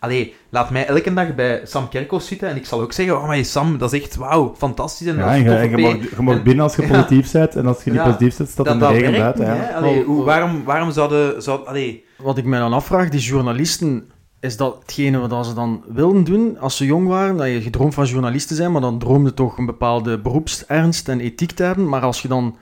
Allee, laat mij elke dag bij Sam Kerkhoff zitten. En ik zal ook zeggen, oh maar Sam, dat is echt wauw, fantastisch. En dat Ja, en je, en je mag, je mag En- binnen als je positief bent, en als je niet Ja, positief zit, staat dat, in de dat regen werkt buiten. niet, Ja. hè. Allee, hoe, waarom, waarom zouden... Zou, allee, Wat ik mij dan afvraag, die journalisten, is dat hetgene wat ze dan wilden doen als ze jong waren? Dat je gedroomd van journalist te zijn, maar dan droomde toch een bepaalde beroepsernst en ethiek te hebben. Maar als je dan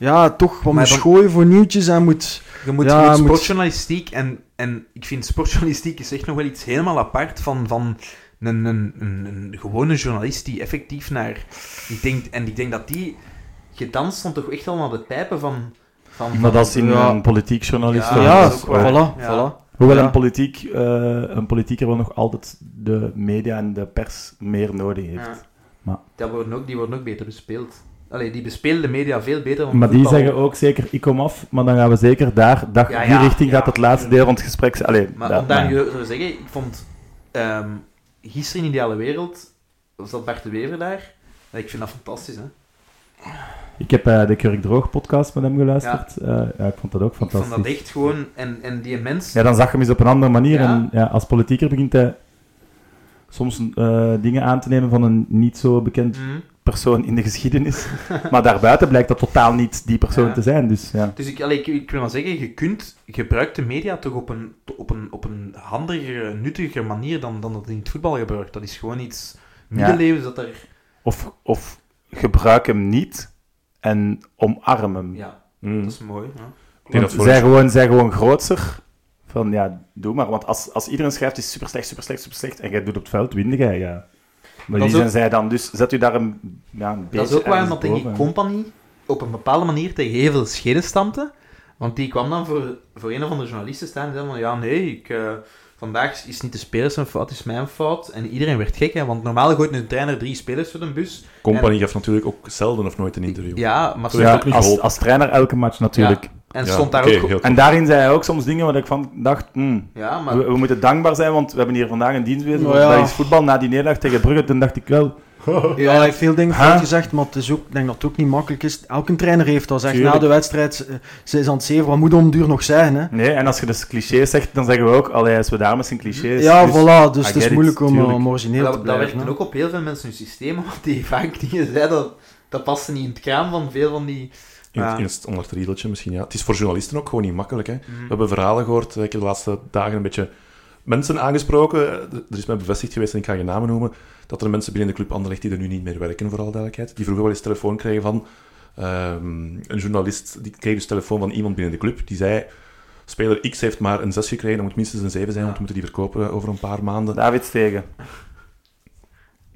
ja, toch wat Maar moet dan- gooien voor nieuwtjes en moet... Je moet, Ja, je moet moet- sportjournalistiek en, en ik vind sportjournalistiek is echt nog wel iets helemaal apart van, van een, een, een, een gewone journalist die effectief naar... Ik denk, en ik denk dat die gedanst stond toch echt al naar de pijpen van... van, Maar dat is in Ja. een politiek journalist. Ja. Ja, voilà, Ja. voilà. Hoewel Ja. een, politiek, eh, een politieker wel nog altijd de media en de pers meer nodig heeft. Ja. Maar- Dat worden ook, die worden ook beter bespeeld. Allee, die bespelen de media veel beter dan Maar die voetbal. zeggen ook zeker, ik kom af, maar dan gaan we zeker daar, Ja, die richting ja. gaat het laatste deel van het gesprek. Allee, Maar om daar nu te zeggen, ik vond ehm gisteren in Ideale Wereld, was dat Bart de Wever daar? Ik vind dat fantastisch, hè. Ik heb eh, de Kurk Droog podcast met hem geluisterd. Ja. ja, ik vond dat ook Ik vond fantastisch. dat echt gewoon... En, en die mens... Ja, dan zag je hem eens op een andere manier. Ja. En ja, als politieker begint hij soms eh, dingen aan te nemen van een niet zo bekend Mhm. Persoon in de geschiedenis. maar daarbuiten blijkt dat totaal niet die persoon Ja. te zijn. Dus ja. Dus ik, allee, ik, ik wil maar zeggen, je kunt gebruik de media toch op een, op een, op een handiger, nuttiger manier dan, dan dat in het voetbal gebeurt. Dat is gewoon iets middeleeuws dat er... Of, of gebruik hem niet en omarm hem. Ja, Mm. dat is mooi. Ja. Want voor zij, gewoon, zij gewoon grootser. Van ja, doe maar. Want als, als iedereen schrijft, is super slecht, super slecht, super slecht. En jij doet op het veld, win jij. Ja. Maar die zijn zij dan. Dus zet u daar een, ja, een beetje Dat is ook waarom dat denk ik boven. Company op een bepaalde manier tegen heel veel scheden stampte. Want die kwam dan voor, voor een of andere journalisten staan en zei van, ja nee, ik, eh, vandaag is niet de spelers zijn fout, het is mijn fout. En iedereen werd gek, hè, want normaal gooit een trainer drie spelers voor de bus. Company gaf natuurlijk ook zelden of nooit een interview. Ja, maar Ja, ook niet als, geholpen. als trainer elke match natuurlijk. En Ja, stond daar ook... En daarin zei hij ook soms dingen waar ik van dacht, hmm, Ja, maar we, we moeten dankbaar zijn, want we hebben hier vandaag een dienst bezig. Nou ja. Dat is voetbal na die nederlaag tegen Brugge. Toen dacht ik wel, Ja, hij heeft veel dingen Huh? fout gezegd, maar het is ook, ik denk dat het ook niet makkelijk is. Elke trainer heeft dat. Zegt na de wedstrijd, eh, ze is aan het zeven, wat moet om duur nog zijn, hè? nee. En als je dus clichés zegt, dan zeggen we ook, allee, als we daar met zijn clichés. Ja, dus- voilà, dus I het is moeilijk om, tuurlijk. om origineel dat, te dat blijven. werkte hè. ook op heel veel mensen hun systeem, want die vaak dingen zeiden, dat, dat paste niet in het kraam van veel van die... In, het- Ja. in het, onder het riedeltje misschien, ja. Het is voor journalisten ook gewoon niet makkelijk, hè. Mhm. We hebben verhalen gehoord. eh, Ik heb de laatste dagen een beetje mensen aangesproken. Eh, Er is mij bevestigd geweest, en ik ga geen namen noemen, dat er mensen binnen de club Anderlecht die er nu niet meer werken, voor alle duidelijkheid. Die vroeger wel eens telefoon kregen van ehm, een journalist. Die kreeg dus telefoon van iemand binnen de club. Die zei, speler X heeft maar een 6 gekregen, dat moet minstens een 7 zijn, want we moeten die verkopen over een paar maanden. David Stegen.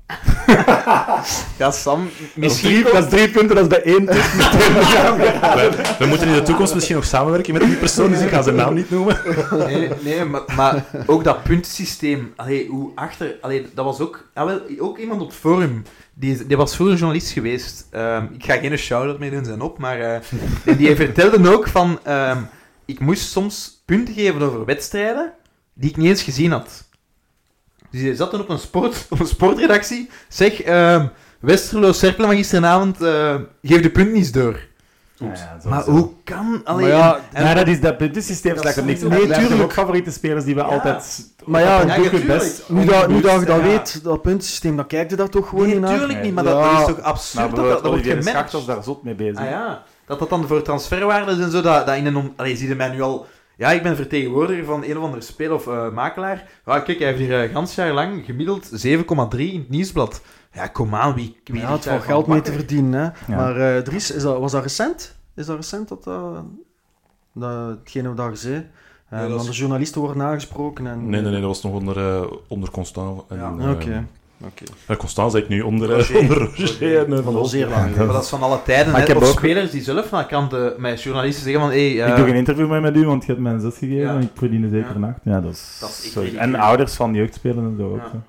Ja, Sam, Dat is, drie, dat is drie punten, dat is bij één punt. we, we moeten in de toekomst misschien nog samenwerken met die persoon, dus ik ga zijn naam niet noemen. Nee, nee maar, maar ook dat puntensysteem. Allee, hoe achter... Allee, dat was ook... Ah, ook iemand op het forum. Die, die was vroeger journalist geweest. Ehm, ik ga geen shout-out meer doen zijn op, maar... eh, en die vertelde ook van... ehm, ik moest soms punten geven over wedstrijden die ik niet eens gezien had. Dus die zat dan op een, sport, op een sportredactie. Zeg, ehm Westerlo Cerkelen van gisteravond, eh, geef de punt niet door. Ja, ja, zo- Maar hoe kan... Allee, Maar ja, en- Ja, dat is dat puntensysteem. Dat is niks. niet- Nee, Nee, tuurlijk. tuurlijk. ook favoriete spelers die we altijd. Maar ja, doe ik het tuurlijk. best. nu dat, nu dat je dat Ja. weet, dat puntensysteem, dan kijk je daar toch gewoon Nee, niet naar. natuurlijk niet, maar dat, Ja. dat is toch Maar absurd dat dat, dat wordt was daar zot mee bezig. Ah ja, dat dat dan voor transferwaardes en zo, dat, dat in een... om- Allee, zie je mij nu al... Ja, ik ben vertegenwoordiger van een of andere speler of eh, makelaar. Ja, kijk, hij heeft hier een gans jaar lang gemiddeld 7,3 in het nieuwsblad. Ja, kom aan, wie... wie Ja, het geld mee te verdienen. Hè. Ja. Maar eh, Dries, is dat, was dat recent? Is dat recent dat, dat, dat hetgene wat je zei? Eh, Nee, dat dan is- de journalisten worden aangesproken. En, Nee, nee, nee, dat was nog onder, eh onder Constant. En, Ja. eh, Oké. oké. Eh, Constant zeg ik nu, onder, eh, Roger. onder Roger en, eh, van Al Olsen. zeer lang. Maar dat is van alle tijden. Maar ik heb ook- spelers die zelf naar kranten met journalisten zeggen van... Hey, eh, ik doe geen interview meer met u, want je hebt mij een zes gegeven Ja. en ik verdien zeker Ja. een acht. Ja, dat is, Dat is. En ouders van jeugdspelers en zo ook. Ja.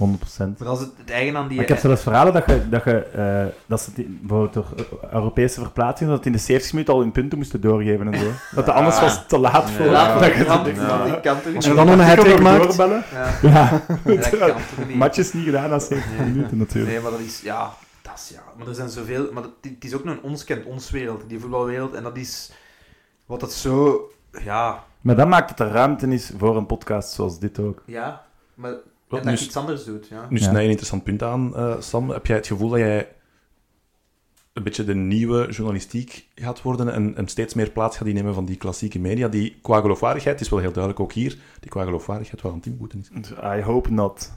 Hè. 100%. Maar dat is het, het eigen aan die... Maar ik heb zelfs verhalen dat je, dat je eh, dat ze het in- bijvoorbeeld door eh, Europese verplaatsingen, dat het in de 70 minuten al hun punten moesten doorgeven en zo. Dat het anders was te laat voor. Dat je die ja. die kan toch Als niet? je dan nog een hat-trick maakt... doorbellen. Ja. Dat toch niet? matches niet gedaan na 70 minuten natuurlijk. Nee, maar dat is... Ja, dat is... Ja. Maar er zijn zoveel... Maar dat, het is ook nog een ons kent ons wereld, die voetbalwereld. En dat is... Wat het zo... Ja... Maar dat maakt het er ruimte is voor een podcast zoals dit ook. Ja. Maar... Wat dat je iets anders doet, ja. Nu Ja. snij je een interessant punt aan, eh, Sam. Heb jij het gevoel dat jij een beetje de nieuwe journalistiek gaat worden en, en steeds meer plaats gaat innemen van die klassieke media, die qua geloofwaardigheid, het is wel heel duidelijk ook hier, die qua geloofwaardigheid wel aan het inboeten is. I hope not.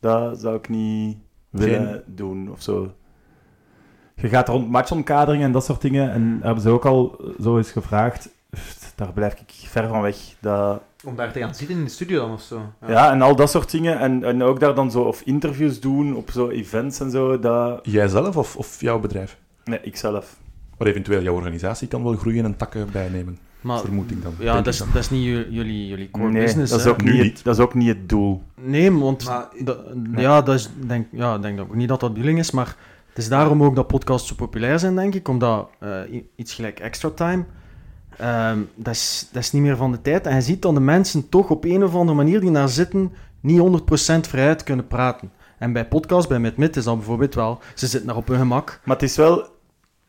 Dat zou ik niet willen doen of zo. Je gaat rond matchomkaderingen en dat soort dingen. En hebben ze ook al zo eens gevraagd. Daar blijf ik ver van weg. Dat, Om daar te gaan zitten in de studio dan of zo. ja. en al dat soort dingen. En, en ook daar dan zo of interviews doen op zo events en zo. Dat, Jijzelf of, of jouw bedrijf? nee, ikzelf. Maar eventueel jouw organisatie kan wel groeien en takken bijnemen, Maar, vermoed ik dan. ja, dat ik is, dan. dat is niet ju- jullie, jullie core Nee, business. dat is, ook niet dat is ook niet het doel. Nee, want Maar- ja, dat is, denk, ja, ik denk dat ook niet dat dat de bedoeling is, maar het is daarom ook dat podcasts zo populair zijn, denk ik, omdat eh, i- iets gelijk Extra Time, ehm, dat, is, dat is niet meer van de tijd. En je ziet dat de mensen toch op een of andere manier die daar zitten, niet 100% vrijheid kunnen praten. En bij podcasts, bij MidMid, is dat bijvoorbeeld wel, ze zitten daar op hun gemak. Maar het is wel...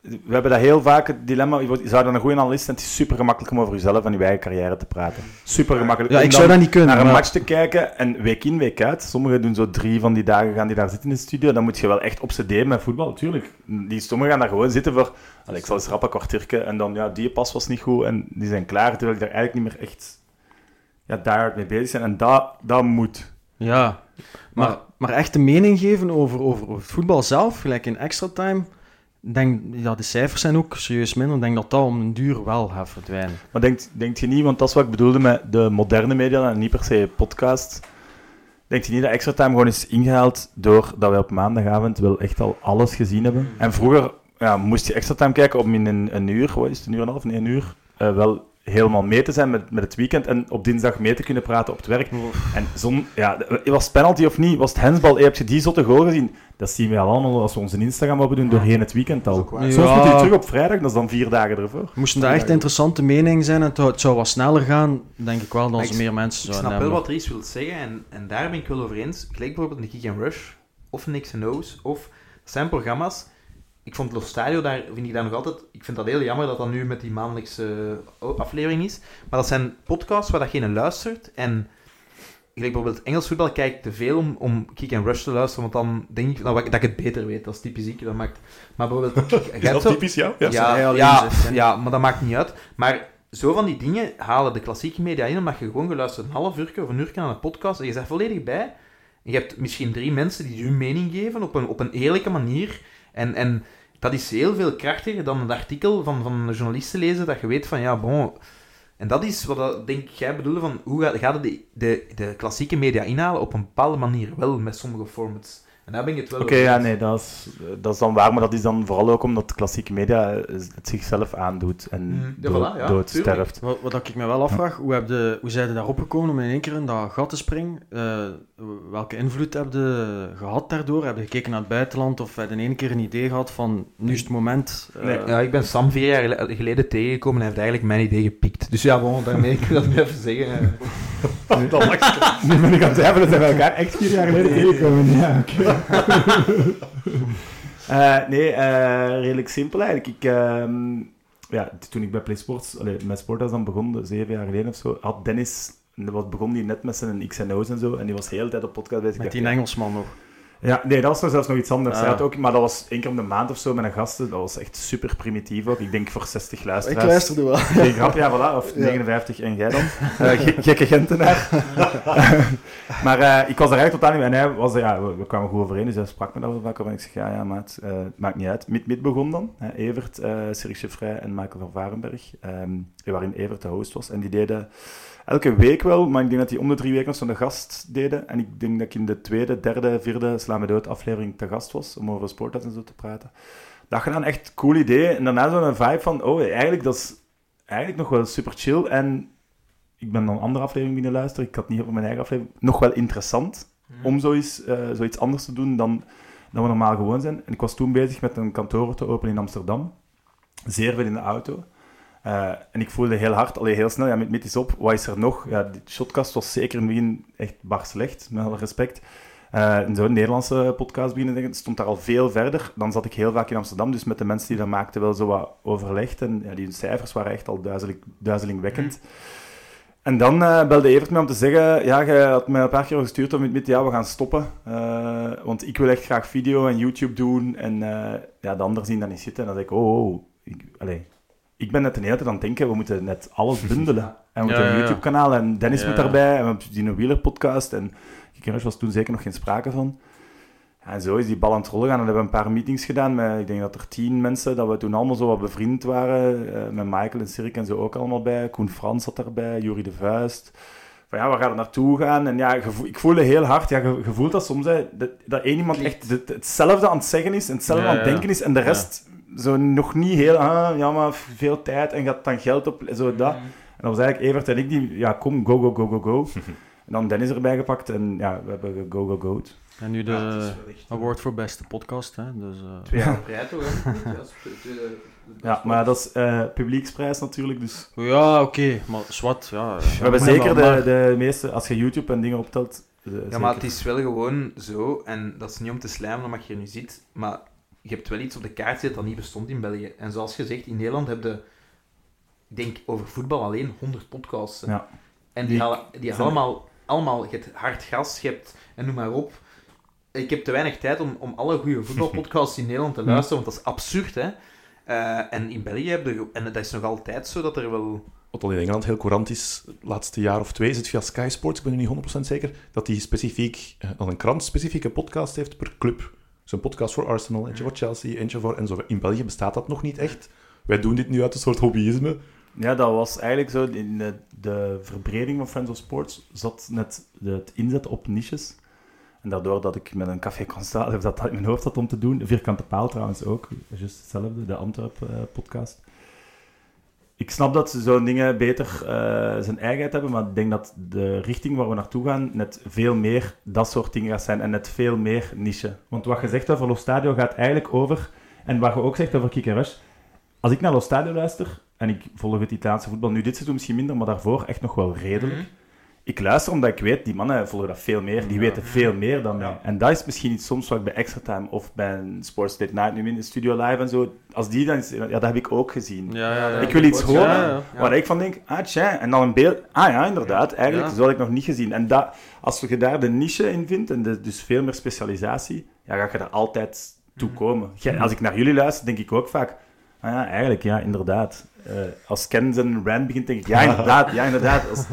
We hebben dat heel vaak, het dilemma, je zou dan een goede analist zijn, het is super gemakkelijk om over jezelf en je eigen carrière te praten. Super gemakkelijk. Ja, Om ik zou dat niet kunnen. naar een maar- match te kijken en week in, week uit. Sommigen doen zo drie van die dagen, gaan die daar zitten in de studio. Dan moet je wel echt obsederen met voetbal, tuurlijk. Die, sommigen gaan daar gewoon zitten voor, allee, ik zal eens rap een kwartiertje, en dan, ja, die pas was niet goed, en die zijn klaar, terwijl ik daar eigenlijk niet meer echt ja, daar mee bezig zijn. En dat, dat moet. Ja, maar, maar echt een mening geven over, over, over het voetbal zelf, gelijk in extra time, denk, ja, de cijfers zijn ook serieus minder. Ik denk dat dat om een duur wel gaat verdwijnen. Maar denkt, denkt je niet, want dat is wat ik bedoelde met de moderne media en niet per se podcast. Denkt je niet dat Extra Time gewoon is ingehaald doordat wij op maandagavond wel echt al alles gezien hebben? En vroeger ja, moest je Extra Time kijken om in een, uur, wat is het, een uur en een half, een uur, eh, wel helemaal mee te zijn met, met het weekend en op dinsdag mee te kunnen praten op het werk. En zon, ja, was het penalty of niet? Was het hensbal? Hey, heb je die zotte goal gezien? Dat zien we al allemaal als we onze Instagram open doen doorheen het weekend al. Waar. Soms Ja. moet je terug op vrijdag, dat is dan vier dagen ervoor. Moesten daar echt interessante meningen zijn en het, zou wat sneller gaan, denk ik wel, dan ik- meer mensen Ik zouden snap wel hebben. wat Ries wil zeggen en, en daar ben ik wel over eens. Gelijk bijvoorbeeld een Kick and Rush of een X&O's of zijn programma's. Ik vond Los Stadio daar, vind ik daar nog altijd... Ik vind dat heel jammer dat dat nu met die maandelijkse aflevering is. Maar dat zijn podcasts waar dat geen luistert en... Gelijk bijvoorbeeld Engels voetbal kijk ik te veel om, om Kick and Rush te luisteren, want dan denk ik nou, dat ik het beter weet. Dat is typisch ik. Dat maakt... Maar bijvoorbeeld... Is hebt dat zo- typisch jou? Ja. ja, ja, maar dat maakt niet uit. Maar zo van die dingen halen de klassieke media in, omdat je gewoon geluisterd een half uur of een uur aan een podcast en je bent volledig bij. En je hebt misschien drie mensen die hun mening geven op een, op een eerlijke manier. En, en dat is heel veel krachtiger dan het artikel van, van een journalist te lezen, dat je weet van, ja, bon... En dat is wat dat, denk jij bedoelde van, hoe gaat, gaat het de, de, de klassieke media inhalen? Op een bepaalde manier wel, met sommige formats. En daar ben ik het wel Oké, ja, nee, dat is, dat is dan waar, maar dat is dan vooral ook omdat de klassieke media eh, het zichzelf aandoet en Mhm. Ja, dood, voilà, ja, doodsterft. Wat, wat ik me wel afvraag, hoe, heb de, hoe zijn ze daarop gekomen om in één keer in dat gat te springen? Eh, welke invloed heb je gehad daardoor? Heb je gekeken naar het buitenland of heb je in één keer een idee gehad van nu is het moment? eh, Nee, Ja, ik ben Sam vier jaar gele- geleden tegengekomen en hij heeft eigenlijk mijn idee gepikt. Dus ja, bon, daarmee ik dat nu even zeggen. Nu ben ik aan het twijfelen dat we elkaar echt vier jaar geleden tegenkomen. Ja, oké. Eh, nee, eh, redelijk simpel eigenlijk. Ik, ehm, ja, toen ik bij PlaySports, allee, met Sporthouse dan begon, zeven jaar geleden of zo, had Dennis, wat begon die net met zijn X&O's en zo, en die was de hele tijd op podcast bezig. Met die Engelsman nog. Ja, nee, dat was nog zelfs nog iets anders. Ah. Hij had ook, maar dat was één keer om de maand of zo met een gasten. Dat was echt super primitief ook. Ik denk voor 60 Ik luisteraars. luisterde wel. Geen grap, ja, voilà. Of 59 en jij dan. Eh, ge- gekke Gentenaar. maar eh, ik was er eigenlijk totaal niet mee. En hij was er, ja, we, we kwamen goed overeen, dus hij sprak me daarover vaak op. En ik zeg, ja, ja, maat, eh, maakt niet uit. Mid-mid begon dan. Hè, Evert, eh Cyril Vrij en Michael van Varenberg. ehm, waarin Evert de host was. En die deden elke week wel, maar ik denk dat die om de drie weken nog zo'n gast deden. En ik denk dat ik in de tweede, derde, vierde Sla me dood aflevering te gast was, om over sportarts en zo te praten. Dat gedaan, echt cool idee. En daarna zo'n vibe van, oh, eigenlijk, dat is eigenlijk nog wel super chill. En ik ben dan een andere aflevering binnen luisteren. Ik had niet over mijn eigen aflevering. Nog wel interessant om zoiets, eh, zoiets anders te doen dan, dan we normaal gewoon zijn. En ik was toen bezig met een kantoor te openen in Amsterdam. Zeer veel in de auto. Eh, en ik voelde heel hard, alleen heel snel, ja, met, met is op, wat is er nog? Ja, die shotcast was zeker in het begin echt bar slecht, met alle respect. Eh en zo'n Nederlandse podcast beginnen denken, stond daar al veel verder. Dan zat ik heel vaak in Amsterdam, dus met de mensen die dat maakten wel zo wat overlegd. En ja, die cijfers waren echt al duizeling, duizelingwekkend. En dan eh, belde Evert me om te zeggen, ja, je had mij een paar keer gestuurd om met, met ja, we gaan stoppen. Want ik wil echt graag video en YouTube doen. En ja, de anderen zien dat niet zitten. En dan denk ik, oh, oh ik, allee, ik ben net de hele tijd aan het denken, we moeten net alles bundelen. En we moeten een. YouTube-kanaal en Dennis moet daarbij. En we hebben die een wielerpodcast. En Kikkerush was toen zeker nog geen sprake van. En zo is die bal aan het rollen gaan. En we hebben een paar meetings gedaan met, ik denk dat er tien mensen, dat we toen allemaal zo wat bevriend waren. eh, met Michael en Cirk en zo ook allemaal bij. Koen Frans zat daarbij, Jurie de Vuist. Van ja, waar gaan we naartoe gaan? En ja, ik voelde heel hard, ja, je, voelt dat soms, hè, dat, dat één iemand echt het- hetzelfde aan het zeggen is, en hetzelfde Ja, aan het denken is, en de rest zo nog niet heel, ah, ja, maar veel tijd en gaat dan geld op, zo dat. En dat was eigenlijk Evert en ik die, ja, kom, go, go, go, go, go. en dan Dennis erbij gepakt en ja, we hebben go, go, go. En nu de Ja, echt, eh, award voor beste podcast, hè. Dus, eh, Twee jaar op rij toch? hè? Ja, Ja, maar dat is eh, publieksprijs natuurlijk, dus... ja, oké, maar zwart, ja. We hebben zeker de, de meeste, als je YouTube en dingen optelt... Ja, zeker. maar het is wel gewoon zo, en dat is niet om te slijmen omdat je nu ziet, maar je hebt wel iets op de kaart gezet dat niet bestond in België. En zoals gezegd, in Nederland heb je, ik denk over voetbal alleen 100 podcasts. Ja. En die, Die halen, die zijn- allemaal, allemaal, je hebt hard gas, je hebt, en noem maar op. Ik heb te weinig tijd om, om alle goede voetbalpodcasts in Nederland te luisteren, want dat is absurd, hè. Eh, en in België heb je, en dat is nog altijd zo, dat er wel... Wat al in Engeland heel courant is, het laatste jaar of twee is het via Sky Sports, ik ben er niet 100% zeker, dat die specifiek, eh, dat een krant specifieke podcast heeft per club. Een podcast voor Arsenal, eentje voor Chelsea, eentje voor... En zo. In België bestaat dat nog niet echt. Wij doen dit nu uit een soort hobbyisme. Ja, dat was eigenlijk zo. In de, de verbreding van Friends of Sports zat net de, het inzetten op niches. En daardoor dat ik met een café Constant, of dat dat in mijn hoofd zat om te doen. Vierkante paal trouwens ook, juist hetzelfde, de Antwerp-podcast. Ik snap dat ze zo'n dingen beter eh, zijn eigenheid hebben, maar ik denk dat de richting waar we naartoe gaan net veel meer dat soort dingen gaat zijn en net veel meer niche. Want wat je zegt over Lo Stadio gaat eigenlijk over, en wat je ook zegt over Kick Rush, als ik naar Lo Stadio luister, en ik volg het Italiaanse voetbal, nu dit seizoen misschien minder, maar daarvoor echt nog wel redelijk. Mhm. Ik luister omdat ik weet, die mannen volgen dat veel meer, die weten veel meer dan mij. Ja. En dat is misschien iets soms wat ik bij Extra Time of bij een Sports Date Night, nu in de Studio Live en zo, als die dan, ja, dat heb ik ook gezien. Ja, ik wil iets horen waar ik van denk, ah tja, en dan een beeld, ah ja, inderdaad, eigenlijk, zo had ik nog niet gezien. En dat, als je daar de niche in vindt, en de- dus veel meer specialisatie, ja, ga je er altijd toe komen. Jij- Als ik naar jullie luister, denk ik ook vaak, ah ja, eigenlijk, ja, inderdaad. Eh, als Ken zijn rant begint, denk ik, ja, inderdaad, ja, inderdaad. Als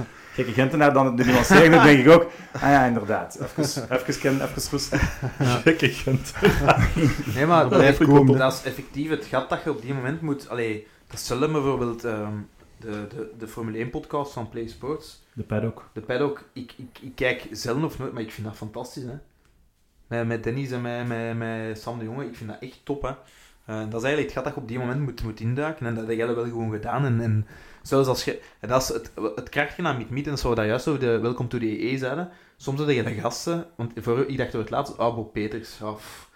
gekke Gentenaar dan de nuancering doet, denk ik ook, ah ja, inderdaad. Even, even Ken, even rustig. Gekke Gent. Nee, maar dat, blijft dat is effectief het gat dat je op die moment moet... Allee, dat met bijvoorbeeld ehm, de, de, de Formule 1-podcast van Play Sports. De paddock. De paddock, ik, ik, ik kijk zelden of nooit, maar ik vind dat fantastisch, hè. Met, met Dennis en met, met, met Sam de Jonge, ik vind dat echt top, hè. Eh, dat is eigenlijk het gat dat je op die moment moet, moet induiken. En dat heb jij wel gewoon gedaan. En, en zelfs als je... En dat is het, het krachtje aan Meet Meet, en zo dat juist over de Welcome to the EE zeiden. Soms heb je de gasten... Want voor, ik dacht door het laatst, Bob Peters, pff,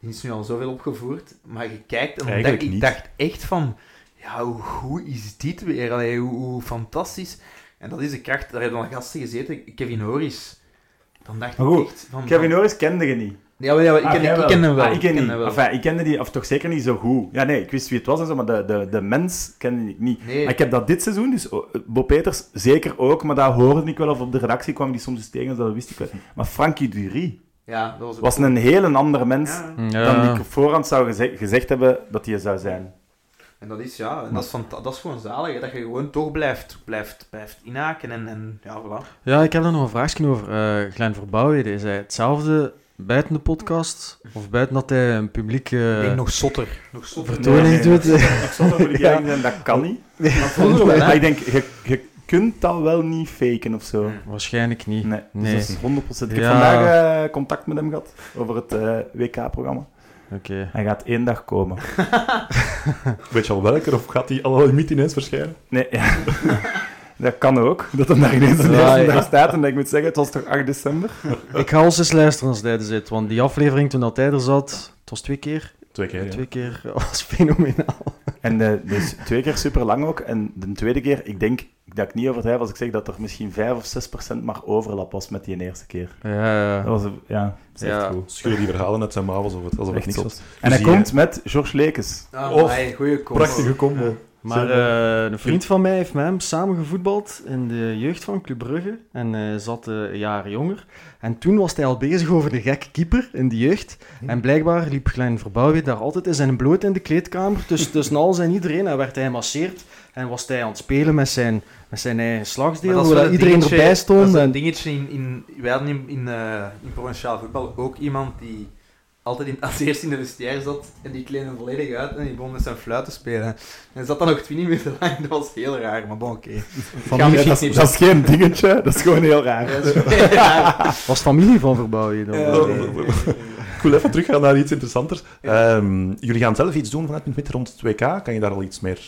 die is nu al zoveel opgevoerd. Maar je kijkt en dan dacht, ik dacht echt van... Ja, hoe goed is dit weer? Allee, hoe, hoe fantastisch. En dat is de kracht. Daar hebben al gasten gezeten. Kevin Horis. Dan dacht ik echt van... Kevin Norris kende je niet. Ja, maar, ja, maar ik, Ah, ken, ik ken hem wel. Ah, ik, ken ken niet. hem wel. Enfin, ik kende die, of toch zeker niet zo goed. Ja, nee, ik wist wie het was en zo, maar de, de, de mens kende ik niet. Nee. Maar ik heb dat dit seizoen, dus oh, Bo Peters zeker ook, maar dat hoorde ik wel, of op de redactie kwam die soms eens tegen, dat wist ik wel. Maar Frankie Dury Ja, dat was, een hele andere mens Ja. dan die ik op voorhand zou geze- gezegd hebben dat hij zou zijn. En dat is, ja, en dat is, van, dat is gewoon zalig, hè, dat je gewoon toch blijft, blijft, blijft inhaken en, en ja, voilà. Ja, ik heb daar nog een vraagje over. Eh Glenn Verbouwheden, is hij hetzelfde buiten de podcast? Of buiten dat hij een publieke Nee, nog zotter. Nog zotter. vertoning Nee, nee, doet? Voor de gang zijn, dat kan niet. Maar vroeger wel, hè. Maar ik denk, je, je kunt dat wel niet faken of zo. Waarschijnlijk niet. Nee, dus dat is 100%. Ik heb vandaag eh, contact met hem gehad over het eh, WK-programma. Oké. Hij gaat één dag komen. Weet je al welke, of gaat die al niet ineens verschijnen? Nee, ja. dat kan ook. Dat hem daar ineens de Ja, eerste ja. dag staat en dat ik moet zeggen, het was toch 8 december? Ik ga ons eens luisteren als hij er zit, want die aflevering toen dat hij er zat, het was twee keer. Twee keer, ja. Twee keer was fenomenaal. En eh, dus twee keer super lang ook. En de tweede keer, ik denk dat ik niet overdrijf als ik zeg dat er misschien 5 of 6 procent maar overlap was met die eerste keer. Ja, Dat was, ja, dat is echt Ja. goed. Scheur die verhalen uit zijn mouw alsof het, alsof het Echt niks was. En hij komt met George Lekes. Ah, Oh, combo. Prachtige combo. Maar eh, een vriend van mij heeft met hem samen gevoetbald in de jeugd van Club Brugge. En hij zat eh, een jaar jonger. En toen was hij al bezig over de gekke keeper in de jeugd. En blijkbaar liep Glenn Verbouwheid daar altijd in zijn bloot in de kleedkamer. Dus tussen alles en iedereen. En werd hij gemasseerd. En was hij aan het spelen met zijn, met zijn eigen slagsdeel. dat Waar dat iedereen dingetje- erbij Dat stond. is En... een dingetje in, in... Wij hadden in, in, eh, in provinciaal voetbal ook iemand die altijd in, als eerste in de vestiaire zat en die kleedde hem volledig uit en die begon met zijn fluit te spelen. En zat dan nog 20 minuten lang, dat was heel raar, maar bon, oké. Dat, is, niet- dat is geen dingetje, dat is gewoon heel raar. Ja, dat is heel raar. Was het familie van Verbouwheid. dan? Ja, nee. Ik wil even teruggaan naar iets interessanters. Ehm, jullie gaan zelf iets doen vanuit Mid rond het WK. Kan je daar al iets meer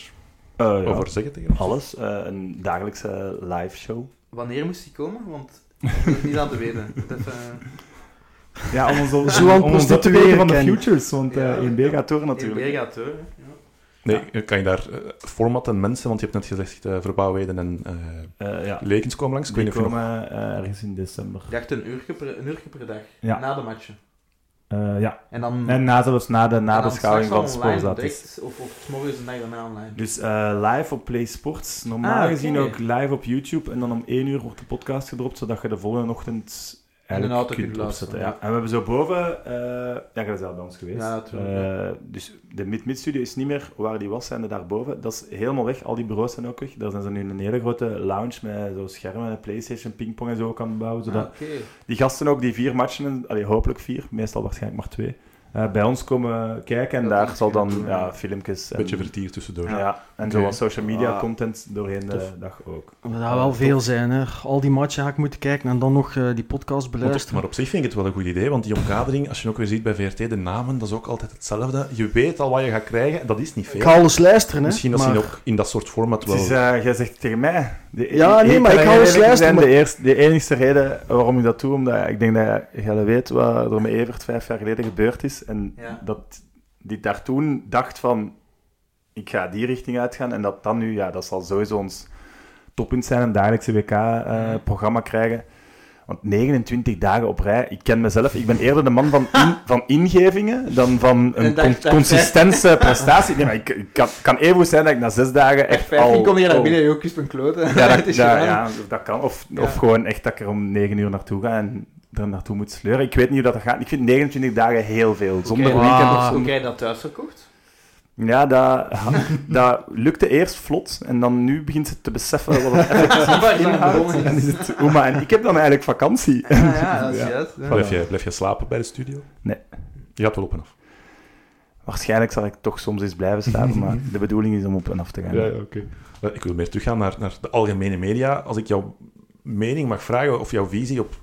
Eh, ja, over zeggen tegen ons? Alles. eh, een dagelijkse live show. Wanneer moest hij komen? Want ik ben het niet aan te weten. Dat, eh, Ja, om ons, om ons op te prostitueren, weten van de futures, want Ja. eh 1B gaat door in natuurlijk. Hè. Ja. Nee, kan je daar eh, format en mensen, want je hebt net gezegd uh, verbouwheden en eh Eh, ja. lekens komen langs. Ik weet niet nog... komen eh, ergens in december. Ik dacht een uurtje per, een uurtje per dag, Ja. na de matchen. Eh, ja, En dan... en na, zelfs na de nabeschouwing van online Sporza. direct, Of, of 's morgens de dag daarna online. Dus eh, live op Play Sports. Normaal Ah, gezien ook live op YouTube. En dan om 1 uur wordt de podcast gedropt, zodat je de volgende ochtend eigenlijk auto kunt opzetten. Ja. En we hebben zo boven... eh ja, je bent zelf bij ons geweest. Ja, natuurlijk. Eh, dus de Mid-Mid-studio is niet meer waar die was, zijn er daarboven. Dat is helemaal weg. Al die bureaus zijn ook weg. Daar zijn ze nu een hele grote lounge met zo schermen, Playstation, pingpong en zo het bouwen. Zodat Ah, die gasten ook die vier matchen, allee, hopelijk vier, meestal waarschijnlijk maar twee, eh, bij ons komen kijken. En Dat daar zal dan ja, filmpjes en, Een beetje vertier tussendoor. ja, en Oké. zo wat social media Ah. content doorheen de Tof. dag ook. Dat wel veel zijn, hè. Al die matchen ga ik moeten kijken en dan nog eh, die podcast beluisteren. maar op zich vind ik het wel een goed idee, want die omkadering, als je ook weer ziet bij VRT, de namen, dat is ook altijd hetzelfde. Je weet al wat je gaat krijgen, en dat is niet veel. Ik ga alles luisteren, hè. Misschien maar... ze ook in dat soort format Het wel... is, eh, jij zegt tegen mij... De, Ja, nee, maar ik ga eerlijk luisteren, zijn, maar- De, eerste, de enige reden waarom ik dat doe, omdat ik denk dat jij weet wat er met Evert vijf jaar geleden gebeurd is. En Ja. dat die daar toen dacht van, ik ga die richting uitgaan. En dat dan nu, ja, dat zal sowieso ons toppunt zijn, een dagelijkse WK-programma eh, krijgen. Want 29 dagen op rij, ik ken mezelf, ik ben eerder de man van, in, van ingevingen dan van En een con- consistente prestatie. Nee, maar ik, ik kan, kan even goed zijn dat ik na zes dagen echt al... kom je naar al- binnen, je ook eens een kloten. ja, dat, ja, dat kan. Of, Ja. of gewoon echt dat ik er om 9 uur naartoe ga en er naartoe moet sleuren. Ik weet niet hoe dat gaat. Ik vind 29 dagen heel veel. Zonder Hoe weekend of Hoe zo. krijg je dat thuis verkocht? Ja, dat, dat lukte eerst vlot. En dan nu begint ze te beseffen wat het effectief dat inhoudt. En is het, Oema, en ik heb dan eigenlijk vakantie. Ja, ja, dat is Ja. juist. ja. Blijf, je, blijf je slapen bij de studio? Nee. Je gaat wel op en af. Waarschijnlijk zal ik toch soms eens blijven slapen, maar de bedoeling is om op en af te gaan. oké. Ik wil meer teruggaan naar, naar de algemene media. Als ik jouw mening mag vragen, of jouw visie op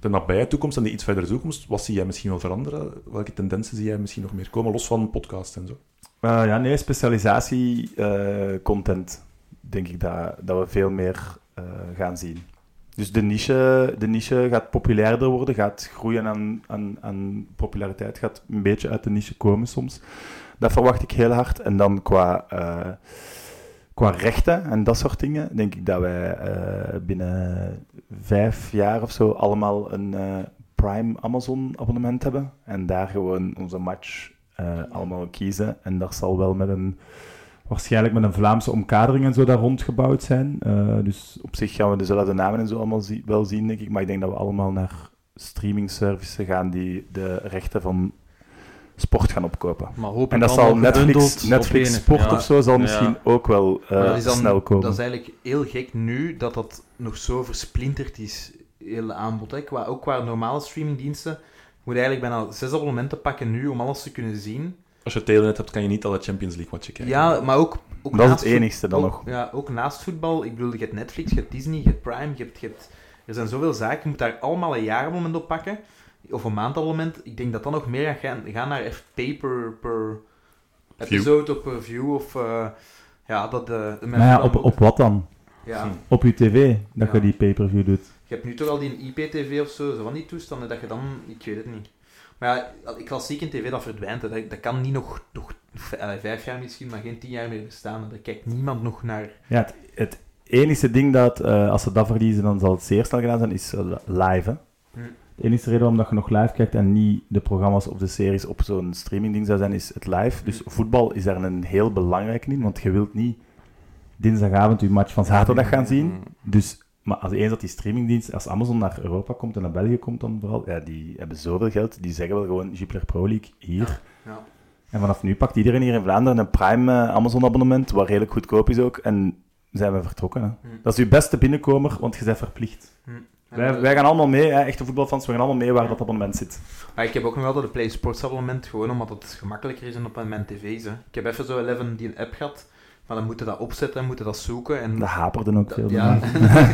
de nabije toekomst en de iets verdere toekomst, wat zie jij misschien wel veranderen? Welke tendensen zie jij misschien nog meer komen, los van podcast en zo? Eh, ja, nee, specialisatie, eh, content, denk ik dat, dat we veel meer eh, gaan zien. Dus de niche, de niche gaat populairder worden, gaat groeien aan, aan, aan populariteit, gaat een beetje uit de niche komen soms. Dat verwacht ik heel hard. En dan qua, qua rechten en dat soort dingen, denk ik dat wij binnen vijf jaar of zo allemaal een Prime Amazon abonnement hebben. En daar gewoon onze match eh, allemaal kiezen. En dat zal wel met een, waarschijnlijk met een Vlaamse omkadering en zo daar rondgebouwd zijn. Eh, dus op zich gaan we dezelfde namen en zo allemaal wel zien, denk ik. Maar ik denk dat we allemaal naar streaming services gaan die de rechten van sport gaan opkopen. Maar En dat zal Netflix, Netflix. Sport Ja. of zo zal Ja. misschien ook wel eh, Maar dat is dan- snel komen. Dat is eigenlijk heel gek nu dat dat nog zo versplinterd is, heel aanbod. Hè. Qua, ook qua normale streamingdiensten. Je moet eigenlijk bijna zes abonnementen pakken nu om alles te kunnen zien. Als je Telenet hebt, kan je niet alle Champions League watchen kijken. Ja, maar ook, ook Dat is naast het enigste dan ook- nog. Ja, ook naast voetbal. Ik bedoel, je hebt Netflix, je hebt Disney, je hebt Prime, je hebt, je hebt... Er zijn zoveel zaken, je moet daar allemaal een jaarabonnement op pakken. Of een maandabonnement. Ik denk dat dat nog meer gaat gaan, gaan naar FP per, per episode of per view. Of, eh, ja, dat de, de Maar ja, op, op wat dan? Ja. Op je tv, dat Ja. je die pay-per-view doet. Je hebt nu toch al die IPTV of zo, zo van die toestanden, dat je dan... Ik weet het niet. Maar ja, klassiek in tv, dat verdwijnt. hè. Dat, dat kan niet nog, nog vijf jaar misschien, maar geen tien jaar meer bestaan. Daar kijkt niemand nog naar... Ja, het, het enige ding dat, eh, als ze dat verliezen, dan zal het zeer snel gedaan zijn, is eh, live. Hè? Hm. De enige reden waarom dat je nog live kijkt en niet de programma's of de series op zo'n streamingding zou zijn, is het live. Dus voetbal is daar een heel belangrijke in, want je wilt niet dinsdagavond je match van zaterdag gaan zien. Dus, maar als eens dat die streamingdienst, als Amazon naar Europa komt en naar België komt dan vooral, ja, die hebben zoveel geld, die zeggen wel gewoon Jupiler Pro League hier. Ja. En vanaf nu pakt iedereen hier in Vlaanderen een Prime eh, Amazon-abonnement, wat redelijk goedkoop is ook, en zijn we vertrokken. Hè. Hm. Dat is uw beste binnenkomer, want je bent verplicht. Hm. En, Wij, wij gaan allemaal mee, hè, echte voetbalfans, we gaan allemaal mee waar dat abonnement zit. Maar ik heb ook nog altijd een Play Sports abonnement, gewoon omdat het gemakkelijker is dan op mijn tv's. Hè. Ik heb even zo Eleven die een app gehad, maar dan moeten dat opzetten en moeten dat zoeken. En Dat haperde ook veel. ja,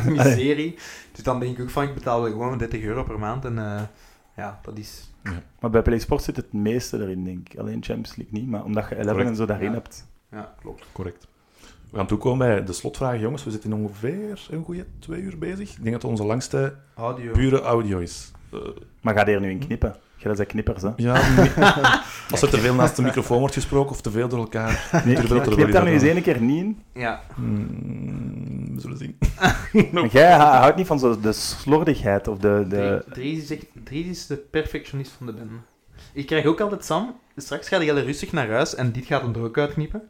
miserie. Dus dan denk ik ook van, ik betaal gewoon 30 euro per maand en eh, ja, dat is... Maar bij Play Sport zit het meeste erin, denk ik. Alleen Champions League niet, maar omdat je 11 Correct. en zo daarin Ja. hebt. Ja, klopt. Correct. We gaan toekomen bij de slotvragen, jongens. We zitten ongeveer een goede twee uur bezig. Ik denk dat het onze langste Audio. pure audio is. Eh, Maar ga er nu in knippen? Ja, dat zijn knippers, hè? ja, als er te veel naast de microfoon wordt gesproken of te veel door elkaar. Nee, knip knip wel daar nu eens één keer niet in. Ja, Hmm, we zullen zien. Maar Jij houdt niet van zo de slordigheid of de... de... Dries- Dries is, echt, Dries is de perfectionist van de band. Ik krijg ook altijd, Sam, straks ga je rustig naar huis en dit gaat hem er ook uitknippen.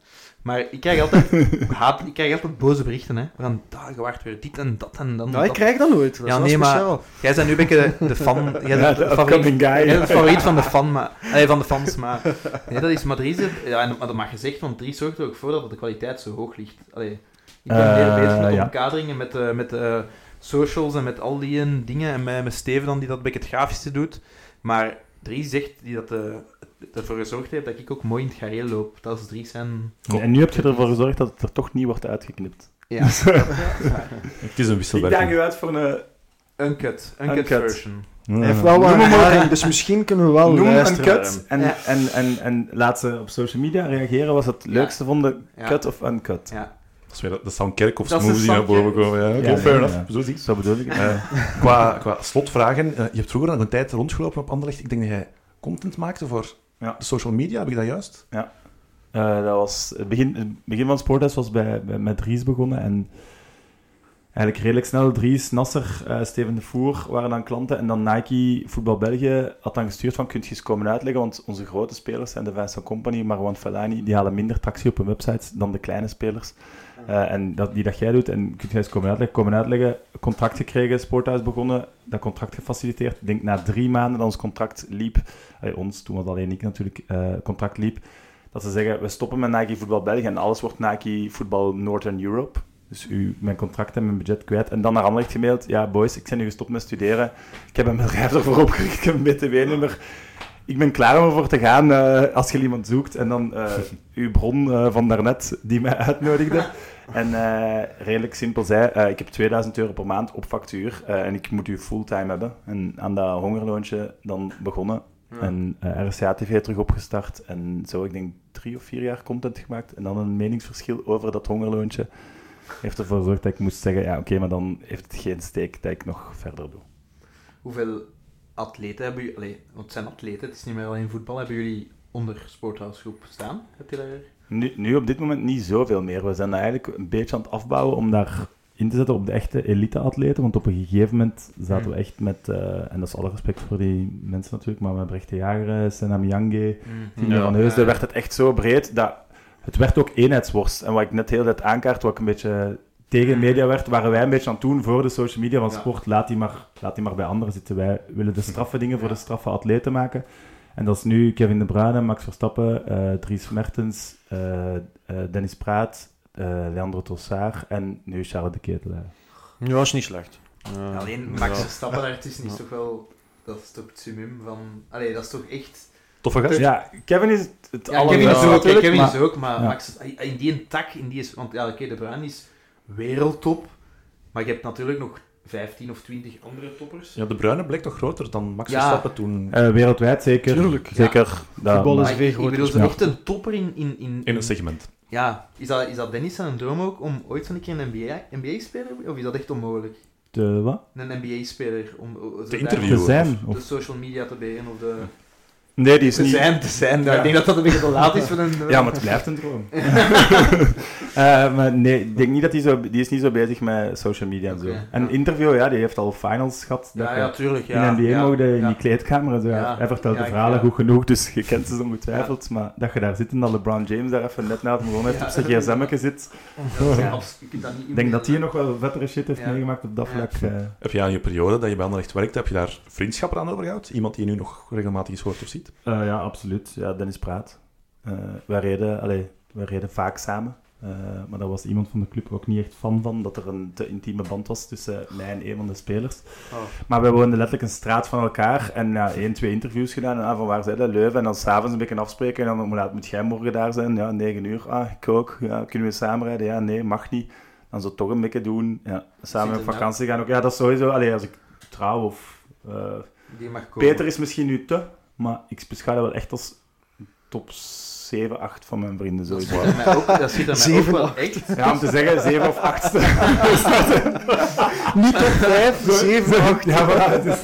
Maar ik krijg altijd, haat, ik krijg altijd boze berichten, hè. Van, "Ah, je wacht weer dit en dat en dan Ja, ik dat." krijg dat nooit. Dat Ja, nee, maar- speciaal. Jij bent nu een beetje de, de fan. Jij bent de de favoriet, guy. jij bent de favoriet van de fan, maar... Allee, van de fans, maar... Nee, dat is... Maar heeft- Ja, en, maar dat mag gezegd, want Dries zorgt er ook voor dat de kwaliteit zo hoog ligt. Allee, ik ben Eh, meer bezig met de ja. omkaderingen, met, eh, met eh, socials en met al die dingen. En met, met Steven dan, die dat een beetje het grafische doet. Maar Dries zegt, die dat, eh, ervoor gezorgd heeft dat ik ook mooi in het gareel loop. Dat is Dries en... En nu heb je ervoor gezorgd dat het er toch niet wordt uitgeknipt. Ja. Het is een Ik wisselwerking. daag u uit voor een... Uncut. Uncut, Uncut. version. Ja. Hij heeft wel wat dus misschien kunnen we wel Noem een cut en, Ja. en, en, en laat ze op social media reageren. Was het Ja. leukste vonden, Ja. cut of uncut? Ja. Dat is weer dat Kerkhoffs Dat is de smoothie naar boven komen. Ja, Ja, fair ja, enough. ja. Zo zie ik. Zo bedoel ik. Eh, qua, qua slotvragen, eh, je hebt vroeger nog een tijd rondgelopen op Anderlecht. Ik denk dat jij content maakte voor Ja. de social media, heb ik dat juist? Eh, dat was het begin, het begin van Sporthuis was bij, bij, met Dries begonnen. En eigenlijk redelijk snel Dries, Nasser, eh, Steven de Voer waren dan klanten. En dan Nike Voetbal België had dan gestuurd van, kunt je eens komen uitleggen? Want onze grote spelers zijn de Vincent Company, Marwan Fellaini, die halen minder tractie op hun websites dan de kleine spelers. Eh, en dat, die dat jij doet, en kunt jij eens komen uitleggen? Komen contract gekregen, Sporthuis begonnen, dat contract gefaciliteerd. Ik denk na drie maanden dat ons contract liep, eh, ons, toen was alleen ik natuurlijk, eh, contract liep, dat ze zeggen, we stoppen met Nike Voetbal België en alles wordt Nike Voetbal Northern Europe. Dus u, mijn contract en mijn budget kwijt. En dan naar Anderlecht gemaild, ja boys, ik ben nu gestopt met studeren. Ik heb een bedrijf ervoor opgericht, ik heb een BTW-nummer. Ik ben klaar om ervoor te gaan eh, als je iemand zoekt. En dan uw bron eh, van daarnet, die mij uitnodigde. En eh, redelijk simpel zei, eh, ik heb 2000 euro per maand op factuur eh, en ik moet u fulltime hebben. En aan dat hongerloontje dan begonnen. En eh RCA TV terug opgestart. En zo, ik denk, drie of vier jaar content gemaakt. En dan een meningsverschil over dat hongerloontje. Heeft ervoor gezorgd dat ik moest zeggen, ja oké, maar dan heeft het geen steek dat ik nog verder doe. Hoeveel atleten hebben jullie... Allee, want het zijn atleten, het is niet meer alleen voetbal. Hebben jullie onder Sporthouse-groep staan? Heb je daar... Nu, nu op dit moment niet zoveel meer. We zijn eigenlijk een beetje aan het afbouwen om daar in te zetten op de echte elite-atleten. Want op een gegeven moment zaten Mm. we echt met, eh, en dat is alle respect voor die mensen natuurlijk, maar met Brecht de Jager, Senna Miyange, Tine Ja, van Heusden, ja. werd het echt zo breed dat het werd ook eenheidsworst. En wat ik net heel tijd aankaart, wat ik een beetje tegen media werd, waren wij een beetje aan het doen voor de social media van Ja. sport. Laat die, maar, laat die maar bij anderen zitten. Wij willen de straffe dingen voor Ja. de straffe atleten maken. En dat is nu Kevin De Bruyne, Max Verstappen, eh, Dries Mertens, eh, eh, Dennis Praat, eh, Leandro Tossard en nu Charles de Ketelaar. Ja, is niet slecht. Ja. Alleen Max Ja. Verstappen daar is niet Ja. toch wel... Dat is toch het summum van... Allee, dat is toch echt... Toffe gast. Ja, Kevin is het, Ja, Kevin is ook, natuurlijk, Kevin maar- is ook, maar ja. Max, in die een tak, in die is, want ja, oké, de Bruin is wereldtop, maar je hebt natuurlijk nog 15 of 20 andere toppers. Ja, de Bruine bleek toch groter dan Max Ja. Verstappen toen Eh, wereldwijd zeker. Tuurlijk. Zeker. dat- Voetbal is veel ik, ik groter. bedoel, ja. echt een topper in... in, in, in een segment. ja, is dat, is dat Dennis zijn droom ook, om ooit zo'n keer een NBA, NBA-speler, of is dat echt onmogelijk? de, wat? Een NBA-speler, om om zo Te interviewen. Te zijn. De Of, social media te beheren, of de... nee, die is Te niet... zijn, te zijn. Ja. Ik denk dat dat een beetje te laat is voor een... Ja, maar het blijft een droom. Eh, maar nee, ik denk niet dat hij zo... Die is niet zo bezig met social media en zo. En ja. interview, ja, die heeft al finals gehad. dat Ja, ja, tuurlijk. Ja, in NBA ja, mogen in die kleedkamer zo. Ja. Hij vertelt Ja, de verhalen ja. goed genoeg, dus je kent ze ongetwijfeld. Maar dat je daar zit en dat LeBron James daar even net na het gewoon heeft Ja. op zijn gsm'tje zit. Ik denk dat hij nog wel vettere shit heeft Ja. meegemaakt op dat Ja. vlak. eh. Heb je aan je periode dat je bij Anderlecht werkte, heb je daar vriendschappen aan overgehouden? Iemand die je nu nog regelmatig eens hoort of ziet? Eh, ja, absoluut. Ja, Dennis Praat. Eh, wij, reden, allee, wij reden vaak samen. Eh, maar daar was iemand van de club ook niet echt fan van, dat er een te intieme band was tussen mij en een van de spelers. Oh. Maar wij woonden letterlijk een straat van elkaar en ja, één, twee interviews gedaan. En ah, van waar zijn dat? Leuven. En dan s'avonds een beetje afspreken. En dan hoe laat moet jij morgen daar zijn? Ja, negen uur. Ah, ik ook. Ja, kunnen we samen rijden? Ja, nee, mag niet. Dan zo toch een beetje doen. Ja, samen op er vakantie gaan ook. Ja, dat is sowieso. Allee, als ik trouw of... eh, Die mag komen. Peter is misschien nu te, maar ik beschouw dat wel echt als top 7, 8 van mijn vrienden. Dat Sowieso. ziet er mij ook, dat ziet er mij ook Zeven, wel echt. Ja, om te zeggen 7 of 8. Niet top 5, 7, 8. Ja, maar het is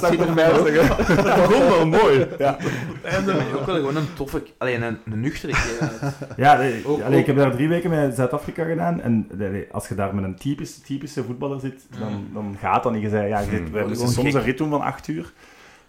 dat er mij wel ook- wel mooi. Ja, En ook wel gewoon een toffe... Alleen een, een nuchtere kerel. ja nee, Ook- allee, ik heb daar drie weken met Zuid-Afrika gedaan. En allee, als je daar met een typische, typische voetballer zit, dan, Mm. dan gaat dat niet. Je zei, ja, je zit, we moesten soms gek. een rit doen van 8 uur.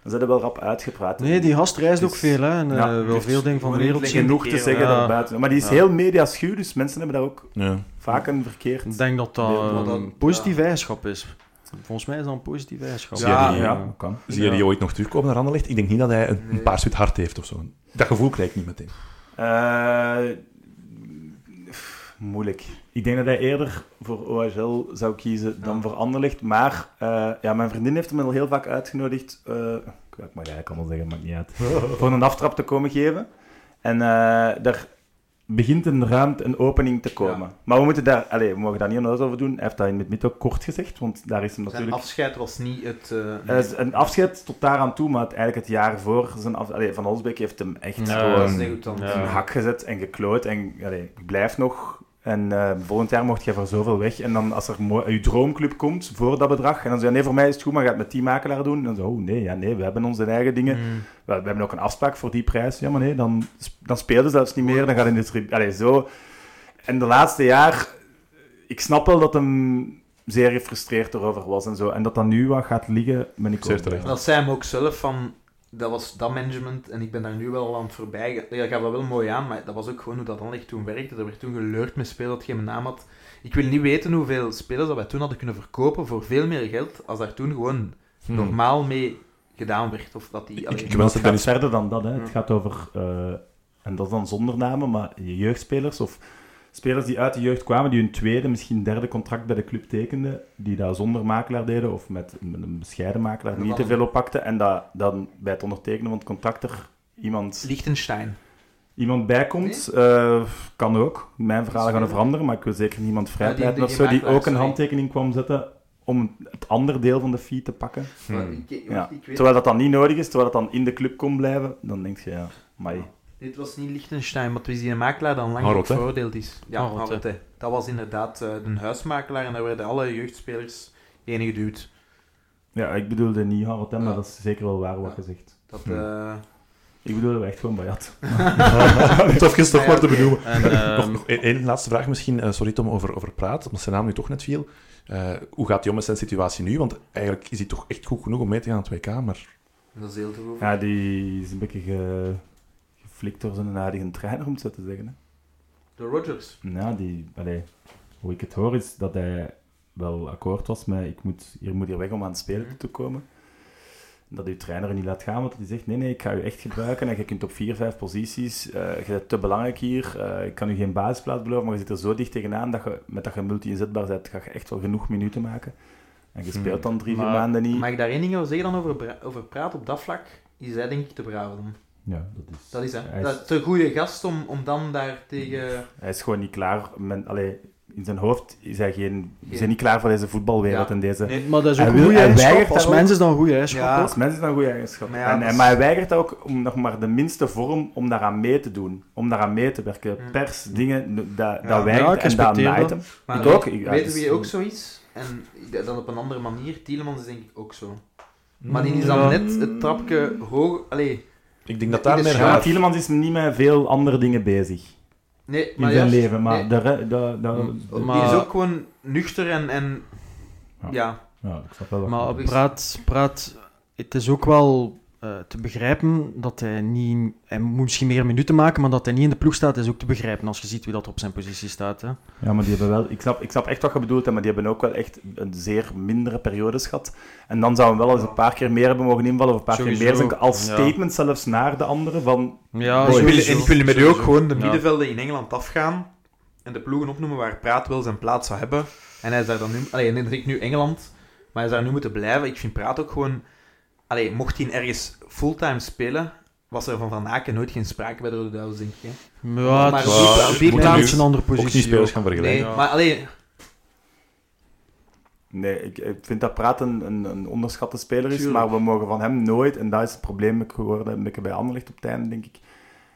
Dan zijn er wel rap uitgepraat. Nee, die gast reist ook veel, hè. En eh, Ja, wel veel dingen van de wereld zien. genoeg te zeggen ja. daarbuiten. Maar die is Ja. heel mediaschuw, dus mensen hebben daar ook Ja. vaak een verkeerd... Ik denk dat dat een positief eigenschap is. Volgens mij is dat een positief eigenschap. Zie je Ja, die- ja, kan. Zie je die ooit nog terugkomen naar Anderlecht? Ik denk niet dat hij een, Nee. paar hart heeft of zo. Dat gevoel krijg ik niet meteen. Eh, pff, moeilijk. Ik denk dat hij eerder voor OHL zou kiezen dan Ja. voor Anderlecht. Maar eh, ja, mijn vriendin heeft hem al heel vaak uitgenodigd. eh, ik mag eigenlijk allemaal zeggen, maakt niet uit. voor een aftrap te komen geven. En eh, daar begint een ruimte, een opening te komen. Ja. Maar we moeten daar, allez, we mogen daar niet onnozel over doen. Hij heeft dat in het midden ook kort gezegd, want daar is hem Zijn natuurlijk... afscheid was niet het... een afscheid tot daaraan toe, maar het, eigenlijk het jaar voor zijn af, allee, Van Olsbeek heeft hem echt Ja, gewoon. Ja. een hak gezet en gekloot. En allee, ik blijf nog. En eh, volgend jaar mocht je voor zoveel weg. En dan als er je droomclub komt voor dat bedrag. En dan zeg je, nee, voor mij is het goed, maar ga het met die makelaar doen. En dan zo, oh nee, ja, nee, we hebben onze eigen dingen. Mm. We, we hebben ook een afspraak voor die prijs. Ja, maar nee, dan, dan speel je zelfs niet meer. Dan gaat in de Allee, zo. En de laatste jaar, ik snap wel dat hem zeer gefrustreerd erover was en zo. En dat dat nu wat gaat liggen, ben ik Zeer ook. Dat zei hem ook zelf van... Dat was dat management en ik ben daar nu wel aan het voorbij. Ja, gaat dat wel mooi aan, maar dat was ook gewoon hoe dat Anderlecht toen werkte. Er werd toen geleurd met spelers dat geen naam had. Ik wil niet weten hoeveel spelers dat wij toen hadden kunnen verkopen voor veel meer geld, als daar toen gewoon normaal mee gedaan werd. Of dat die... Ik- wens het dat gaat Dennis- verder dan dat. Hè. Het gaat over, eh, en dat is dan zonder namen, maar je jeugdspelers of spelers die uit de jeugd kwamen, die hun tweede, misschien derde contract bij de club tekenden, die dat zonder makelaar deden of met, met een bescheiden makelaar niet te veel oppakten en dat dan bij het ondertekenen van het contract er iemand, Liechtenstein. iemand bij komt. eh, kan ook. Mijn verhalen gaan veranderen, maar ik wil zeker niemand vrijpleiten die- of die zo, die ook een handtekening kwam zetten om het andere deel van de fee te pakken. Maar Hmm. ik- ik- Ja. Terwijl dat dan niet nodig is, terwijl dat dan in de club kon blijven, dan denk je, ja, mai. Dit was niet Liechtenstein, maar het was die makelaar dan lang Harrod, hè? veroordeeld is. Ja, Harrod, hè. Dat was inderdaad eh, een huismakelaar en daar werden alle jeugdspelers heen geduwd. Ja, ik bedoelde niet Harold, hè, maar Ja. dat is zeker wel waar wat Ja. je zegt. Dat, Hm. eh, Ik bedoel echt gewoon Bayat. Tof is toch Ja, maar te benoemen. En, Nog, ehm, nog één één laatste vraag misschien. Eh, sorry Tom, over, over Praat, omdat zijn naam nu toch net viel. Eh, hoe gaat hij om met zijn situatie nu? Want eigenlijk is hij toch echt goed genoeg om mee te gaan aan het WK, maar... Dat is heel te goed. Ja, die is een beetje ge, geflikt door zijn aardige trainer, om het zo te zeggen. Hè. De Rodgers. Ja, die, allee, hoe ik het hoor is dat hij wel akkoord was met ik moet, hier moet hier weg om aan het spelen Mhm. te komen. Dat uw trainer niet laat gaan, want hij zegt nee, nee, ik ga u echt gebruiken en je kunt op vier, vijf posities, eh, je bent te belangrijk hier, eh, ik kan u geen basisplaats beloven, maar je zit er zo dicht tegenaan dat je, met dat je multi-inzetbaar bent, ga je echt wel genoeg minuten maken. En je speelt dan drie, vier Maar- maanden niet. Mag ik daar één ding over zeggen dan over, over praten op dat vlak? Is hij denk ik te braaf dan. Ja, dat is... Dat is hè. Hij Dat is een goede gast om, om dan daar tegen... Hij is gewoon niet klaar. Men, allee, in zijn hoofd is hij geen, is hij Geen- niet klaar voor deze voetbalwereld Ja. en deze... Nee, maar dat is ook Hij een goede eigenschap. weigert Als mens is dat een goede eigenschap. Ja. Als mens is dat een goede eigenschap. Maar ja, en, is- maar hij weigert ook om nog maar de minste vorm om daaraan mee te doen. Om daaraan mee te werken. Hmm. Pers, dingen, dat, dat Ja. weigert en dat naait hem. Maar ik ook. Ik- ja, Weten dus- wie ook zo is? En dan op een andere manier. Tielemans is denk ik ook zo. Maar die is Ja. dan net het trapje hoog... Allee, Ik denk dat daar meer maar gaat. Tielemans is niet met veel andere dingen bezig nee, in maar zijn juist, leven. Maar nee. de de- de- Die Maar- is ook gewoon nuchter en... en Ja. ja. ja, ik snap wel wat Maar praat, praat, het is ook wel eh, te begrijpen dat hij niet... Hij moet misschien meer minuten maken, maar dat hij niet in de ploeg staat, is ook te begrijpen als je ziet wie dat op zijn positie staat. Hè. Ja, maar die hebben wel... Ik snap, ik snap echt wat je bedoelt, hè, maar die hebben ook wel echt een zeer mindere periodes gehad. En dan zou hem wel eens een paar keer meer hebben mogen invallen, of een paar Sowieso, keer meer zijn, als ja. statement zelfs naar de anderen, van... Ja, en ik wil, en ik wil met u ook gewoon de Ja. middenvelden in Engeland afgaan en de ploegen opnoemen waar Praat wel zijn plaats zou hebben. En hij is daar dan nu... Allee, ik nu Engeland, maar hij daar nu moeten blijven. Ik vind Praat ook gewoon... Allee, mocht hij ergens fulltime spelen, was er van Van Aken nooit geen sprake bij de Rode Duivels, denk ik. Hè? Ja, Maar het is een een andere Ook positie. spelers ook. gaan vergelijken. Nee, maar alleen... Nee, ik, ik vind dat Praat een, een, een onderschatte speler is, Tuurlijk. maar we mogen van hem nooit, en dat is het probleem geworden een beetje bij Anderlecht op het einde, denk ik.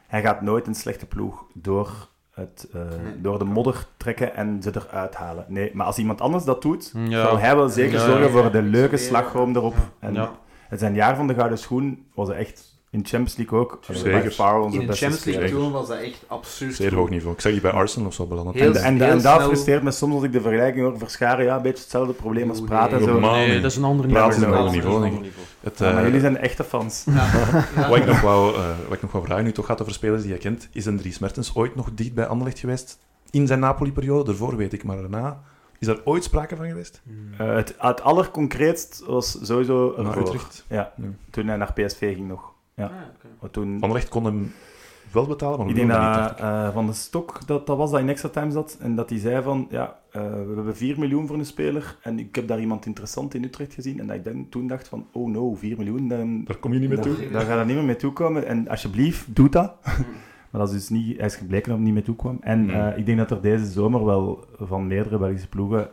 Hij gaat nooit een slechte ploeg door, het, eh, Nee. door de modder trekken en ze eruit halen. Nee, maar als iemand anders dat doet, Ja. zal hij wel zeker Ja, zorgen ja, voor de leuke slagroom erop. Ja. En Ja. Het zijn jaar van de gouden schoen was hij echt in Champions League ook. Zeker. Onze In de Champions League toen was dat echt absurd. Zeer hoog niveau. Ik zeg die bij Arsenal of zo belanden. Heel- En, en, en dat frustreert me soms als ik de vergelijking hoor. Verscharen, ja, een beetje hetzelfde probleem als praten. nee. Zo. Nee, dat is een ander niveau. is een is ander niveau. Het, Ja, maar eh, jullie zijn echte fans. Ja. Ja. Wat ik nog wou, eh, wat ik nog wou vragen, nu toch gaat over spelers die je kent, is een Dries Mertens ooit nog dicht bij Anderlecht geweest? In zijn Napoli-periode, daarvoor weet ik, maar daarna... Is daar ooit sprake van geweest? Eh, het, het allerconcreetst was sowieso Naar ervoor. Utrecht? Ja, Ja. toen hij naar PSV ging nog. Ja. Ah, toen, Anderlecht kon hem wel betalen, maar ik denk dat eh, Van de Stok, dat, dat was dat in extra time zat, en dat hij zei van, ja, eh, we hebben 4 miljoen voor een speler, en ik heb daar iemand interessant in Utrecht gezien, en dat ik dan, toen dacht van, oh no, 4 miljoen, dan, Daar kom je niet mee toe. daar, daar gaat er niet meer mee toekomen, en alsjeblieft, doe dat. Maar dat is dus niet, hij is gebleken dat hij niet mee toekwam. En Nee. eh, ik denk dat er deze zomer wel van meerdere Belgische ploegen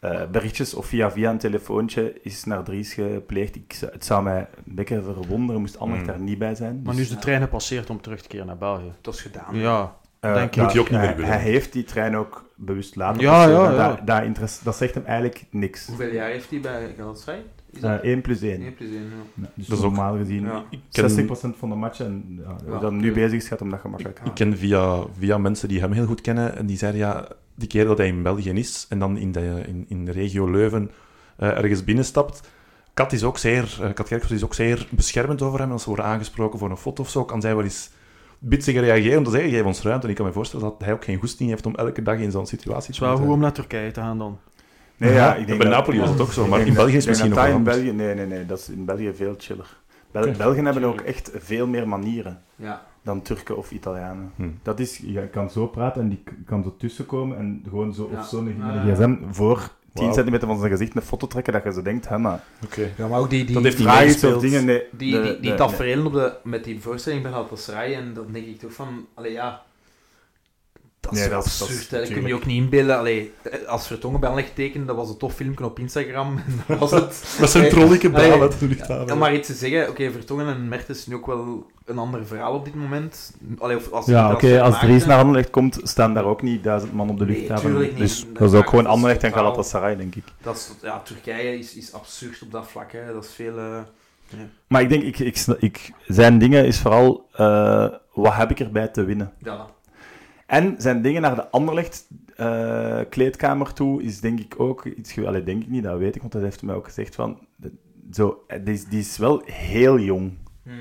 eh, berichtjes of via via een telefoontje is naar Dries gepleegd. Ik, het zou mij een beetje verwonderen, moest Anderlecht Mm. daar niet bij zijn. Maar nu is de trein gepasseerd om terug te keren naar België. Dat is gedaan. Ja, Eh, denk ja, Moet hij ook niet hij, meer willen. hij heeft die trein ook bewust laten Ja, passeren. ja, ja. Dat, dat, interesse- dat zegt hem eigenlijk niks. Hoeveel jaar heeft hij bij Galatasaray? Is Eh dat 1 plus 1. 1 plus 1? Ja. Ja, dus Dat is ook- normaal gezien Ja. Ik ken, 60% van de matchen. En ja, dat nu bezig is, gaat hem dat gemakkelijk ik ken via, via mensen die hem heel goed kennen, en die zeiden, ja, die keer dat hij in België is, en dan in de, in, in de regio Leuven eh, ergens binnenstapt, Kat is ook zeer, eh, Kat Kerkhoff is ook zeer beschermend over hem. Als ze worden aangesproken voor een foto of zo, kan zij wel eens bitsiger reageren om te zeggen, geef ons ruimte. En ik kan me voorstellen dat hij ook geen goesting heeft om elke dag in zo'n situatie het is te wel goed om naar Turkije te gaan dan. Nee, ja, ik denk bij dat- Napoli was het ook zo, maar in België is misschien dat nog in. België, nee, nee, nee, dat is in België veel chiller. Bel. Belgen hebben ook echt veel meer manieren Ja. dan Turken of Italianen. Hm. Dat is, je kan zo praten en die kan zo tussenkomen en gewoon zo Ja. of zo met een gsm voor 10 Wauw. centimeter van zijn gezicht een foto trekken dat je zo denkt, hè, maar Oké. ja, maar ook die, die, Dat heeft die, of dingen, nee. die, de- die, die op de, met die voorstelling bij Galatasaray, en dan denk ik toch van, allee ja, dat is Nee, dat is- dat is absurd, dat kun je ook niet inbeelden. Allee, als Vertongen bij Anderlecht tekende, dat was een tof filmpje op Instagram, en dat was het. Met zijn trollijke baan uit de luchthaven. Om maar iets te zeggen, oké, Vertongen en Mertens is nu ook wel een ander verhaal op dit moment. Allee, of als Ja, oké, als. Dries naar Anderlecht komt, staan daar ook niet duizend man op de Nee, luchthaven. niet. Dus Dat dat is ook gewoon Anderlecht en Galatasaray, denk ik. Dat is, ja, Turkije is, is absurd op dat vlak. Hè. Dat is veel, eh, Maar ik denk, ik, ik, ik, zijn dingen is vooral, eh, wat heb ik erbij te winnen? Ja. En zijn dingen naar de Anderlecht eh, kleedkamer toe is denk ik ook iets... Allee, denk ik niet, dat weet ik, want dat heeft hij mij ook gezegd van... de- Zo, eh, die, is, die is wel heel jong. Ja,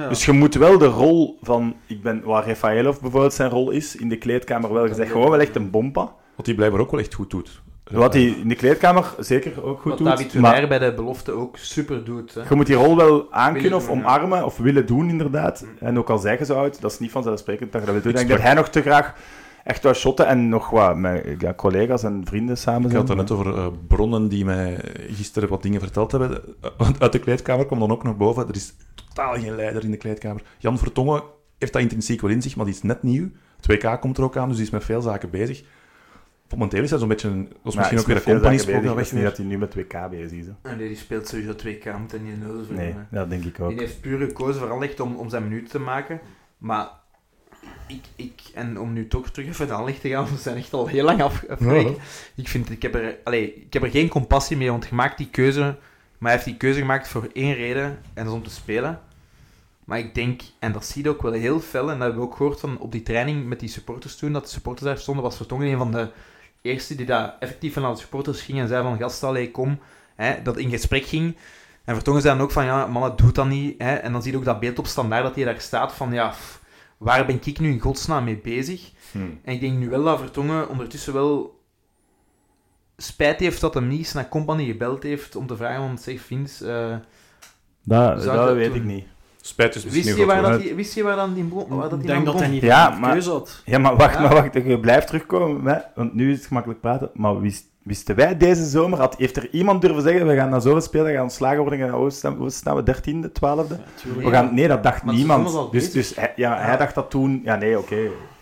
ja. Dus je moet wel de rol van... Ik ben, waar Rafaelov bijvoorbeeld zijn rol is, in de kleedkamer wel gezegd. Gewoon wel echt een bompa. Wat hij blijkbaar ook wel echt goed doet. Wat hij in de kleedkamer zeker ook goed Wat doet. David maar- bij de belofte ook super doet. Hè. Je moet die rol wel aankunnen of omarmen of willen doen, inderdaad. En ook al zeggen ze oud, dat is niet vanzelfsprekend dat je dat wil doen. Ik Ik denk dat hij nog te graag echt wou shotten en nog wat met ja, collega's en vrienden samen Ik zijn. had het net over eh, bronnen die mij gisteren wat dingen verteld hebben. Want uit de kleedkamer kwam dan ook nog boven. Er is totaal geen leider in de kleedkamer. Jan Vertongen heeft dat intrinsiek wel in zich, maar die is net nieuw. Het WK komt er ook aan, dus die is met veel zaken bezig. Momenteel is hij zo'n beetje... een- Dat is misschien ook weer een company sport. Ik niet dat hij nu met WK bezig is. hè. En die speelt sowieso 2K, moet hij niet nodig Nee, dat denk ik ook. Die heeft puur gekozen voor Anderlecht om, om zijn minuten te maken. Maar ik, ik, en om nu toch terug even naar Anderlecht te gaan, want we zijn echt al heel lang af, afgeweken. Ja. Ik, vind, ik, heb er, ik heb er geen compassie mee, want je maakt die keuze, maar hij heeft die keuze gemaakt voor één reden, en dat is om te spelen. Maar ik denk, en dat zie je ook wel heel fel, en dat hebben we ook gehoord van op die training met die supporters toen, dat de supporters daar stonden, was Vertongen een van de eerste die daar effectief naar de supporters ging en zei van, gast, allee, kom, hè, dat in gesprek ging. En Vertongen zei dan ook van, ja, mannen, doet dat niet. Hè? En dan zie je ook dat beeld op standaard dat hij daar staat van, ja, pff, waar ben ik nu in godsnaam mee bezig? Hmm. En ik denk nu wel dat Vertongen ondertussen wel spijt heeft dat hem niet eens naar Company gebeld heeft om te vragen, want zeg, Vince, eh, Dat, dat dat weet ik niet. Spijt is misschien wist, je waar dat die, wist je waar dan die, bron- waar dat Ik die denk dat hij niet Ja, ja, maar- keuze had. Ja, maar wacht, Ja. maar wacht. Je blijft terugkomen. Hè? Want nu is het gemakkelijk praten. Maar wist, wisten wij deze zomer... Had, heeft er iemand durven zeggen, we gaan naar zoveel spelen, we gaan ontslagen worden, we gaan oost staan, we, dertiende, twaalfde? we gaan, nee, dat dacht Maar niemand. Dus, dus hij, ja, hij dacht dat toen... Ja, nee, oké.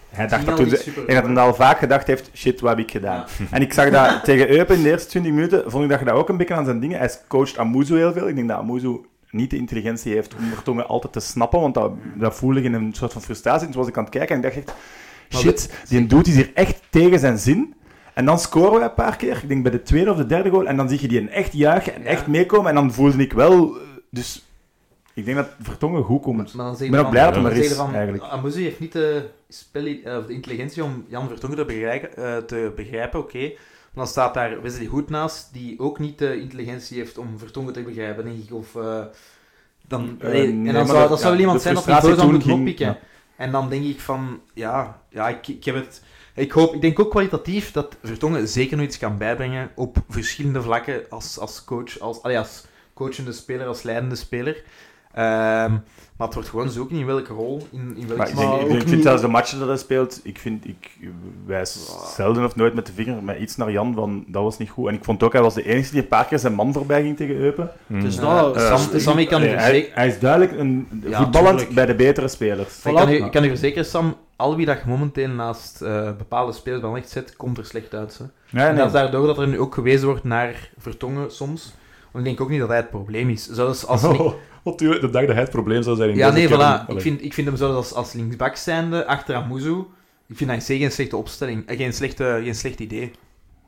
Hij dacht dat toen... denk dat hij al vaak gedacht heeft, shit, wat heb ik gedaan? En ik zag dat tegen Eupen in de eerste 20 minuten, vond ik dat je dat ook een beetje aan zijn dingen... Hij coacht Amuzu heel veel. Ik denk dat Amuzu niet de intelligentie heeft om Vertongen altijd te snappen, want dat, dat voelde ik in een soort van frustratie. Toen was ik aan het kijken en ik dacht echt, shit, die doet is hier echt tegen zijn zin. En dan scoren we een paar keer, ik denk bij de tweede of de derde goal, en dan zie je die echt juichen en Ja. echt meekomen. En dan voelde ik wel... eh, Dus ik denk dat Vertongen goed komt. Maar dan Ik je ben ook blij dat dan er is, van, eigenlijk. Amuzi heeft niet de, spel, eh, of de intelligentie om Jan Vertongen te begrijpen, eh, te begrijpen oké. Dan staat daar Wesley Goed naast, die ook niet de intelligentie heeft om Vertongen te begrijpen, denk ik. Of, eh, dan, nee, nee, en dan zou, dat- dat zou wel iemand zijn dat boos aan toen moet oppikken. En dan denk ik van, ja, ja ik, ik heb het... Ik, hoop, ik denk ook kwalitatief dat Vertongen zeker nog iets kan bijbrengen op verschillende vlakken als, als coach, als, allee, als coachende speler, als leidende speler. Ehm, maar het wordt gewoon zoeken in welke rol, in, in welke Maar ik, Maar denk, ik, ook denk- ik vind niet- zelfs de matchen dat hij speelt, ik, vind, ik wijs zelden of nooit met de vinger met iets naar Jan van dat was niet goed. En ik vond ook, hij was de enige die een paar keer zijn man voorbij ging tegen Eupen. Dus Ja, dat, Eh, Sam- Sammy kan u nee, hij, verzekeren... hij is duidelijk een Ja, voetballend tuurlijk. bij de betere spelers. Ik kan, u, ik kan u verzekeren, Sam, al wie dat je momenteel naast eh, bepaalde spelers bij echt zet, komt er slecht uit. Hè. En nee. dat is daardoor dat er nu ook gewezen wordt naar Vertongen soms. Want ik denk ook niet dat hij het probleem is. Zelfs als Oh, wat u- de dag dat hij het probleem zou zijn in Ja, deze nee, voilà. Ik vind, ik vind hem zelfs als, als linksback zijnde, achter Amuzu, ik vind dat in C geen slechte opstelling. eh, Geen, slechte, geen slecht idee.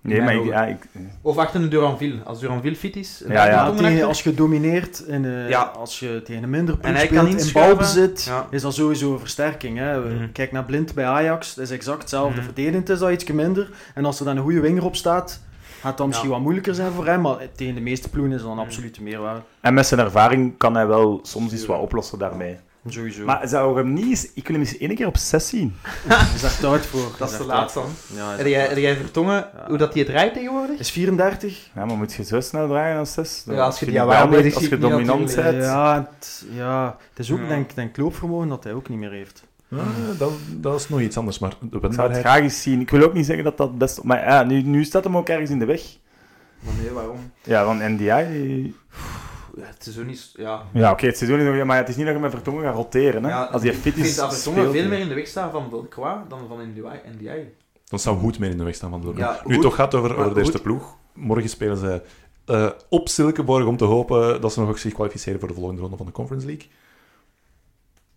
nee, maar ik, ja, ik, Of achter een Duranville. Als Duranville fit is, en Ja, tegen, als je domineert, in, eh, Ja. als je tegen een minder ploeg En hij kan speelt in balbezit, Ja. is dat sowieso een versterking. Hè. Mhm. Kijk naar Blind bij Ajax, dat is exact hetzelfde. Mhm. Verdedigend is dat iets minder. En als er dan een goede winger op staat, gaat dat misschien Ja. wat moeilijker zijn voor hem. Maar tegen de meeste ploegen is dat een absolute meerwaarde. en met zijn ervaring kan hij wel soms iets wat oplossen daarmee. Sowieso. Maar zou hem niet eens, ik wil hem eens één keer op 6 zien. Hij is daar tijd voor. Dat is Hij te daar laat tijd dan. Ja, Heb jij, jij Vertongen, Ja. hoe dat hij het draait tegenwoordig? Is 34? Ja, maar moet je zo snel draaien als 6? Ja, als je die bezig Als je dominant bent. Ja, het, ja, het is ook Ja. denk denk loopvermogen dat hij ook niet meer heeft. Ja, dat, dat is nog iets anders, maar de Ik zou het wendbaarheid... graag eens zien. Ik wil ook niet zeggen dat dat best... Maar ja, nu, nu staat hem ook ergens in de weg. Maar nee, waarom? Ja, van NDI... Ja, het seizoen is... Ja, Ja, oké, het seizoen is nog... Maar het is niet dat je met Vertongen gaat roteren, hè. Ja, Als hij fit is, dat Vertongen speelt veel hij. meer in de weg staat van Delcroix dan van NDI. NDI. Dan zou Hoed meer in de weg staan van de. Ja, nu het toch gaat over, maar over de eerste ploeg. Morgen spelen ze eh, op Silkeborg om te hopen dat ze nog zich kwalificeren voor de volgende ronde van de Conference League.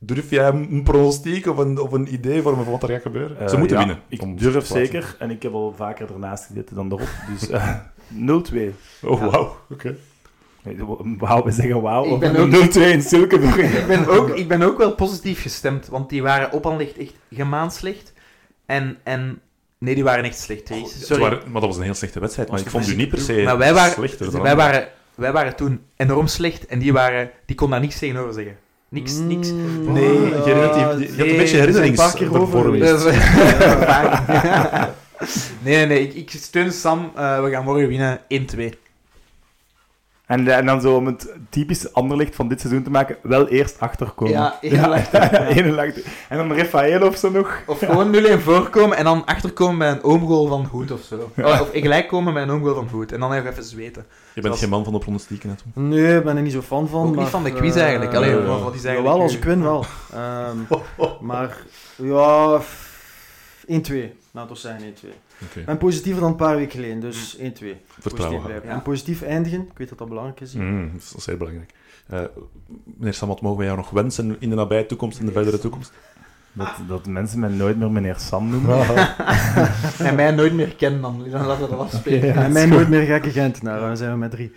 Durf jij een pronostiek of een, of een idee voor me van wat er gaat gebeuren? Eh, ze moeten ja, winnen. Ik durf zeker. En ik heb al vaker ernaast gezeten dan erop. Dus eh 0-2. Oh, Ja. wauw. Oké. Wauw, we zeggen wauw. Ik ben ook- 0-2 in Silkeborg. ik, ben ook, ik ben ook wel positief gestemd, want die waren op Anderlecht echt gemaand slecht. En, en... Nee, die waren echt slecht. Ze Sorry. waren- maar dat was een heel slechte wedstrijd. Maar ik vond u niet per se Maar wij waren, slechter dan wij, waren, wij waren toen enorm slecht en die, waren, die kon daar niks tegenover zeggen. Niks, niks. Mm, Nee, je herinnert je- je had een nee, beetje er herinneringsvervorming. is- nee, nee, nee. Ik, ik steun Sam. Eh, we gaan morgen winnen 1-2. En, en dan zo om het typisch Anderlicht van dit seizoen te maken, wel eerst achterkomen. Ja, heel. Eén lang- En dan Rafael of zo nog. Of gewoon 0-1 voorkomen en dan achterkomen bij een oomgoal van Hoed of zo. Of gelijk komen bij een oomgoal van Hoed. En dan even even zweten. Je bent Zoals- geen man van de pronostieken, hè, Tom. Nee, ik ben er niet zo fan van. Ook niet van de quiz eigenlijk. eh, Allee, ja. wat- is eigenlijk... Jawel, als ik win wel. Ehm, maar ja, f- 1-2. Laten we zeggen 1-2. Oké, Ik ben positiever dan een paar weken geleden, dus 1-2. vertrouwen Positief houden. blijven. Ja. En positief eindigen, ik weet dat dat belangrijk is. Mm, dat is zeer belangrijk. Eh, meneer Samat, mogen wij jou nog wensen in de nabije toekomst en de verdere toekomst? Dat, dat mensen mij nooit meer meneer Sam noemen. En mij nooit meer kennen dan. Dan laten we dat afspreken. Ja, en mij nooit meer gekke Gentenaar, dan zijn we met drie.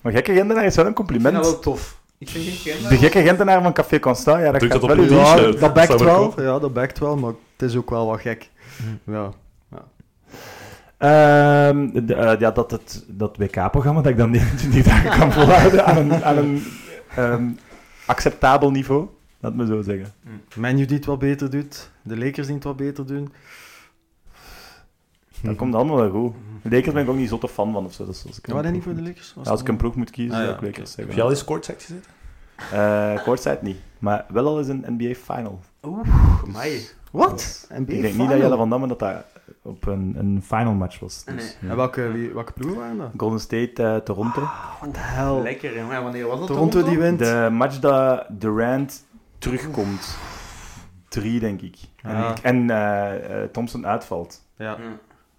Maar gekke Gentenaar is wel een Ik vind compliment. dat wel tof. Ik vind geen De gekke Gentenaar van Café Constant, ja, dat gaat wel Ja, dat backt wel. Ja, dat backt wel, maar het is ook wel wat gek. Ja. Ehm, de- eh, ja, dat, het, dat WK-programma, dat ik dan niet, niet kan volhouden aan een, aan een ehm, acceptabel niveau. Laat me zo zeggen. Menu die het wat beter doet, de Lakers die het wat beter doen. Dat komt allemaal wel goed. De Lakers ben ik ook niet zotte fan van of zo. Dus als ik, Ja, een dat niet voor de Lakers? Ja, als ik een ploeg moet kiezen, Ah, zou ja, ik Lakers. Heb je al eens courtside gezeten? Eh courtside niet, maar wel al eens een NBA Final. Amai. Wat? NBA ik denk niet dat Jelle van Damme dat dat op een, een final match was. Dus, Nee. ja. En welke, wie, welke ploegen waren dat? Golden State, eh, Toronto. Wat de hel. Lekker, jongen. En Wanneer was dat? Toronto die wint. De match dat Durant terugkomt. Drie, denk ik. En, Ja. ik- en eh, eh, Thompson uitvalt. Ja, Ja.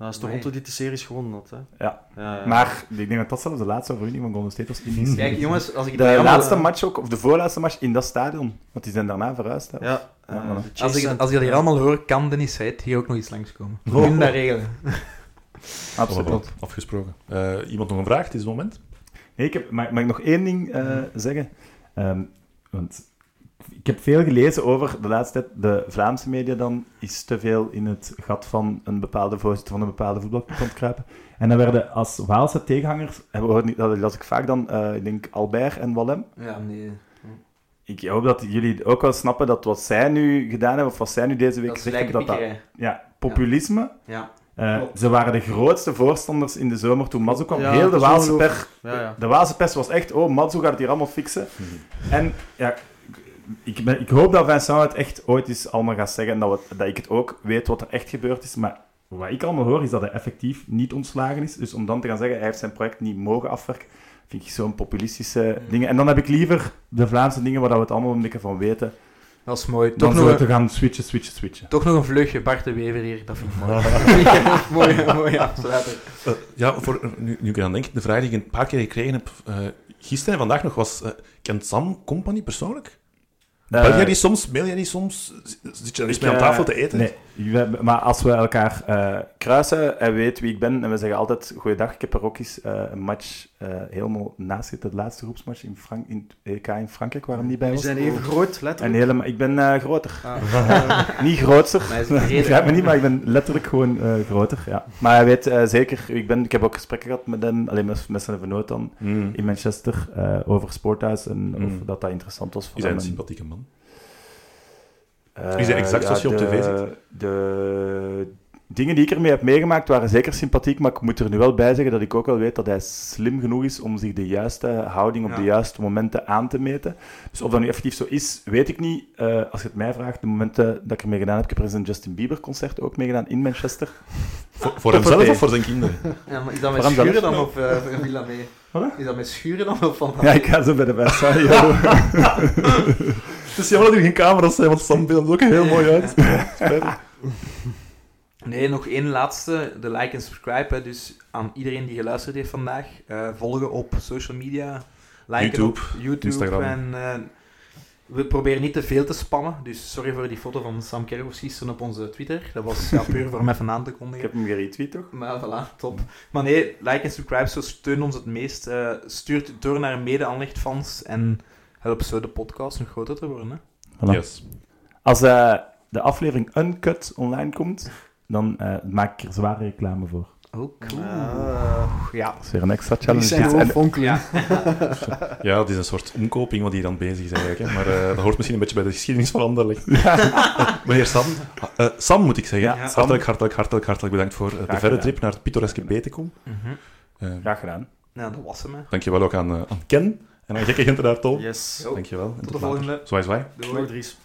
Dat is Toronto die de series gewonnen had. Hè. Ja. Ja, ja. Maar ik denk dat dat zelfs de laatste overwinning van Golden State was in die serie. Kijk, jongens, als ik De laatste match ook, of de voorlaatste match in dat stadion. Want die zijn daarna verhuisd. Hè. Ja, de Als ik, als ik dat hier allemaal hoor, kan Dennis Heid hier ook nog eens langskomen. We kunnen dat regelen. Absoluut. Afgesproken. Eh, iemand nog een vraag? Het is het moment. Nee, ik heb, mag, mag ik nog één ding eh, zeggen? Ehm, want ik heb veel gelezen over de laatste tijd. De Vlaamse media dan is te veel in het gat van een bepaalde voorzitter van een bepaalde voetbalclub kruipen. En dan werden als Waalse tegenhangers, en we hoorden niet- dat las ik vaak dan, eh, ik denk Albert en Wallem. Ja, nee. Ik hoop dat jullie ook wel snappen dat wat zij nu gedaan hebben, of wat zij nu deze week gezegd hebben, dat dat ja, populisme. Ja. eh, ze waren de grootste voorstanders in de zomer toen Mazzo kwam. Ja, Heel de Waalse ongelooflijk. per, Ja, ja. de Waalse pers was echt, oh, Matsu gaat het hier allemaal fixen. En ja, ik, ben, ik hoop dat Vincent het echt ooit eens allemaal gaat zeggen en dat, we, dat ik het ook weet wat er echt gebeurd is. Maar wat ik allemaal hoor, is dat hij effectief niet ontslagen is. Dus om dan te gaan zeggen, hij heeft zijn project niet mogen afwerken, vind ik zo'n populistische dingen. En dan heb ik liever de Vlaamse dingen waar we het allemaal een beetje van weten, Dat is mooi. Toch nog, te een, gaan switchen, switchen, switchen. toch nog een vleugje Bart de Wever hier. Dat vind ik mooi. mooi, mooi afsluiter. Eh, ja, voor, nu, nu ik eraan denk, de vraag die ik een paar keer gekregen heb, eh, gisteren en vandaag nog, was... eh, kent Sam Company persoonlijk? Eh, Bel jij die soms? Mail jij die soms? Zit je mee aan eh, tafel te eten? Nee, we- maar als we elkaar eh, kruisen, hij weet wie ik ben en we zeggen altijd goeiedag. Ik heb er ook eens eh, een match eh, helemaal naast zitten, de laatste groepsmatch in, Frank in het EK in Frankrijk, waar hij niet bij was. zijn even groot, En letterlijk. helemaal, ik ben eh, groter. Ah. niet reden. Begrijp me niet, maar ik ben letterlijk gewoon eh, groter. Ja. Maar hij weet eh, zeker, ik, ben, ik heb ook gesprekken gehad met hem, alleen met, met zijn vernoot dan, Hmm. in Manchester, eh, over Sporthuis en Mm. of dat dat interessant was voor Is hij hem. een En- sympathieke man? Eh, Is hij exact zoals je op tv ziet? De dingen die ik ermee heb meegemaakt waren zeker sympathiek, maar ik moet er nu wel bij zeggen dat ik ook wel weet dat hij slim genoeg is om zich de juiste houding op Ja. de juiste momenten aan te meten. Dus of dat nu effectief zo is, weet ik niet. Eh, als je het mij vraagt, de momenten dat ik ermee gedaan heb, ik heb er eens een Justin Bieber concert ook meegedaan in Manchester. Voor, hemzelf voor of voor zijn kinderen? Ja, maar is dat met schuren dan of uh, voor een villa mee? Wat? Is dat met schuren dan of van... Ja, ik ga zo bij de best. Het is jammer dat er geen camera's zijn, want Sam beeldt er ook heel mooi uit. Nee, nog één laatste. De like en subscribe. Hè. Dus aan iedereen die geluisterd heeft vandaag. eh, volgen op social media. Liken YouTube, op YouTube. Instagram. En, eh, we proberen niet te veel te spammen. Dus sorry voor die foto van Sam gisteren op onze Twitter. Dat was ja, puur voor hem even aan te Ik kondigen. heb hem geretweet, toch? Maar voilà, top. Maar nee, like en subscribe, zo steun ons het meest. Eh stuurt het door naar mede-aanlichtfans en help zo de podcast nog groter te worden. Hè? Voilà. Yes. Als eh, de aflevering Uncut online komt, dan eh, maak ik er zware reclame voor. Oh, cool. ja. Dat is weer een extra Die challenge. zijn En- hoofdvonkelen. Ja, het is een soort omkoping wat hier dan bezig is eigenlijk. Hè. Maar eh, dat hoort misschien een beetje bij de geschiedenis van Anderlecht. Meneer Sam, eh, Sam moet ik zeggen, Ja, hartelijk, hartelijk, hartelijk, hartelijk bedankt voor de verre gedaan. trip naar het pittoreske Betekom. Mhm. Eh, Graag gedaan. Nou, dat was hem. Hè. dankjewel ook aan, aan Ken en aan Gekke Gente daar, Tol. Yes. Jo, Dankjewel. En tot de volgende. Zwaai, zwaai. Doei. Dries.